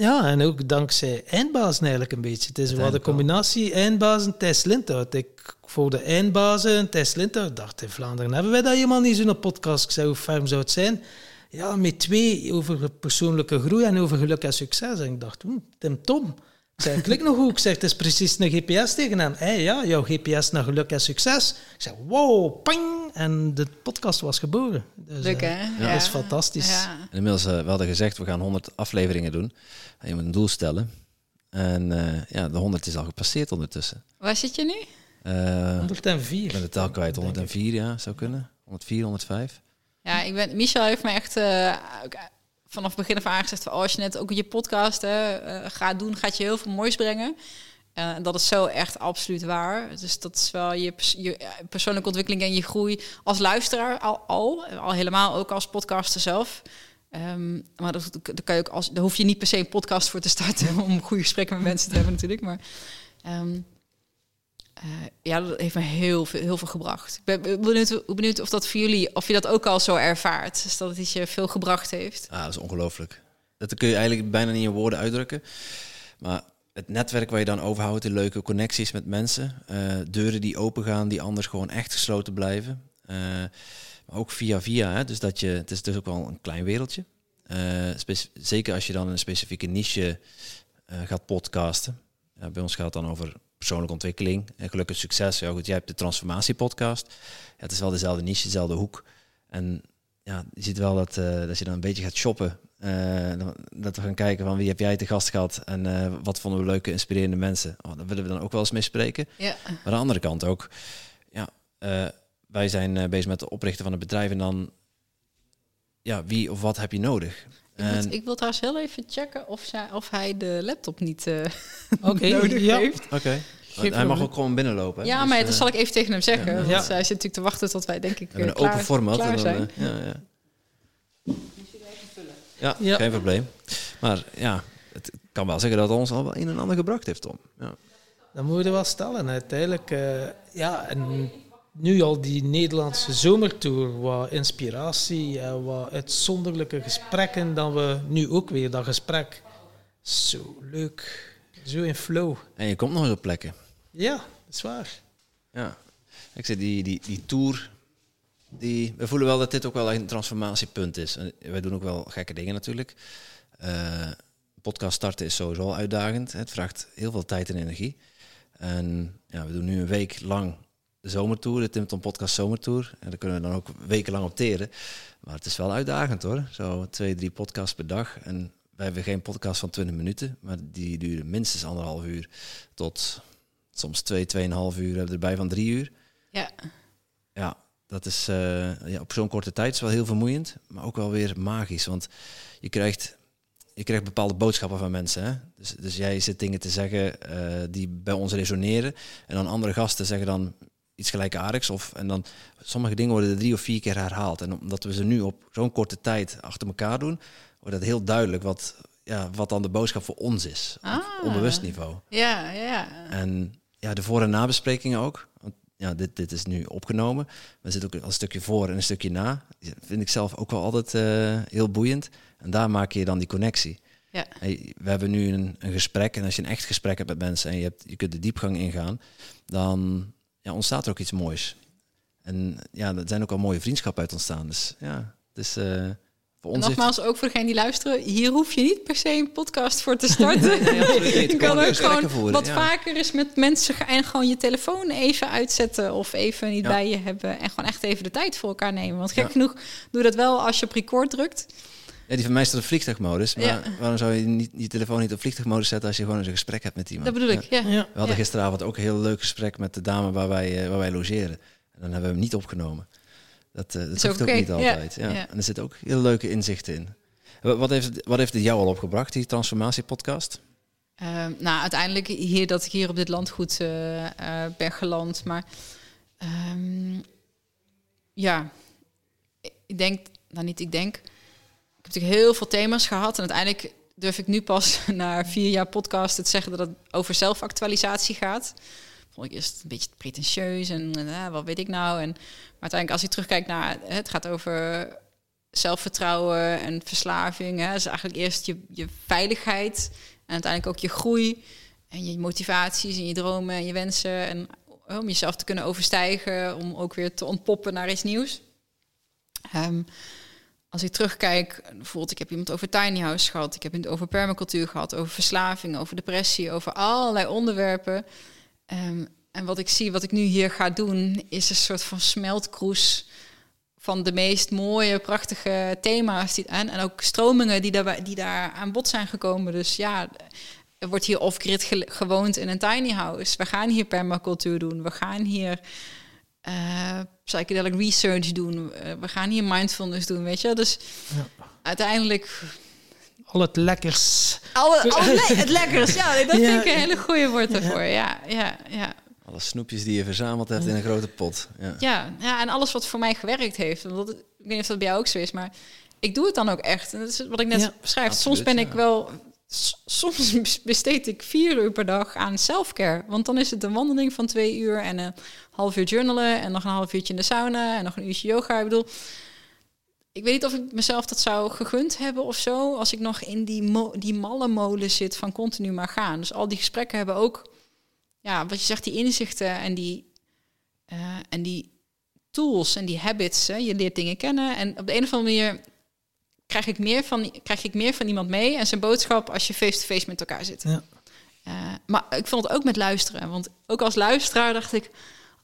S3: Ja en ook dankzij eindbazen eigenlijk een beetje. Het is wel de combinatie eindbazen Thijs Lindhout. Ik voor de eindbazen Thijs Lindhout dacht in Vlaanderen hebben wij dat helemaal niet zo'n podcast. Ik zei hoe ferm zou het zijn? Ja, met twee over persoonlijke groei en over geluk en succes. En ik dacht, hm, Tim Tom. Ik zei, klik nog goed. Ik zeg, het is precies een GPS tegen hem. Hé, ja, jouw GPS naar geluk en succes. Ik zei, wow, ping. En de podcast was geboren. Dus,
S1: Leuk,
S3: eh,
S1: hè?
S3: Dat is fantastisch.
S1: Ja.
S2: En inmiddels, eh, we hadden gezegd, we gaan 100 afleveringen doen. En je moet een doel stellen. En eh, ja, de 100 is al gepasseerd ondertussen.
S1: Waar zit je nu?
S2: Eh,
S3: 104.
S2: ik ben de tel kwijt,
S3: denk ik.
S2: 104 ja, zou kunnen. 104, 105.
S1: Ja, ik ben, Michel heeft me echt vanaf het begin af aan gezegd... Van, oh, als je net ook je podcast eh, gaat doen, gaat je heel veel moois brengen. Eh, En dat is zo echt absoluut waar. Dus dat is wel je, je eh, persoonlijke ontwikkeling en je groei als luisteraar al, al, al helemaal ook als podcaster zelf. Ehm, maar dat kan je ook als, daar hoef je niet per se een podcast voor te starten om goede gesprekken met mensen te hebben natuurlijk. Maar ehm, eh, ja, dat heeft me heel veel, heel veel gebracht. Ik ben benieuwd, benieuwd of dat voor jullie, of je dat ook al zo ervaart. Dus dat het iets je veel gebracht heeft.
S2: Ah, dat is ongelooflijk. Dat kun je eigenlijk bijna niet in woorden uitdrukken. Maar het netwerk waar je dan overhoudt, de leuke connecties met mensen, eh, deuren die open gaan, die anders gewoon echt gesloten blijven. Eh, maar ook via via, hè, dus dat je, het is dus ook wel een klein wereldje. Zeker als je dan een specifieke niche gaat podcasten. Bij ons gaat het dan over persoonlijke ontwikkeling en gelukkig succes. Ja, goed, jij hebt de transformatiepodcast. Ja, het is wel dezelfde niche, dezelfde hoek. En ja, je ziet wel dat, eh, dat je dan een beetje gaat shoppen. Eh, dat we gaan kijken van wie heb jij te gast gehad en eh, wat vonden we leuke, inspirerende mensen. Oh, daar willen we dan ook wel eens mee spreken.
S1: Ja.
S2: Maar aan de andere kant ook, ja, wij zijn bezig met het oprichten van een bedrijf en dan, ja, wie of wat heb je nodig?
S1: Ik, moet-
S2: En-
S1: ik wil trouwens heel even checken of, zij, of hij de laptop niet eh,
S3: Oké,
S1: nodig
S3: ja.
S1: heeft.
S2: Oké, hij
S3: probleem.
S2: mag ook gewoon binnenlopen. hè?
S1: Ja,
S2: Dus,
S1: maar
S2: eh,
S1: dat zal ik even tegen hem zeggen.
S2: ja.
S1: Want
S3: Ja.
S1: hij zit natuurlijk te wachten tot wij, denk ik,
S2: we
S1: eh,
S2: een
S1: klaar,
S2: open format.
S1: klaar
S2: en dan,
S1: zijn.
S2: eh, ja, ja. Ja,
S3: Ja.
S2: geen probleem. Maar ja, het kan wel zeggen dat het ons al wel een en ander gebracht heeft, Tom. Ja.
S3: Dat moet je wel stellen. Uiteindelijk, eh, ja, en nu al die Nederlandse zomertour, wat inspiratie en wat uitzonderlijke gesprekken, dan we nu ook weer dat gesprek. Zo leuk, zo in flow.
S2: En je komt nog eens op plekken.
S3: Ja, dat is waar.
S2: Ja. Ik zeg, die, die, die tour, die, we voelen wel dat dit ook wel een transformatiepunt is. En wij doen ook wel gekke dingen natuurlijk. Eh, podcast starten is sowieso al uitdagend. Het vraagt heel veel tijd en energie. En ja, we doen nu een week lang de zomertour, de Tim Tom Podcast Zomertour. En daar kunnen we dan ook wekenlang opteren. Maar het is wel uitdagend hoor. Zo twee, drie podcasts per dag. En wij hebben geen podcast van 20 minuten, maar die duren minstens anderhalf uur tot soms twee, tweeënhalf uur. We hebben erbij van drie uur.
S1: Ja.
S2: Ja, dat is eh, ja, op zo'n korte tijd is wel heel vermoeiend, maar ook wel weer magisch. Want je krijgt, je krijgt bepaalde boodschappen van mensen. Hè? Dus, dus jij zit dingen te zeggen eh, die bij ons resoneren. En dan andere gasten zeggen dan iets gelijkaardigs. Of, en dan sommige dingen worden er drie of vier keer herhaald. En omdat we ze nu op zo'n korte tijd achter elkaar doen, wordt het heel duidelijk wat, ja, wat dan de boodschap voor ons is. Op
S1: Ah.
S2: onbewust niveau.
S1: Ja, ja.
S2: En ja, de voor- en nabesprekingen ook. Want ja, dit, dit is nu opgenomen. Maar er zit ook een stukje voor en een stukje na. Vind ik zelf ook wel altijd eh, heel boeiend. En daar maak je dan die connectie.
S1: Ja.
S2: Hey, we hebben nu een, een gesprek. En als je een echt gesprek hebt met mensen en je, hebt, je kunt de diepgang ingaan, dan ja, ontstaat er ook iets moois. En ja, er zijn ook al mooie vriendschappen uit ontstaan. Dus ja, is eh, voor
S1: En
S2: ons. heeft-
S1: nogmaals, ook voor degenen die luisteren, hier hoef je niet per se een podcast voor te starten.
S2: Nee, absoluut niet.
S1: je kan ook gewoon
S2: voeren,
S1: wat
S2: ja.
S1: vaker eens met mensen en gewoon je telefoon even uitzetten of even niet
S2: Ja.
S1: bij je hebben en gewoon echt even de tijd voor elkaar nemen. Want gek
S2: Ja.
S1: genoeg doe dat wel als je op record drukt.
S2: Ja, die van mij staat op vliegtuigmodus. Maar
S1: Ja.
S2: waarom zou je niet, je telefoon niet op vliegtuigmodus zetten als je gewoon eens een gesprek hebt met iemand?
S1: Dat bedoel ik, ja.
S3: Ja.
S2: We hadden gisteravond ook een heel leuk gesprek met de dame waar wij, eh, waar wij logeren. En dan hebben we hem niet opgenomen. Dat, eh, dat
S1: Is
S2: hoeft
S1: ook
S2: niet altijd. Ja. En er zitten ook heel leuke inzichten in. Wa- Wat heeft, wat heeft het jou al opgebracht, die transformatiepodcast?
S1: Ehm, nou, uiteindelijk hier dat ik hier op dit landgoed eh eh ben geland. Maar ehm, ja, ik denk, nou niet ik denk. Heb natuurlijk heel veel thema's gehad. En uiteindelijk durf ik nu pas na vier jaar podcast te zeggen dat het over zelfactualisatie gaat. Vond ik eerst een beetje pretentieus en eh, wat weet ik nou. En, maar uiteindelijk als ik terugkijk naar, het gaat over zelfvertrouwen en verslaving. Hè. Dus eigenlijk eerst je, je veiligheid en uiteindelijk ook je groei en je motivaties en je dromen en je wensen. En om jezelf te kunnen overstijgen, om ook weer te ontpoppen naar iets nieuws. Ehm, als ik terugkijk, bijvoorbeeld, ik heb iemand over tiny house gehad, ik heb het over permacultuur gehad, over verslaving, over depressie, over allerlei onderwerpen. Ehm, en wat ik zie, wat ik nu hier ga doen, is een soort van smeltkroes van de meest mooie, prachtige thema's die, en, en ook stromingen die, daarbij, die daar aan bod zijn gekomen. Dus ja, er wordt hier off-grid ge- gewoond in een tiny house. We gaan hier permacultuur doen. We gaan hier eh psychedelic research doen. Eh, we gaan hier mindfulness doen, weet je. Dus
S3: Ja.
S1: uiteindelijk...
S3: Al het lekkers.
S1: Alle, alle le- het lekkers, ja, dat
S3: Ja.
S1: vind ik een hele goede woord daarvoor. Ja, ja, ja.
S2: Alle snoepjes die je verzameld hebt in een grote pot. Ja.
S1: Ja, ja, en alles wat voor mij gewerkt heeft. Want dat, ik weet niet of dat bij jou ook zo is, maar ik doe het dan ook echt. En dat is wat ik net
S3: Ja,
S1: beschrijf.
S2: absoluut,
S1: soms ben ik wel... Soms besteed ik vier uur per dag aan selfcare. Want dan is het een wandeling van twee uur en een half uur journalen... en nog een half uurtje in de sauna en nog een uurtje yoga. Ik bedoel, ik weet niet of ik mezelf dat zou gegund hebben of zo... als ik nog in die, die malle molen zit van continu maar gaan. Dus al die gesprekken hebben ook... Ja, wat je zegt, die inzichten en die, eh, en die tools en die habits. Hè. Je leert dingen kennen en op de een of andere manier krijg ik meer van, krijg ik meer van iemand mee en zijn boodschap als je face-to-face met elkaar zit.
S3: Ja.
S1: Eh, maar ik vond het ook met luisteren, want ook als luisteraar dacht ik,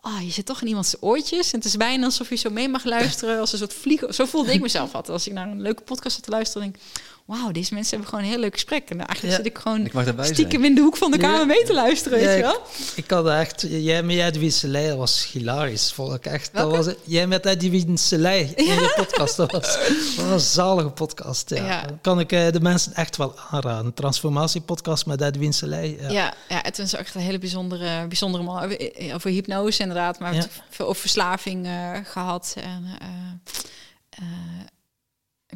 S1: ah, je zit toch in iemands oortjes en het is bijna alsof je zo mee mag luisteren als een soort vliegen. Zo voelde ik mezelf altijd als ik naar een leuke podcast zat te luisteren. Denk, ik, wauw, deze mensen hebben gewoon een heel leuk gesprek en eigenlijk
S3: Ja.
S1: zit ik gewoon
S2: Ik mag erbij
S1: stiekem
S2: zijn.
S1: in de hoek van de kamer
S3: Ja.
S1: mee te luisteren, weet
S3: Ja,
S1: je wel?
S3: Ik had echt... Jij met Edwin dat was hilarisch. Vond ik echt. Dat was, jij met Edwin Selei in je podcast. Dat was, dat was een zalige podcast. Ja.
S1: Ja.
S3: Dat kan ik eh, de mensen echt wel aanraden. Een transformatiepodcast met Edwin Selei. Ja.
S1: Ja, ja, het is echt een hele bijzondere, bijzondere man. Over, over hypnose inderdaad, maar over verslaving eh, gehad. En, eh, eh,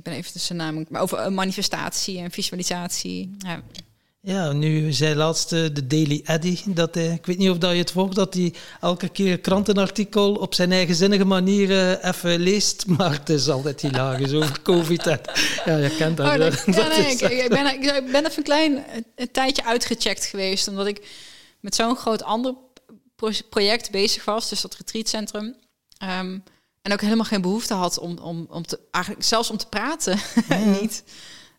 S1: ik ben even tussen naam, maar over eh, manifestatie en visualisatie. Ja,
S3: Ja, nu zei laatst eh, de Daily Eddy, dat, eh, ik weet niet of dat je het volgt, dat hij elke keer een krantenartikel op zijn eigenzinnige manier eh, even leest, maar het is altijd hilarisch over COVID. En, ja, je kent dat.
S1: Oh, ja,
S3: Dat
S1: nee,
S3: is,
S1: ik, ik, ben, ik ben even een klein een, tijdje uitgecheckt geweest, omdat ik met zo'n groot ander pro- project bezig was, dus dat retreatcentrum. Ehm, en ook helemaal geen behoefte had om, om, om te, eigenlijk zelfs om te praten, niet.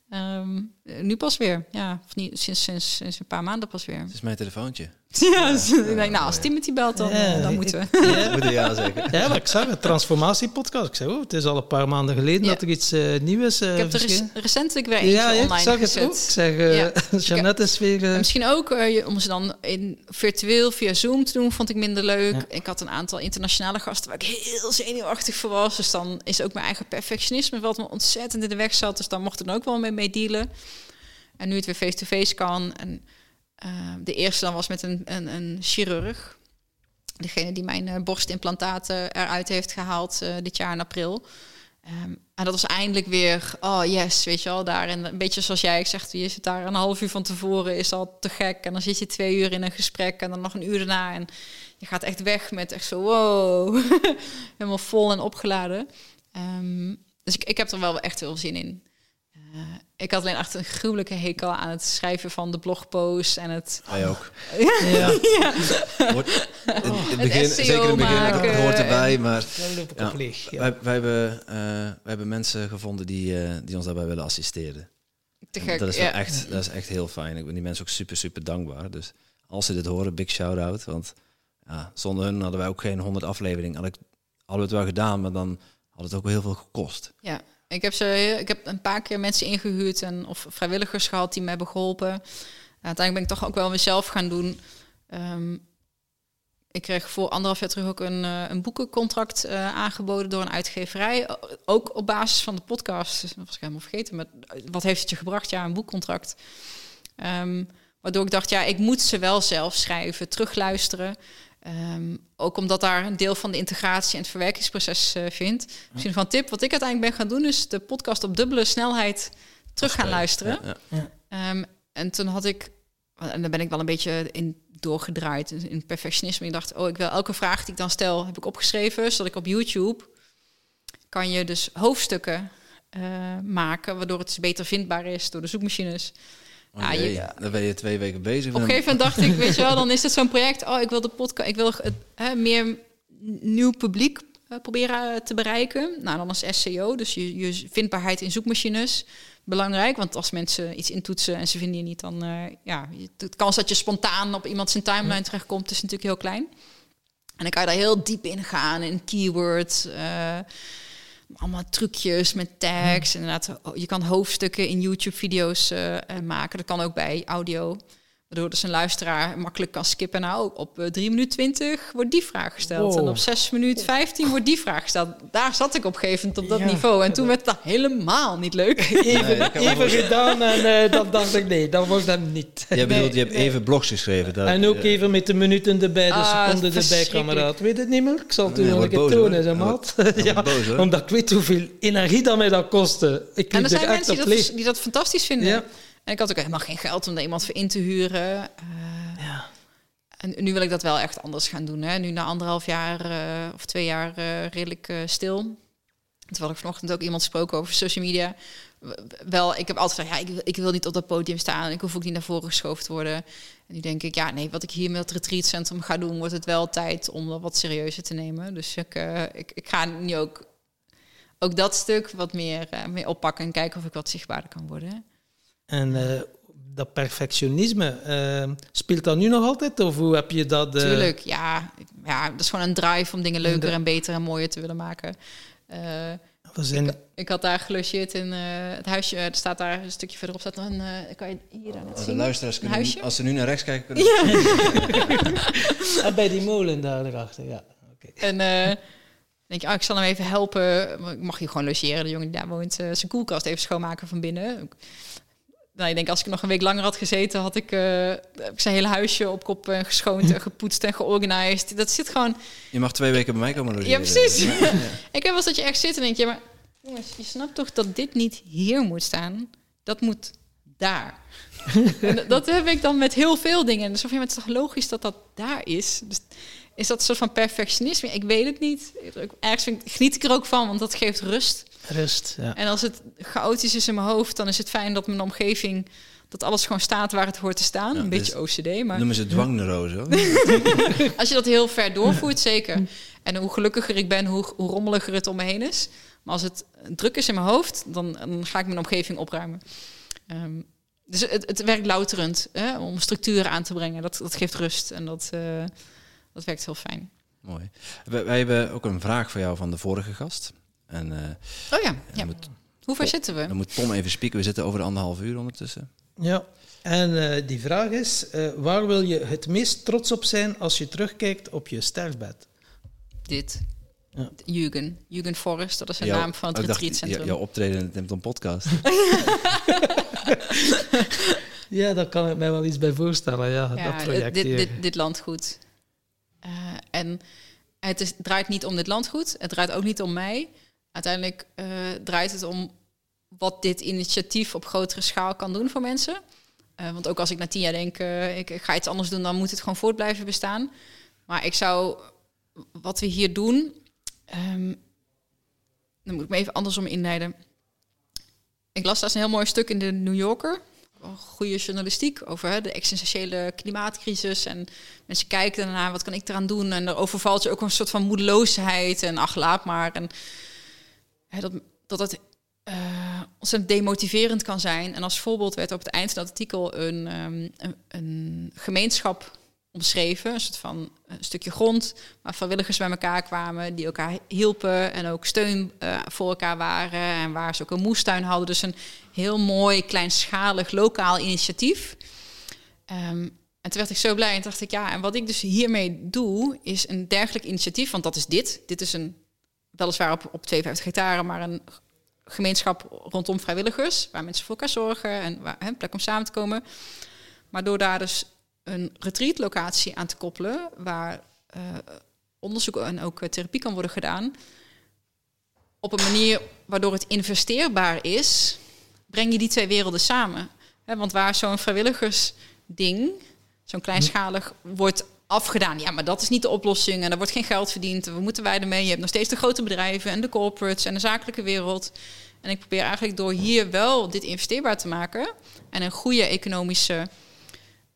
S1: Ehm, nu pas weer, ja, of niet, sinds, sinds, sinds een paar maanden pas weer.
S2: Het is mijn telefoontje.
S1: Ja, dus ik denk, nou, als Timothy belt, dan,
S3: Ja,
S1: eh, dan moeten we.
S3: ja.
S2: Moet je ja zeggen.
S3: Ja, maar ik zag een transformatiepodcast. Ik zei, oh, het is al een paar maanden geleden
S1: Ja.
S3: dat er iets eh, nieuws uh,
S1: Ik heb er rec- recentelijk weer eentje
S3: Ja, ja, ik
S1: online
S3: zag het ook. Ik zeg, eh
S1: Ja.
S3: Jeannette is weer... eh,
S1: En misschien ook eh, je- om ze dan in virtueel via Zoom te doen, vond ik minder leuk.
S3: Ja.
S1: Ik had een aantal internationale gasten waar ik heel zenuwachtig voor was. Dus dan is ook mijn eigen perfectionisme wat me ontzettend in de weg zat. Dus dan mocht ik er ook wel mee, mee dealen. En nu het weer face-to-face kan. En eh, de eerste dan was met een, een, een chirurg. Degene die mijn eh, borstimplantaten eruit heeft gehaald eh, dit jaar in april. Ehm, en dat was eindelijk weer, oh yes, weet je wel, daar. En een beetje zoals jij zegt, je zit daar een half uur van tevoren, is al te gek. En dan zit je twee uur in een gesprek en dan nog een uur daarna. En je gaat echt weg met echt zo, wow, helemaal vol en opgeladen. Ehm, dus ik, ik heb er wel echt heel veel zin in. Eh, ik had alleen echt een gruwelijke hekel aan het schrijven van de blogpost en het...
S2: Wij ook.
S3: ja,
S2: Hoort- in, in het begin,
S1: SEO
S2: zeker in het begin, dat hoort erbij, maar Ja.
S3: Ja.
S2: wij, wij, hebben, eh, wij hebben mensen gevonden die, eh, die ons daarbij willen assisteren.
S1: Te gek,
S2: dat, is wel
S1: ja.
S2: echt, dat is echt heel fijn. Ik ben die mensen ook super, super dankbaar. Dus als ze dit horen, big shout-out. Want ja, zonder hun hadden wij ook geen 100 afleveringen. Had ik, hadden we het wel gedaan, maar dan had het ook wel heel veel gekost.
S1: Ja, ik heb, ze, ik heb een paar keer mensen ingehuurd en, of vrijwilligers gehad die me hebben geholpen. Uiteindelijk ben ik toch ook wel mezelf gaan doen. Ehm, ik kreeg voor anderhalf jaar terug ook een, uh, een boekencontract uh, aangeboden door een uitgeverij. Ook op basis van de podcast. Dus dat was ik helemaal vergeten. Maar wat heeft het je gebracht? Ja, een boekcontract. Um, waardoor ik dacht, ja, ik moet ze wel zelf schrijven, terugluisteren. Um, ook omdat daar een deel van de integratie en het verwerkingsproces uh, vindt. Misschien van tip. Wat ik uiteindelijk ben gaan doen, is de podcast op dubbele snelheid terug gaan luisteren. Ja, ja. Um, en toen had ik, en daar ben ik wel een beetje in doorgedraaid in perfectionisme. Ik dacht, oh, ik wil elke vraag die ik dan stel, heb ik opgeschreven, zodat ik op YouTube kan je dus hoofdstukken uh, maken, waardoor het beter vindbaar is door de zoekmachines.
S2: Oh, ja, je, dan ben je twee weken bezig.
S1: Op een gegeven moment dacht ik, weet je wel, dan is het zo'n project. Oh, ik wil de podcast, ik wil het, hè, meer nieuw publiek uh, proberen te bereiken. Nou, dan als SEO, dus je, je vindbaarheid in zoekmachines belangrijk. Want als mensen iets intoetsen en ze vinden je niet, dan uh, ja, de kans dat je spontaan op iemand zijn timeline terechtkomt, is natuurlijk heel klein. En dan kan je daar heel diep in gaan in keywords. Uh, allemaal trucjes met tags. Inderdaad, je kan hoofdstukken in YouTube-video's uh, maken. Dat kan ook bij audio. Waardoor dus een luisteraar makkelijk kan skippen. Nou, op uh, 3 minuten 20 wordt die vraag gesteld. En op 6 minuten 15 wordt die vraag gesteld. Daar zat ik op gegeven op dat niveau. En toen werd dat helemaal niet leuk.
S3: Even, nee, even gedaan en uh, dan dacht ik, nee, dat was hem niet.
S2: Jij bedoelt, je hebt even blogs geschreven. Dat,
S3: en ook uh, even met de minuten erbij, de ah, seconden erbij, kameraad. Weet het niet meer? Ik zal het u nog een keer tonen, zeg maat. ja, boos, omdat ik weet hoeveel energie dat mij dat kostte. Ik
S1: en er zijn mensen die dat, die dat fantastisch vinden. En ik had ook helemaal geen geld om er iemand voor in te huren. Uh, ja. En nu wil ik dat wel echt anders gaan doen. Hè. Nu na anderhalf jaar uh, of twee jaar uh, redelijk stil. Terwijl ik vanochtend ook iemand gesproken over social media. Wel, ik heb altijd gezegd, ja, ik, ik wil niet op dat podium staan. Ik hoef ook niet naar voren geschoven te worden. En nu denk ik, ja, nee, wat ik hier met het retreatcentrum ga doen, wordt het wel tijd om dat wat serieuzer te nemen. Dus ik, ik, ik ga nu ook, ook dat stuk wat meer, meer oppakken en kijken of ik wat zichtbaarder kan worden.
S3: En uh, dat perfectionisme, uh, speelt dat nu nog altijd? Of hoe heb je dat...
S1: Uh... Tuurlijk, ja. ja. Dat is gewoon een drive om dingen leuker en beter en mooier te willen maken.
S3: Zijn...
S1: Ik, ik, had daar gelogeerd in het huisje. Er staat daar een stukje verderop. Staat dan, kan je hier aan het zien?
S2: De luisteraars kunnen, als ze nu naar rechts kijken, kunnen
S3: ja. ah, bij die molen daar erachter, ja.
S1: Okay. En denk je, oh, ik zal hem even helpen. Ik mag hier gewoon logeren. De jongen die daar woont, zijn koelkast even schoonmaken van binnen nou, ik denk als ik nog een week langer had gezeten, had ik, uh, ik zijn hele huisje op kop uh, geschoond en gepoetst en georganiseerd. Dat zit gewoon.
S2: Je mag twee weken bij mij komen logeren.
S1: Ja, precies. Ja, ik heb wel eens dat je echt zit en denk je, maar jongens, je snapt toch dat dit niet hier moet staan? Dat moet daar. en dat heb ik dan met heel veel dingen. Dus of je het is toch logisch dat dat daar is? Dus is dat een soort van perfectionisme? Ik weet het niet. Ergens vind, geniet ik er ook van, want dat geeft rust.
S3: Rust, ja.
S1: En als het chaotisch is in mijn hoofd, dan is het fijn dat mijn omgeving dat alles gewoon staat waar het hoort te staan. een beetje OCD, maar...
S2: Noemen ze dwangneurose.
S1: Als je dat heel ver doorvoert, zeker. En hoe gelukkiger ik ben, hoe, hoe rommeliger het om me heen is. Maar als het druk is in mijn hoofd, dan, dan ga ik mijn omgeving opruimen. Um, dus het, het werkt louterend hè, om structuur aan te brengen. Dat, dat geeft rust en dat, uh, dat werkt heel fijn.
S2: Mooi. Wij, wij hebben ook een vraag voor jou van de vorige gast. En,
S1: uh, oh ja, ja. Moet, hoe ver zitten we?
S2: Dan moet Tom even spieken. We zitten over de anderhalf uur ondertussen.
S3: Ja, en uh, die vraag is, uh, waar wil je het meest trots op zijn als je terugkijkt op je sterfbed?
S1: Dit. Ja. Jürgen. Jürgen Forrest, dat is de naam van het oh, retreatcentrum.
S2: Jouw optreden in de Tempton podcast.
S3: ja, daar kan ik mij wel iets bij voorstellen. Ja, ja dat project
S1: dit, dit, dit landgoed. Uh, en het is, draait niet om dit landgoed. Het draait ook niet om mij. Uiteindelijk uh, draait het om wat dit initiatief op grotere schaal kan doen voor mensen. Uh, want ook als ik na tien jaar denk, uh, ik, ga iets anders doen, dan moet het gewoon voort blijven bestaan. Maar ik zou, wat we hier doen, um, dan moet ik me even andersom inleiden. Ik las daar een heel mooi stuk in de New Yorker goede journalistiek over hè, de existentiële klimaatcrisis. En mensen kijken ernaar, wat kan ik eraan doen? En er overvalt je ook een soort van moedeloosheid en ach, laat maar. En dat, dat het uh, ontzettend demotiverend kan zijn. En als voorbeeld werd op het eind van dat artikel een, um, een, een gemeenschap omschreven. Een soort van een stukje grond waar vrijwilligers bij elkaar kwamen, die elkaar hielpen en ook steun uh, voor elkaar waren. En waar ze ook een moestuin hadden. Dus een heel mooi, kleinschalig, lokaal initiatief. Um, En toen werd ik zo blij en dacht ik, ja, en wat ik dus hiermee doe, is een dergelijk initiatief, want dat is dit. Dit is een, weliswaar op, op 52 hectare, maar een gemeenschap rondom vrijwilligers, waar mensen voor elkaar zorgen en waar, een plek om samen te komen. Maar door daar dus een retreatlocatie aan te koppelen, waar uh, onderzoek en ook therapie kan worden gedaan, op een manier waardoor het investeerbaar is, breng je die twee werelden samen. want waar zo'n vrijwilligersding, zo'n kleinschalig, wordt afgedaan. Ja, maar dat is niet de oplossing en er wordt geen geld verdiend. We moeten wij ermee. Je hebt nog steeds de grote bedrijven en de corporates en de zakelijke wereld. En ik probeer eigenlijk door hier wel dit investeerbaar te maken en een goede economische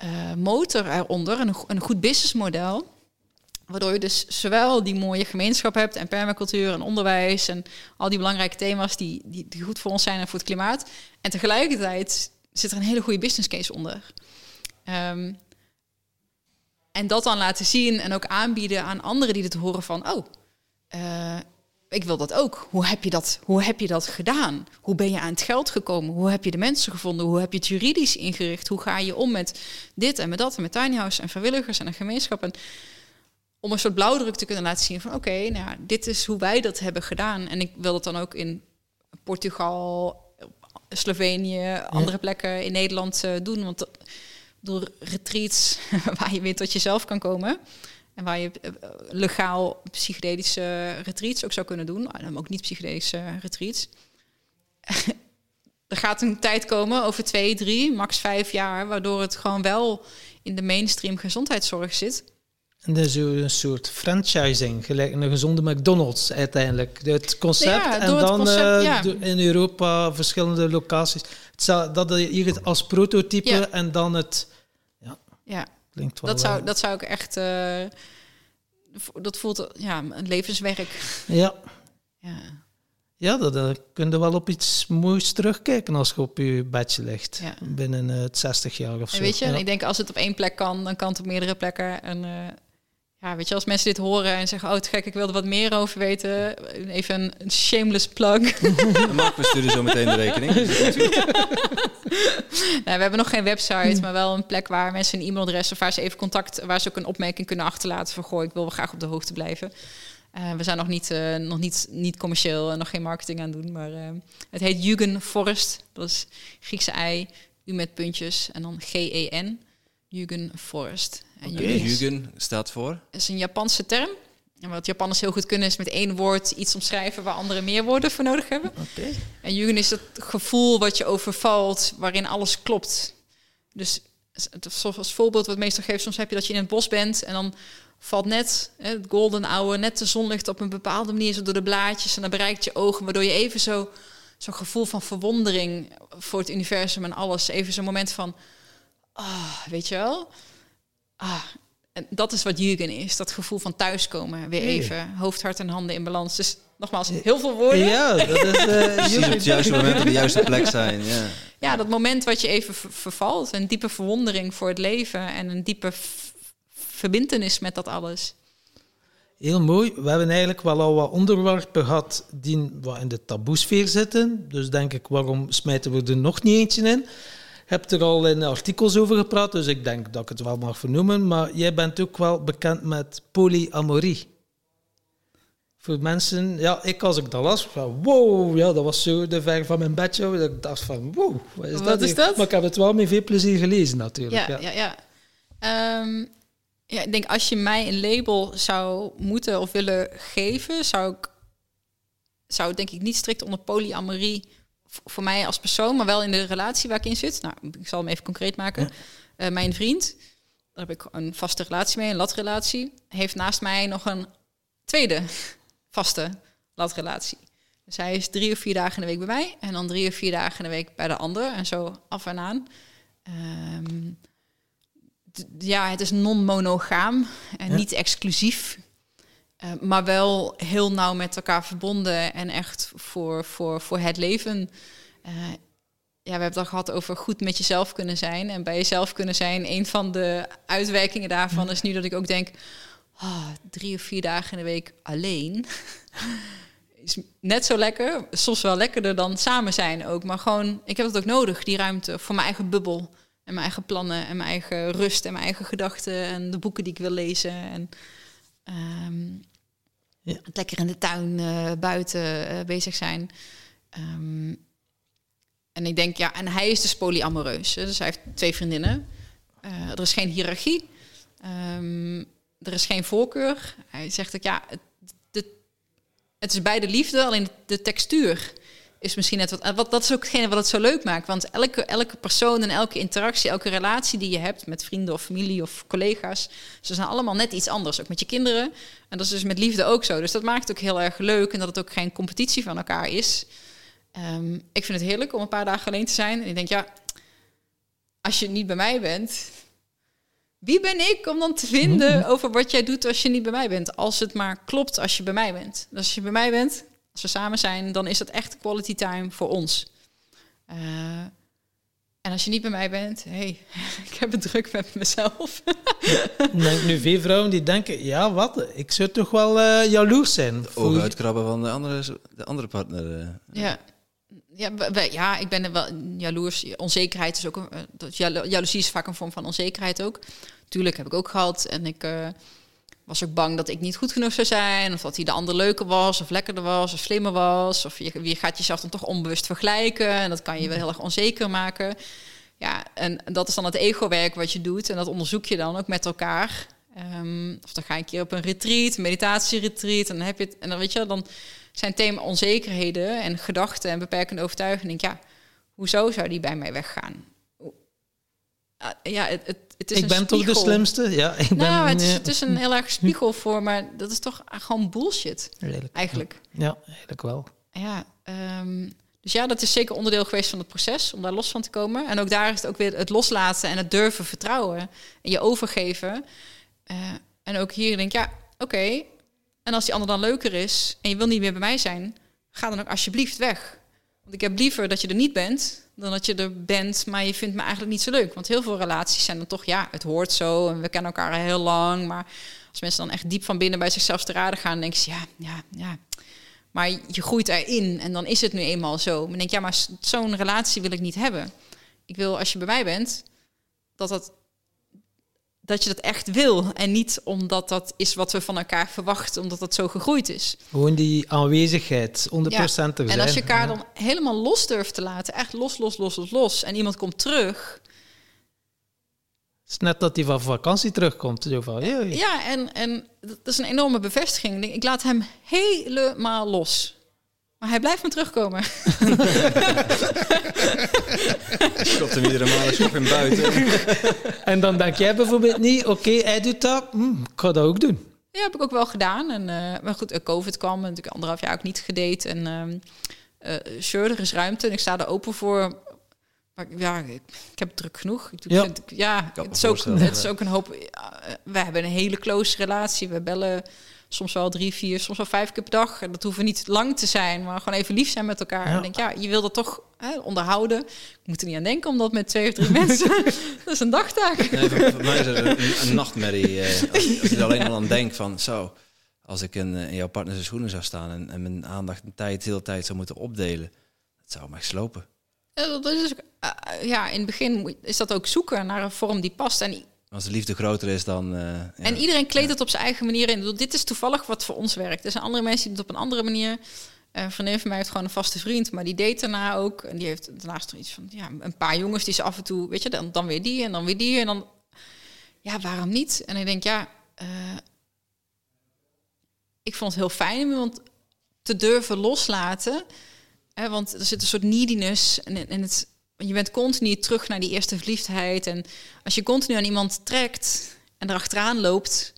S1: uh, motor eronder, een, een goed businessmodel. Waardoor je dus zowel die mooie gemeenschap hebt en permacultuur en onderwijs en al die belangrijke thema's die, die, die goed voor ons zijn en voor het klimaat. En tegelijkertijd zit er een hele goede business case onder. Ehm, en dat dan laten zien en ook aanbieden aan anderen die het horen van, oh, uh, ik wil dat ook. Hoe heb, je dat, hoe heb je dat gedaan? Hoe ben je aan het geld gekomen? Hoe heb je de mensen gevonden? Hoe heb je het juridisch ingericht? Hoe ga je om met dit en met dat en met tiny house en vrijwilligers en een gemeenschap? En om een soort blauwdruk te kunnen laten zien van oké, nou, dit is hoe wij dat hebben gedaan. En ik wil dat dan ook in Portugal, Slovenië, andere plekken in Nederland uh, doen. Want door retreats waar je weer tot jezelf kan komen. En waar je uh, legaal psychedelische retreats ook zou kunnen doen. En dan ook niet psychedelische retreats. er gaat een tijd komen over twee, drie, max vijf jaar, waardoor het gewoon wel in de mainstream gezondheidszorg zit.
S3: En dat is een soort franchising, gelijk een gezonde McDonald's uiteindelijk. Het concept ja, en dan concept, ja. in Europa verschillende locaties. Dat hier als prototype ja. en dan het... Ja,
S1: ja. klinkt wel... Dat zou, dat zou ik echt... Uh, dat voelt ja, een levenswerk.
S3: Ja. Ja, ja dat uh, kun je wel op iets moois terugkijken als je op je bedje ligt. Binnen uh, het 60 jaar of zo.
S1: En weet je, ik denk als het op één plek kan, dan kan het op meerdere plekken. En ja, weet je, als mensen dit horen en zeggen, oh, te gek, ik wilde wat meer over weten. Even een shameless plug.
S2: Mark, we sturen zo meteen de rekening.
S1: nou, we hebben nog geen website, maar wel een plek waar mensen een e-mailadres of waar ze even contact, waar ze ook een opmerking kunnen achterlaten van, goh, ik wil wel graag op de hoogte blijven. Uh, we zijn nog niet, uh, nog niet, niet commercieel en nog geen marketing aan doen, maar uh, het heet Jugen Forest. Dat is Griekse ei, u met puntjes en dan G-E-N. Jugen Forest.
S2: En okay. Jugen staat voor?
S1: is een Japanse term. En wat Japanners heel goed kunnen is met één woord iets omschrijven waar anderen meer woorden voor nodig hebben. Okay. En Jugen is het gevoel wat je overvalt, waarin alles klopt. Dus als voorbeeld wat meestal geeft, soms heb je dat je in het bos bent en dan valt net het golden hour, net de zonlicht op een bepaalde manier zo door de blaadjes en dan bereikt je ogen, waardoor je even zo zo'n gevoel van verwondering voor het universum en alles, even zo'n moment van, ah, weet je wel, ah, en dat is wat Jürgen is. Dat gevoel van thuiskomen. Weer even hoofd, hart en handen in balans. Dus nogmaals, heel veel woorden.
S3: Ja, dat is... Uh,
S2: het juiste moment op de juiste plek zijn. Ja,
S1: ja dat moment wat je even vervalt. Een diepe verwondering voor het leven. En een diepe verbindenis met dat alles.
S3: Heel mooi. We hebben eigenlijk wel al wat onderwerpen gehad die wat in de taboesfeer zitten. Dus denk ik, waarom smijten we er nog niet eentje in? Hebt er al in artikels over gepraat, dus ik denk dat ik het wel mag vernoemen. Maar jij bent ook wel bekend met polyamorie. Voor mensen, ja, ik als ik dat las, van wow, ja, dat was zo de ver van mijn bedje. Dat ik dacht van wow, wat is, dat, is dat? Maar ik heb het wel met veel plezier gelezen natuurlijk.
S1: Ja, ja, ja. ja. Um, ja ik denk als je mij een label zou moeten of willen geven, zou ik, zou denk ik niet strikt onder polyamorie voor mij als persoon, maar wel in de relatie waar ik in zit. Nou, ik zal hem even concreet maken. Uh, mijn vriend, daar heb ik een vaste relatie mee, een latrelatie, heeft naast mij nog een tweede vaste latrelatie. Dus hij is drie of vier dagen in de week bij mij en dan drie of vier dagen in de week bij de ander en zo af en aan. Ehm, ja, het is non-monogaam en niet exclusief. Eh, maar wel heel nauw met elkaar verbonden en echt voor, voor, voor het leven. Uh, ja, we hebben het al gehad over goed met jezelf kunnen zijn. En bij jezelf kunnen zijn, een van de uitwerkingen daarvan is nu dat ik ook denk... Oh, drie of vier dagen in de week alleen is net zo lekker, soms wel lekkerder dan samen zijn ook. Maar gewoon, ik heb het ook nodig, die ruimte voor mijn eigen bubbel. En mijn eigen plannen en mijn eigen rust en mijn eigen gedachten en de boeken die ik wil lezen. En ehm,
S3: Ja.
S1: het lekker in de tuin eh, buiten eh, bezig zijn. Ehm, en ik denk, ja, en hij is dus polyamoreus. Dus hij heeft twee vriendinnen. Eh, er is geen hiërarchie. Ehm, er is geen voorkeur. Hij zegt ook, ja, het, de, het is beide liefde, alleen de textuur is misschien net wat, eh, wat. Dat is ook hetgene wat het zo leuk maakt. Want elke, elke persoon en elke interactie, elke relatie die je hebt met vrienden of familie of collega's, ze zijn allemaal net iets anders. Ook met je kinderen. En dat is dus met liefde ook zo. Dus dat maakt het ook heel erg leuk en dat het ook geen competitie van elkaar is. Ehm, ik vind het heerlijk om een paar dagen alleen te zijn. En ik denk, ja, als je niet bij mij bent, wie ben ik om dan te vinden over wat jij doet als je niet bij mij bent? Als het maar klopt als je bij mij bent. Dus als je bij mij bent, als we samen zijn, dan is dat echt quality time voor ons. Eh, en als je niet bij mij bent, hey, ik heb het druk met mezelf.
S3: Denk nu veel vrouwen die denken, ja wat, ik zou toch wel eh, jaloers zijn.
S2: De ogen uitkrabben van de andere, de andere partner. eh.
S1: Ja. Ja, ja, ik ben er wel jaloers. Onzekerheid is ook een. dat jalo- Jaloezie is vaak een vorm van onzekerheid ook. Tuurlijk heb ik ook gehad. En ik eh, was ook bang dat ik niet goed genoeg zou zijn. Of dat hij de ander leuker was, of lekkerder was, of slimmer was. Of je, gaat jezelf dan toch onbewust vergelijken. En dat kan je wel heel erg onzeker maken. Ja, en dat is dan het ego-werk wat je doet. En dat onderzoek je dan ook met elkaar. Ehm, of dan ga je een keer op een retreat, een meditatieretreat. En dan heb je. En dan weet je, dan zijn thema onzekerheden en gedachten en beperkende overtuigingen. Ik ja, hoezo zou die bij mij weggaan? Ah, Ja, het, het, het is
S3: ik
S1: een
S3: ben toch de slimste? Ja, ik ben...
S1: Nou, het is,
S3: eh,
S1: het is een heel erg spiegel voor, maar dat is toch gewoon bullshit,
S3: Eigenlijk.
S1: eigenlijk.
S3: Ja, eigenlijk wel.
S1: Ja, ehm, dus ja, dat is zeker onderdeel geweest van het proces om daar los van te komen. En ook daar is het ook weer het loslaten en het durven vertrouwen en je overgeven. Eh, en ook hier denk ik, ja, oké. En als die ander dan leuker is en je wil niet meer bij mij zijn, ga dan ook alsjeblieft weg. Want ik heb liever dat je er niet bent dan dat je er bent, maar je vindt me eigenlijk niet zo leuk. Want heel veel relaties zijn dan toch, ja, het hoort zo en we kennen elkaar heel lang. Maar als mensen dan echt diep van binnen bij zichzelf te raden gaan, dan denken ze, ja, ja, ja, maar je groeit erin en dan is het nu eenmaal zo. Maar ik denk, ja, maar zo'n relatie wil ik niet hebben. Ik wil, als je bij mij bent, dat, dat, dat je dat echt wil. En niet omdat dat is wat we van elkaar verwachten, omdat dat zo gegroeid is.
S3: Gewoon die aanwezigheid, 100% er zijn.
S1: En als je elkaar
S3: ja.
S1: dan helemaal los durft te laten, echt los, los, los, los, los, en iemand komt terug.
S3: Het is net dat hij van vakantie terugkomt. Zo van, ja,
S1: Ja, en, en dat is een enorme bevestiging. Ik laat hem helemaal los. Maar hij blijft me terugkomen.
S2: Schopt hem iedere maand schop in buiten.
S3: En dan denk jij bijvoorbeeld niet, oké, hij doet dat, hm, ik ga dat ook doen.
S1: Ja, heb ik ook wel gedaan. En, eh, maar goed, eh, COVID kwam en natuurlijk anderhalf jaar ook niet gedate. En ehm eh, sure, er is ruimte en ik sta er open voor. Maar ik- ja, ik, ik heb het druk genoeg. Ik,
S3: Ja.
S1: vind- ja, het, is ook, het is ook een hoop. ja, eh, we hebben een hele close relatie. We bellen soms wel drie, vier, soms wel vijf keer per dag. En dat hoeven niet lang te zijn, maar gewoon even lief zijn met elkaar.
S3: Ja.
S1: En ik denk, ja, je wil dat toch hè, onderhouden. Ik moet er niet aan denken, omdat met twee of drie mensen. dat is een dagtaak.
S2: Nee, voor, voor mij is het een, een nachtmerrie. eh, als, als ik er alleen al aan denk van zo, als ik in, eh, in jouw partner zijn schoenen zou staan en, en mijn aandacht en tijd heel de tijd zou moeten opdelen, dat zou me echt slopen.
S1: Ja, dat is, eh, eh, ja, in het begin moet- is dat ook zoeken naar een vorm die past. En,
S2: Als de liefde groter is dan. eh, ja.
S1: en iedereen kleedt het op zijn eigen manier in. Bedoel, dit is toevallig wat voor ons werkt. Er zijn andere mensen die het op een andere manier. Een vriendin van mij heeft gewoon een vaste vriend, maar die date daarna ook. En die heeft daarnaast nog iets van ja, een paar jongens die ze af en toe, weet je, dan, dan weer die en dan weer die. En dan, ja, waarom niet? En ik denk, ja, eh, ik vond het heel fijn om iemand te durven loslaten. Hè, want er zit een soort neediness en, en het, je bent continu terug naar die eerste verliefdheid. En als je continu aan iemand trekt en erachteraan loopt,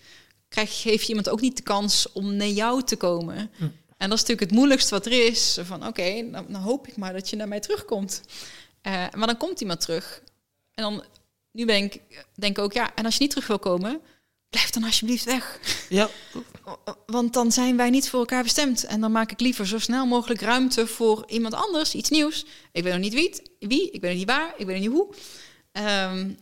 S1: krijg, geef je iemand ook niet de kans om naar jou te komen. En dat is natuurlijk het moeilijkste wat er is. Van oké, dan, dan hoop ik maar dat je naar mij terugkomt. Eh, maar dan komt iemand terug. En dan, nu ben ik, denk ik ook, ja, en als je niet terug wil komen, blijf dan alsjeblieft weg.
S3: Ja,
S1: Want dan zijn wij niet voor elkaar bestemd. En dan maak ik liever zo snel mogelijk ruimte voor iemand anders, iets nieuws. Ik weet nog niet wie, wie ik weet nog niet waar, ik weet nog niet hoe. Ehm,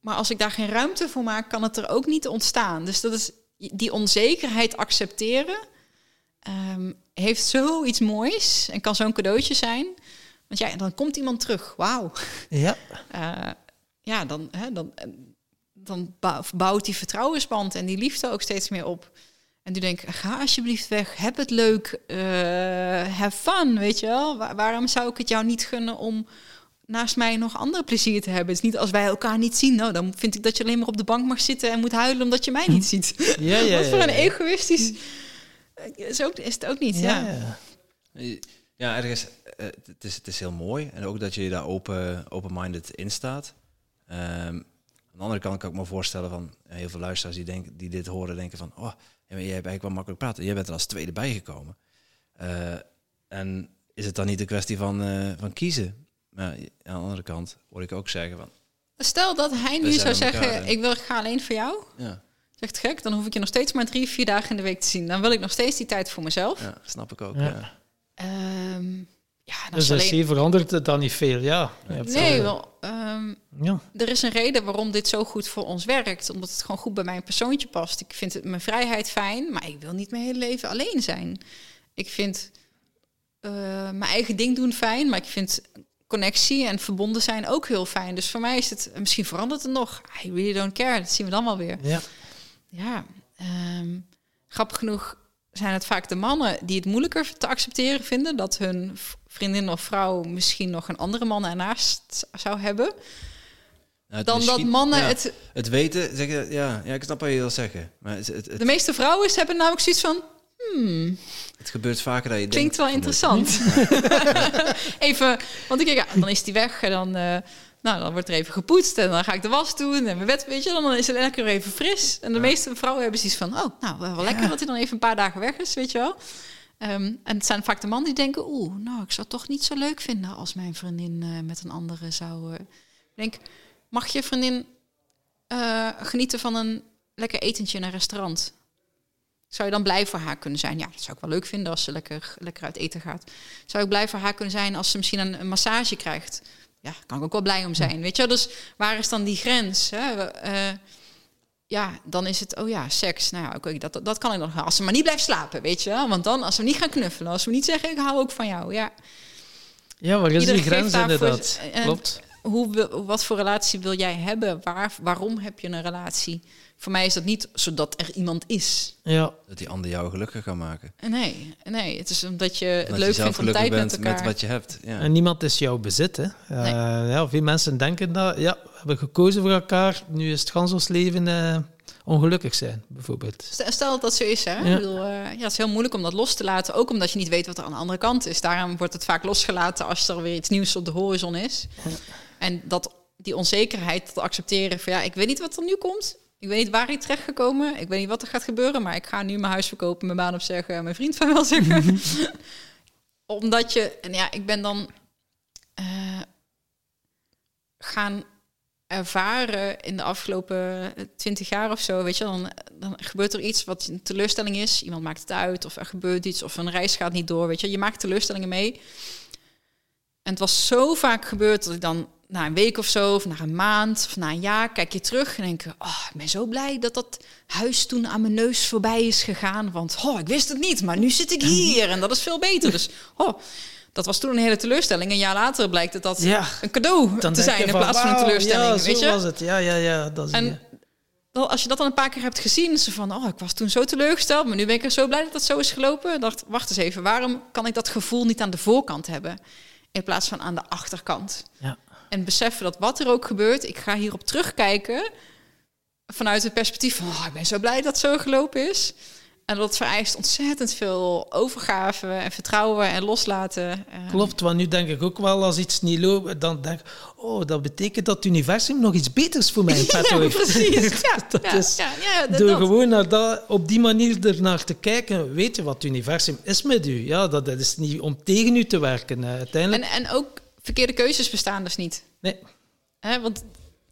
S1: maar als ik daar geen ruimte voor maak, kan het er ook niet ontstaan. Dus dat is die onzekerheid accepteren. ehm, heeft zoiets moois en kan zo'n cadeautje zijn. Want ja, dan komt iemand terug. Wauw.
S3: Ja.
S1: Eh, ja, dan, hè, dan, dan bou- bouwt die vertrouwensband en die liefde ook steeds meer op. En nu denk ik, ga alsjeblieft weg, heb het leuk, eh have fun, weet je wel. Wa- waarom zou ik het jou niet gunnen om naast mij nog andere plezier te hebben? Het is niet als wij elkaar niet zien, nou, dan vind ik dat je alleen maar op de bank mag zitten en moet huilen omdat je mij niet ziet.
S3: Ja, ja,
S1: Wat voor een egoïstisch... Is, ook, is het ook niet, ja.
S3: Ja, ja.
S2: Ergens, eh, het, is, het is heel mooi. En ook dat je daar open, open-minded in staat. Ehm, aan de andere kant kan ik me voorstellen van eh, heel veel luisteraars die, denken, die dit horen denken van... Oh, jij hebt eigenlijk wel makkelijk praten. Jij bent er als tweede bijgekomen. Eh, en is het dan niet een kwestie van, eh, van kiezen? Maar aan de andere kant hoor ik ook zeggen van...
S1: Stel dat hij nu zou
S2: elkaar,
S1: zeggen, ik wil ik ga alleen voor jou.
S2: Ja,
S1: Zegt gek, dan hoef ik je nog steeds maar drie, vier dagen in de week te zien. Dan wil ik nog steeds die tijd voor mezelf.
S2: ja snap ik ook.
S3: Ja.
S2: Ja.
S1: Ehm, ja, dat
S3: Dus
S1: is
S3: als
S1: alleen...
S3: je verandert het dan niet veel, ja. Je
S1: Nee, wel, ehm,
S3: Ja.
S1: er is een reden waarom dit zo goed voor ons werkt. Omdat het gewoon goed bij mijn persoontje past. Ik vind het, mijn vrijheid fijn, maar ik wil niet mijn hele leven alleen zijn. Ik vind eh, mijn eigen ding doen fijn, maar ik vind connectie en verbonden zijn ook heel fijn. Dus voor mij is het, misschien verandert het nog. I really don't care, dat zien we dan wel weer.
S3: Ja.
S1: Ja, ehm, grappig genoeg zijn het vaak de mannen die het moeilijker te accepteren vinden dat hun vriendin of vrouw misschien nog een andere man ernaast zou hebben.
S2: Nou,
S1: Dan dat mannen
S2: ja,
S1: het.
S2: Het weten, zeg je, ja, ja, ik snap wat je wil zeggen. Maar het, het, het,
S1: De meeste vrouwen hebben namelijk zoiets van. Hmm,
S2: het gebeurt vaker dan je
S1: klinkt
S2: denkt.
S1: wel interessant. even, want ik denk, ja, dan is die weg en dan, eh, nou, dan wordt er even gepoetst en dan ga ik de was doen en mijn bed, weet je, dan is het lekker even fris. En de meeste vrouwen hebben zoiets van, oh, nou, wel lekker dat hij dan even een paar dagen weg is, weet je wel. Ehm, en het zijn vaak de mannen die denken, oeh, nou, ik zou het toch niet zo leuk vinden als mijn vriendin eh, met een andere zou. eh. Ik denk, mag je vriendin eh, genieten van een lekker etentje in een restaurant? Zou je dan blij voor haar kunnen zijn? Ja, dat zou ik wel leuk vinden als ze lekker, lekker uit eten gaat. Zou ik blij voor haar kunnen zijn als ze misschien een, massage krijgt? Ja, kan ik ook wel blij om zijn. Weet je? Dus waar is dan die grens? Hè? Ja, dan is het, oh ja, seks. Nou ja, oké, dat, dat, dat kan ik nog. Als ze maar niet blijft slapen, weet je wel. Want dan, als we niet gaan knuffelen, als we niet zeggen, ik hou ook van jou. Ja,
S3: ja, waar is
S1: Ieder
S3: die grens inderdaad? Klopt.
S1: hoe, wat voor relatie wil jij hebben? Waar, waarom heb je een relatie? Voor mij is dat niet zodat er iemand is.
S3: Ja.
S2: Dat die ander jou gelukkig kan maken.
S1: Nee, nee, het is omdat je het leuk
S2: je
S1: vindt om
S2: gelukkig
S1: tijd met
S2: bent
S1: elkaar.
S2: met wat je hebt. Ja.
S3: En niemand is jouw bezit, hè. Eh,
S1: Nee.
S3: ja, veel mensen denken dat, ja, we hebben gekozen voor elkaar, nu is het gans ons leven eh, ongelukkig zijn, bijvoorbeeld.
S1: Stel, dat dat zo is, hè?
S3: Ja.
S1: Ik bedoel, eh, ja, het is heel moeilijk om dat los te laten. Ook omdat je niet weet wat er aan de andere kant is. Daarom wordt het vaak losgelaten als er weer iets nieuws op de horizon is. En dat, die onzekerheid te accepteren van ja, ik weet niet wat er nu komt. Ik weet niet waar ik terecht gekomen. Ik weet niet wat er gaat gebeuren. Maar ik ga nu mijn huis verkopen, mijn baan opzeggen en mijn vriend van wel zeggen. omdat je, en ja, ik ben dan eh, gaan ervaren in de afgelopen twintig jaar of zo, weet je, dan, dan gebeurt er iets wat een teleurstelling is. Iemand maakt het uit, of er gebeurt iets, of een reis gaat niet door, weet je. Je maakt teleurstellingen mee. En het was zo vaak gebeurd dat ik dan na een week of zo, of na een maand, of na een jaar, kijk je terug en denk je, oh, ik ben zo blij dat dat huis toen aan mijn neus voorbij is gegaan. Want, oh, ik wist het niet, maar nu zit ik hier en dat is veel beter. Dus, oh, dat was toen een hele teleurstelling. Een jaar later blijkt het dat
S3: Ja.
S1: een cadeau te zijn in plaats van een teleurstelling,
S3: Ja,
S1: weet je?
S3: was het. Ja, ja, ja. Dat is
S1: En als je dat dan een paar keer hebt gezien, ze van, oh, ik was toen zo teleurgesteld, maar nu ben ik er zo blij dat dat zo is gelopen. Dacht, wacht eens even, waarom kan ik dat gevoel niet aan de voorkant hebben, in plaats van aan de achterkant?
S3: ja.
S1: En beseffen dat wat er ook gebeurt, ik ga hierop terugkijken vanuit het perspectief van, oh, ik ben zo blij dat het zo gelopen is. En dat vereist ontzettend veel overgave en vertrouwen en loslaten. Eh,
S3: Klopt, want nu denk ik ook wel als iets niet loopt, dan denk ik, oh, dat betekent dat het universum nog iets beters voor mij in petto
S1: Ja,
S3: heeft.
S1: precies. Ja,
S3: dat
S1: ja,
S3: is,
S1: ja, ja, dat-
S3: door
S1: dat.
S3: gewoon naar dat, op die manier ernaar te kijken, weet je wat het universum is met u. Ja, dat, dat is niet om tegen u te werken. uiteindelijk,
S1: En, en ook verkeerde keuzes bestaan dus niet.
S3: nee,
S1: Hè, want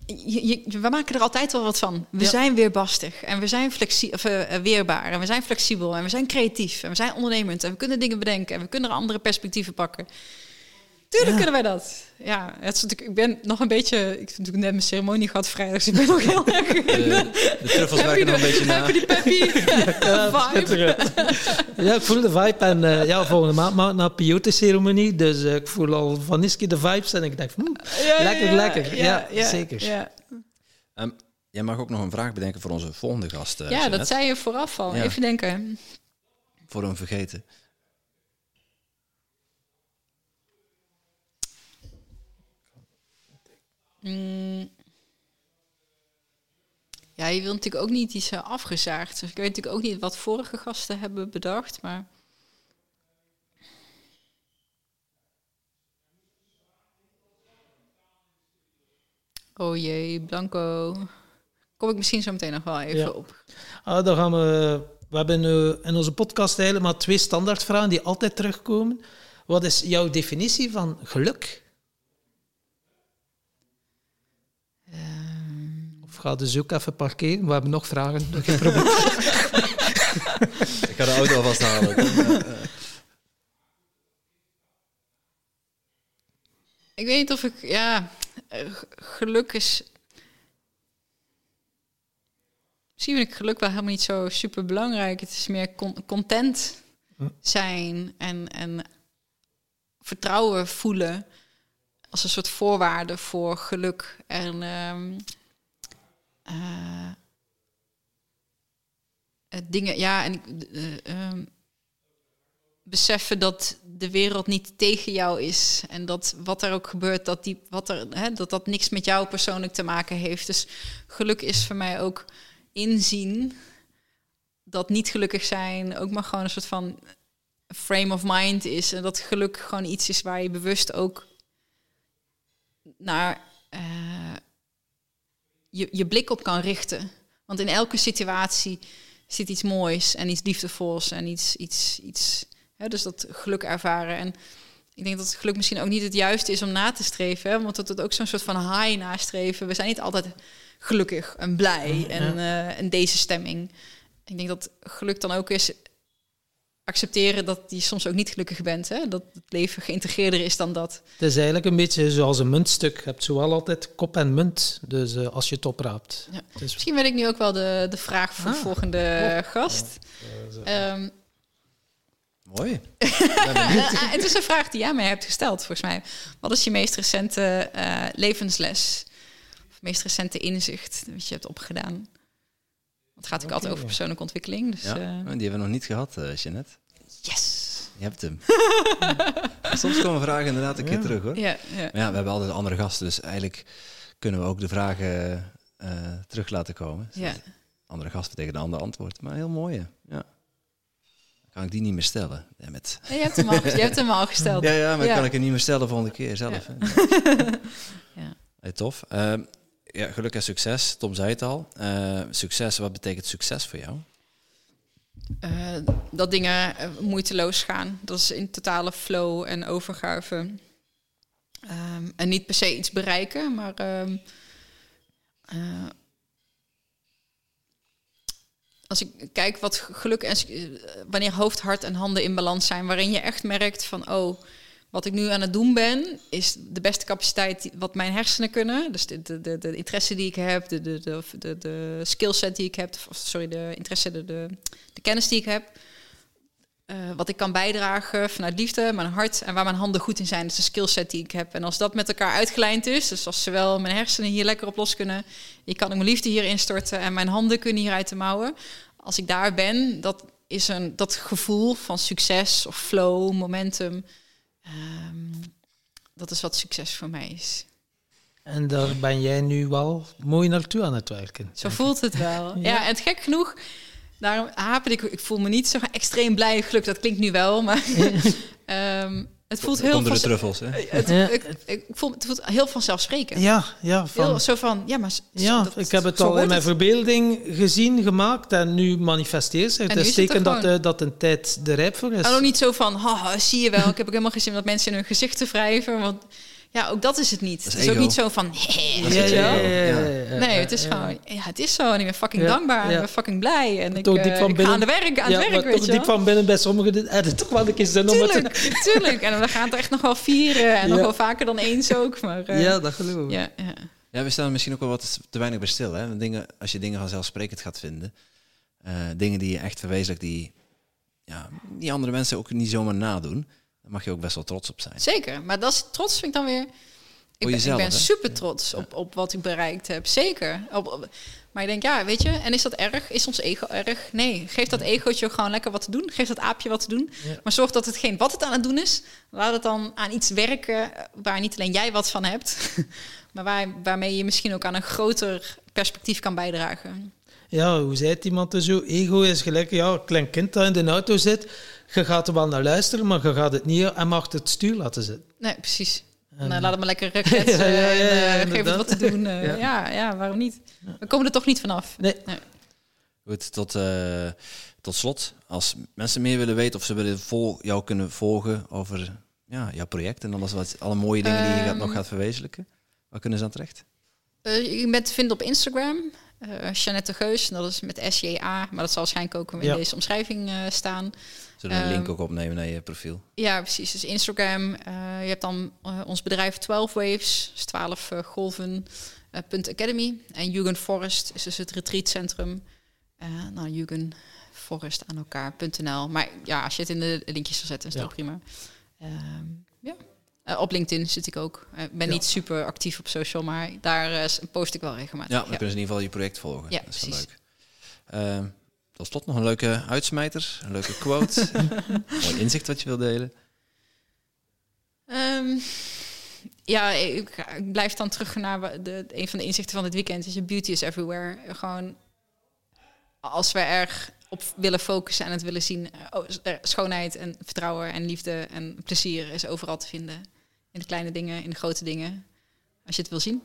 S1: je, je- we maken er altijd wel wat van. We
S3: Ja.
S1: zijn weerbarstig en we zijn flexi of, eh, weerbaar en we zijn flexibel en we zijn creatief en we zijn ondernemend en we kunnen dingen bedenken en we kunnen andere perspectieven pakken. Tuurlijk
S3: Ja.
S1: kunnen wij dat. Ja, het is natuurlijk, ik ben nog een beetje... Ik heb natuurlijk net mijn ceremonie gehad vrijdag, dus ik ben nog heel erg...
S2: De, de truffels
S1: Heb je
S2: werken nog een beetje na.
S1: Die peppy
S3: Ja,
S1: vibe?
S3: ja, ik voel de vibe. En eh, ja, volgende maand maak ik naar peyote-ceremonie. Dus eh, ik voel al van Niski de vibes. En ik denk, hm,
S1: Ja,
S3: Lekker, lekker. Ja, zeker.
S1: Ja,
S2: Ehm, jij mag ook nog een vraag bedenken voor onze volgende gast. eh,
S1: ja dat zei je vooraf al.
S2: Ja.
S1: Even denken.
S2: Voor hem vergeten.
S1: Mm. Ja, je wilt natuurlijk ook niet iets eh, afgezaagd. Dus ik weet natuurlijk ook niet wat vorige gasten hebben bedacht, maar... Oh jee, Blanco. Kom ik misschien zo meteen nog wel even
S3: Ja.
S1: op.
S3: ah, dan gaan we... We hebben nu in onze podcast maar twee standaardvragen die altijd terugkomen. Wat is jouw definitie van geluk?
S1: Ehm,
S3: Of ga dus ook even parkeren? We hebben nog vragen. Geen probleem.
S2: Ik ga de auto alvast halen.
S1: Ik weet niet of ik, ja, eh, geluk is. Misschien vind ik geluk wel helemaal niet zo super belangrijk. Het is meer con- content
S3: Hm.
S1: zijn en, en vertrouwen voelen als een soort voorwaarde voor geluk. En ehm, eh, dingen, ja, en eh, ehm, beseffen dat de wereld niet tegen jou is en dat wat er ook gebeurt, dat die, wat er, hè, dat dat niks met jou persoonlijk te maken heeft. Dus geluk is voor mij ook inzien dat niet gelukkig zijn ook maar gewoon een soort van frame of mind is en dat geluk gewoon iets is waar je bewust ook naar eh, je, je blik op kan richten. Want in elke situatie zit iets moois en iets liefdevols en iets, iets, iets hè, dus dat geluk ervaren. En ik denk dat geluk misschien ook niet het juiste is om na te streven, hè, want dat het ook zo'n soort van high nastreven. We zijn niet altijd gelukkig en blij en, eh, en deze stemming. Ik denk dat geluk dan ook is accepteren dat je soms ook niet gelukkig bent. Hè? Dat het leven geïntegreerder is dan dat.
S3: Het is eigenlijk een beetje zoals een muntstuk. Je hebt zowel altijd kop en munt. Dus eh, als je het opraapt.
S1: Ja.
S3: Dus,
S1: Misschien weet ik nu ook wel de, de vraag voor de
S3: Ah,
S1: volgende gast. Ehm,
S2: Mooi.
S1: eh, het is een vraag die jij mij hebt gesteld, volgens mij. Wat is je meest recente eh, levensles? Of meest recente inzicht dat je hebt opgedaan? Het gaat natuurlijk altijd over persoonlijke ontwikkeling. Dus,
S2: Ja,
S1: eh,
S2: die hebben we nog niet gehad, eh Jeanette.
S1: yes!
S2: Je hebt hem. Soms komen vragen inderdaad een keer terug hoor.
S1: Ja, ja.
S2: Maar ja, we hebben altijd andere gasten, dus eigenlijk kunnen we ook de vragen eh, terug laten komen.
S1: ja.
S2: Andere gast betekent een ander antwoord. Maar heel mooi, ja. ja. Dan kan ik die niet meer stellen.
S1: Ja, je, hebt hem al, je hebt hem al gesteld.
S2: Ja, ja, maar
S1: Ja.
S2: kan ik het niet meer stellen volgende keer zelf.
S1: Ja.
S2: hè.
S1: Ja.
S2: Hey, tof. Ehm, ja, geluk en succes. Tom zei het al. Eh, succes, wat betekent succes voor jou?
S1: Eh, dat dingen eh, moeiteloos gaan. Dat is in totale flow en overgave. Ehm, en niet per se iets bereiken, maar ehm, eh, als ik kijk wat geluk en wanneer hoofd, hart en handen in balans zijn, waarin je echt merkt van oh, wat ik nu aan het doen ben, is de beste capaciteit wat mijn hersenen kunnen. Dus de, de, de, interesse die ik heb, de, de, de, de, skillset die ik heb, sorry, de interesse, de, de, de kennis die ik heb. eh, wat ik kan bijdragen vanuit liefde, mijn hart en waar mijn handen goed in zijn. Dus de skillset die ik heb. En als dat met elkaar uitgelijnd is, dus als zowel mijn hersenen hier lekker op los kunnen, ik kan mijn liefde hier instorten en mijn handen kunnen hier uit de mouwen. Als ik daar ben, dat is een, dat gevoel van succes of flow, momentum. Ehm, dat is wat succes voor mij is.
S3: En daar ben jij nu wel mooi naartoe aan het werken.
S1: Zo voelt het wel.
S3: Ja.
S1: Ja, en het gek genoeg, daarom haper ik, ik voel me niet zo extreem blij en gelukkig. Dat klinkt nu wel, maar ehm, het voelt heel
S2: Onder de truffels, hè?
S1: het,
S3: Ja.
S1: ik, ik voel, het voelt heel vanzelfsprekend.
S3: Ja, ja. Van,
S1: Heel zo van, ja, maar
S3: ja,
S1: dat-
S3: ik heb het al in mijn
S1: het.
S3: verbeelding gezien, gemaakt en nu manifesteert zich.
S1: En
S3: Het
S1: nu
S3: is teken dat,
S1: gewoon.
S3: eh, dat een tijd er rijp voor is.
S1: En ook niet zo van, haha, zie je wel. Ik heb ook helemaal geen zin om dat mensen in hun gezicht te wrijven. Want Ja, ook dat is het niet.
S2: Is
S1: het is ook niet zo van... Nee, het is gewoon... Ja, het is zo. En ik ben fucking
S3: Ja,
S1: dankbaar. En ik ben fucking blij. En ik, eh,
S3: diep van
S1: ik ga
S3: binnen-
S1: aan de werk, aan
S3: ja,
S1: het
S3: maar
S1: werk, weet
S3: toch
S1: je
S3: diep
S1: wel.
S3: van binnen bij sommigen je toch wel een keer zin om te...
S1: Tuurlijk, tuurlijk. En we gaan het echt nog wel vieren. En nog wel vaker dan eens ook. Maar, eh,
S3: Ja, dat geloof ik.
S1: ja, ja.
S2: Ja, we staan misschien ook wel wat te weinig bij stil. Hè? Dingen, als je dingen vanzelfsprekend gaat vinden, eh, dingen die je echt verwezenlijk, die, ja, die andere mensen ook niet zomaar nadoen, dan mag je ook best wel trots op zijn.
S1: Zeker. Maar dat is trots vind ik dan weer... Ik ben,
S2: jezelf,
S1: ik ben super trots op, op wat ik bereikt heb. Zeker. Op, op- maar ik denk, ja, weet je, en is dat erg? Is ons ego erg? Nee. Geef dat egootje gewoon lekker wat te doen. Geef dat aapje wat te doen.
S3: Ja.
S1: Maar zorg dat hetgeen wat het aan het doen is, laat het dan aan iets werken waar niet alleen jij wat van hebt, maar waar, waarmee je misschien ook aan een groter perspectief kan bijdragen.
S3: Ja, hoe zei het iemand er zo? Ego is gelijk ja, een klein kind dat in de auto zit. Je gaat er wel naar luisteren, maar je gaat het niet aan achter het stuur laten zitten.
S1: Nee, precies.
S3: En,
S1: nou, laat het maar lekker kletsen
S3: Ja, ja, ja,
S1: en eh, geef het
S3: inderdaad.
S1: wat te doen. eh,
S3: Ja.
S1: ja. Ja, waarom niet? We komen er toch niet vanaf.
S3: Nee.
S2: Goed, tot, eh, tot slot, als mensen meer willen weten of ze willen vol, jou kunnen volgen over ja, jouw project en alles wat, alle mooie dingen die je gaat, nog
S1: Ehm.
S2: gaat verwezenlijken, waar kunnen ze aan terecht?
S1: Eh, je bent te vinden op Instagram. eh Jeannette Geus, en dat is met SJA, maar dat zal waarschijnlijk ook in
S3: Ja.
S1: deze omschrijving eh, staan.
S2: Zullen we een link
S1: ehm,
S2: ook opnemen naar je profiel?
S1: Ja, precies. Dus Instagram. eh, je hebt dan eh, ons bedrijf 12 Waves, dus 12 eh, golven. eh, punt Academy. En Jugend Forest is dus het retreatcentrum. Eh nou, Jugend Forest aan elkaar.nl. Maar ja, als je het in de linkjes wil zetten, is dat
S3: Ja.
S1: ook prima. Ehm, ja. Eh, op LinkedIn zit ik ook. Eh, Ik ben
S3: Ja.
S1: niet super actief op social, maar daar eh, post ik wel regelmatig.
S2: Ja, dan kunnen ze in ieder geval je project volgen.
S1: Ja,
S2: dat is wel
S1: precies.
S2: leuk. Tot slot nog een leuke uitsmijter, een leuke quote, mooi inzicht wat je wil delen.
S1: Ehm, ja, ik, ik blijf dan terug naar de, een van de inzichten van dit weekend. Is je beauty is everywhere. Gewoon als we erg op willen focussen en het willen zien. eh, oh, eh, schoonheid en vertrouwen en liefde en plezier is overal te vinden. In de kleine dingen, in de grote dingen. Als je het wil zien.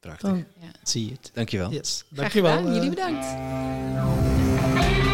S2: Prachtig.
S3: Dan
S1: Ja.
S3: zie je het.
S2: Dankjewel.
S3: Yes.
S1: Graag
S3: Dankjewel.
S1: gedaan.
S3: eh,
S1: Jullie bedankt.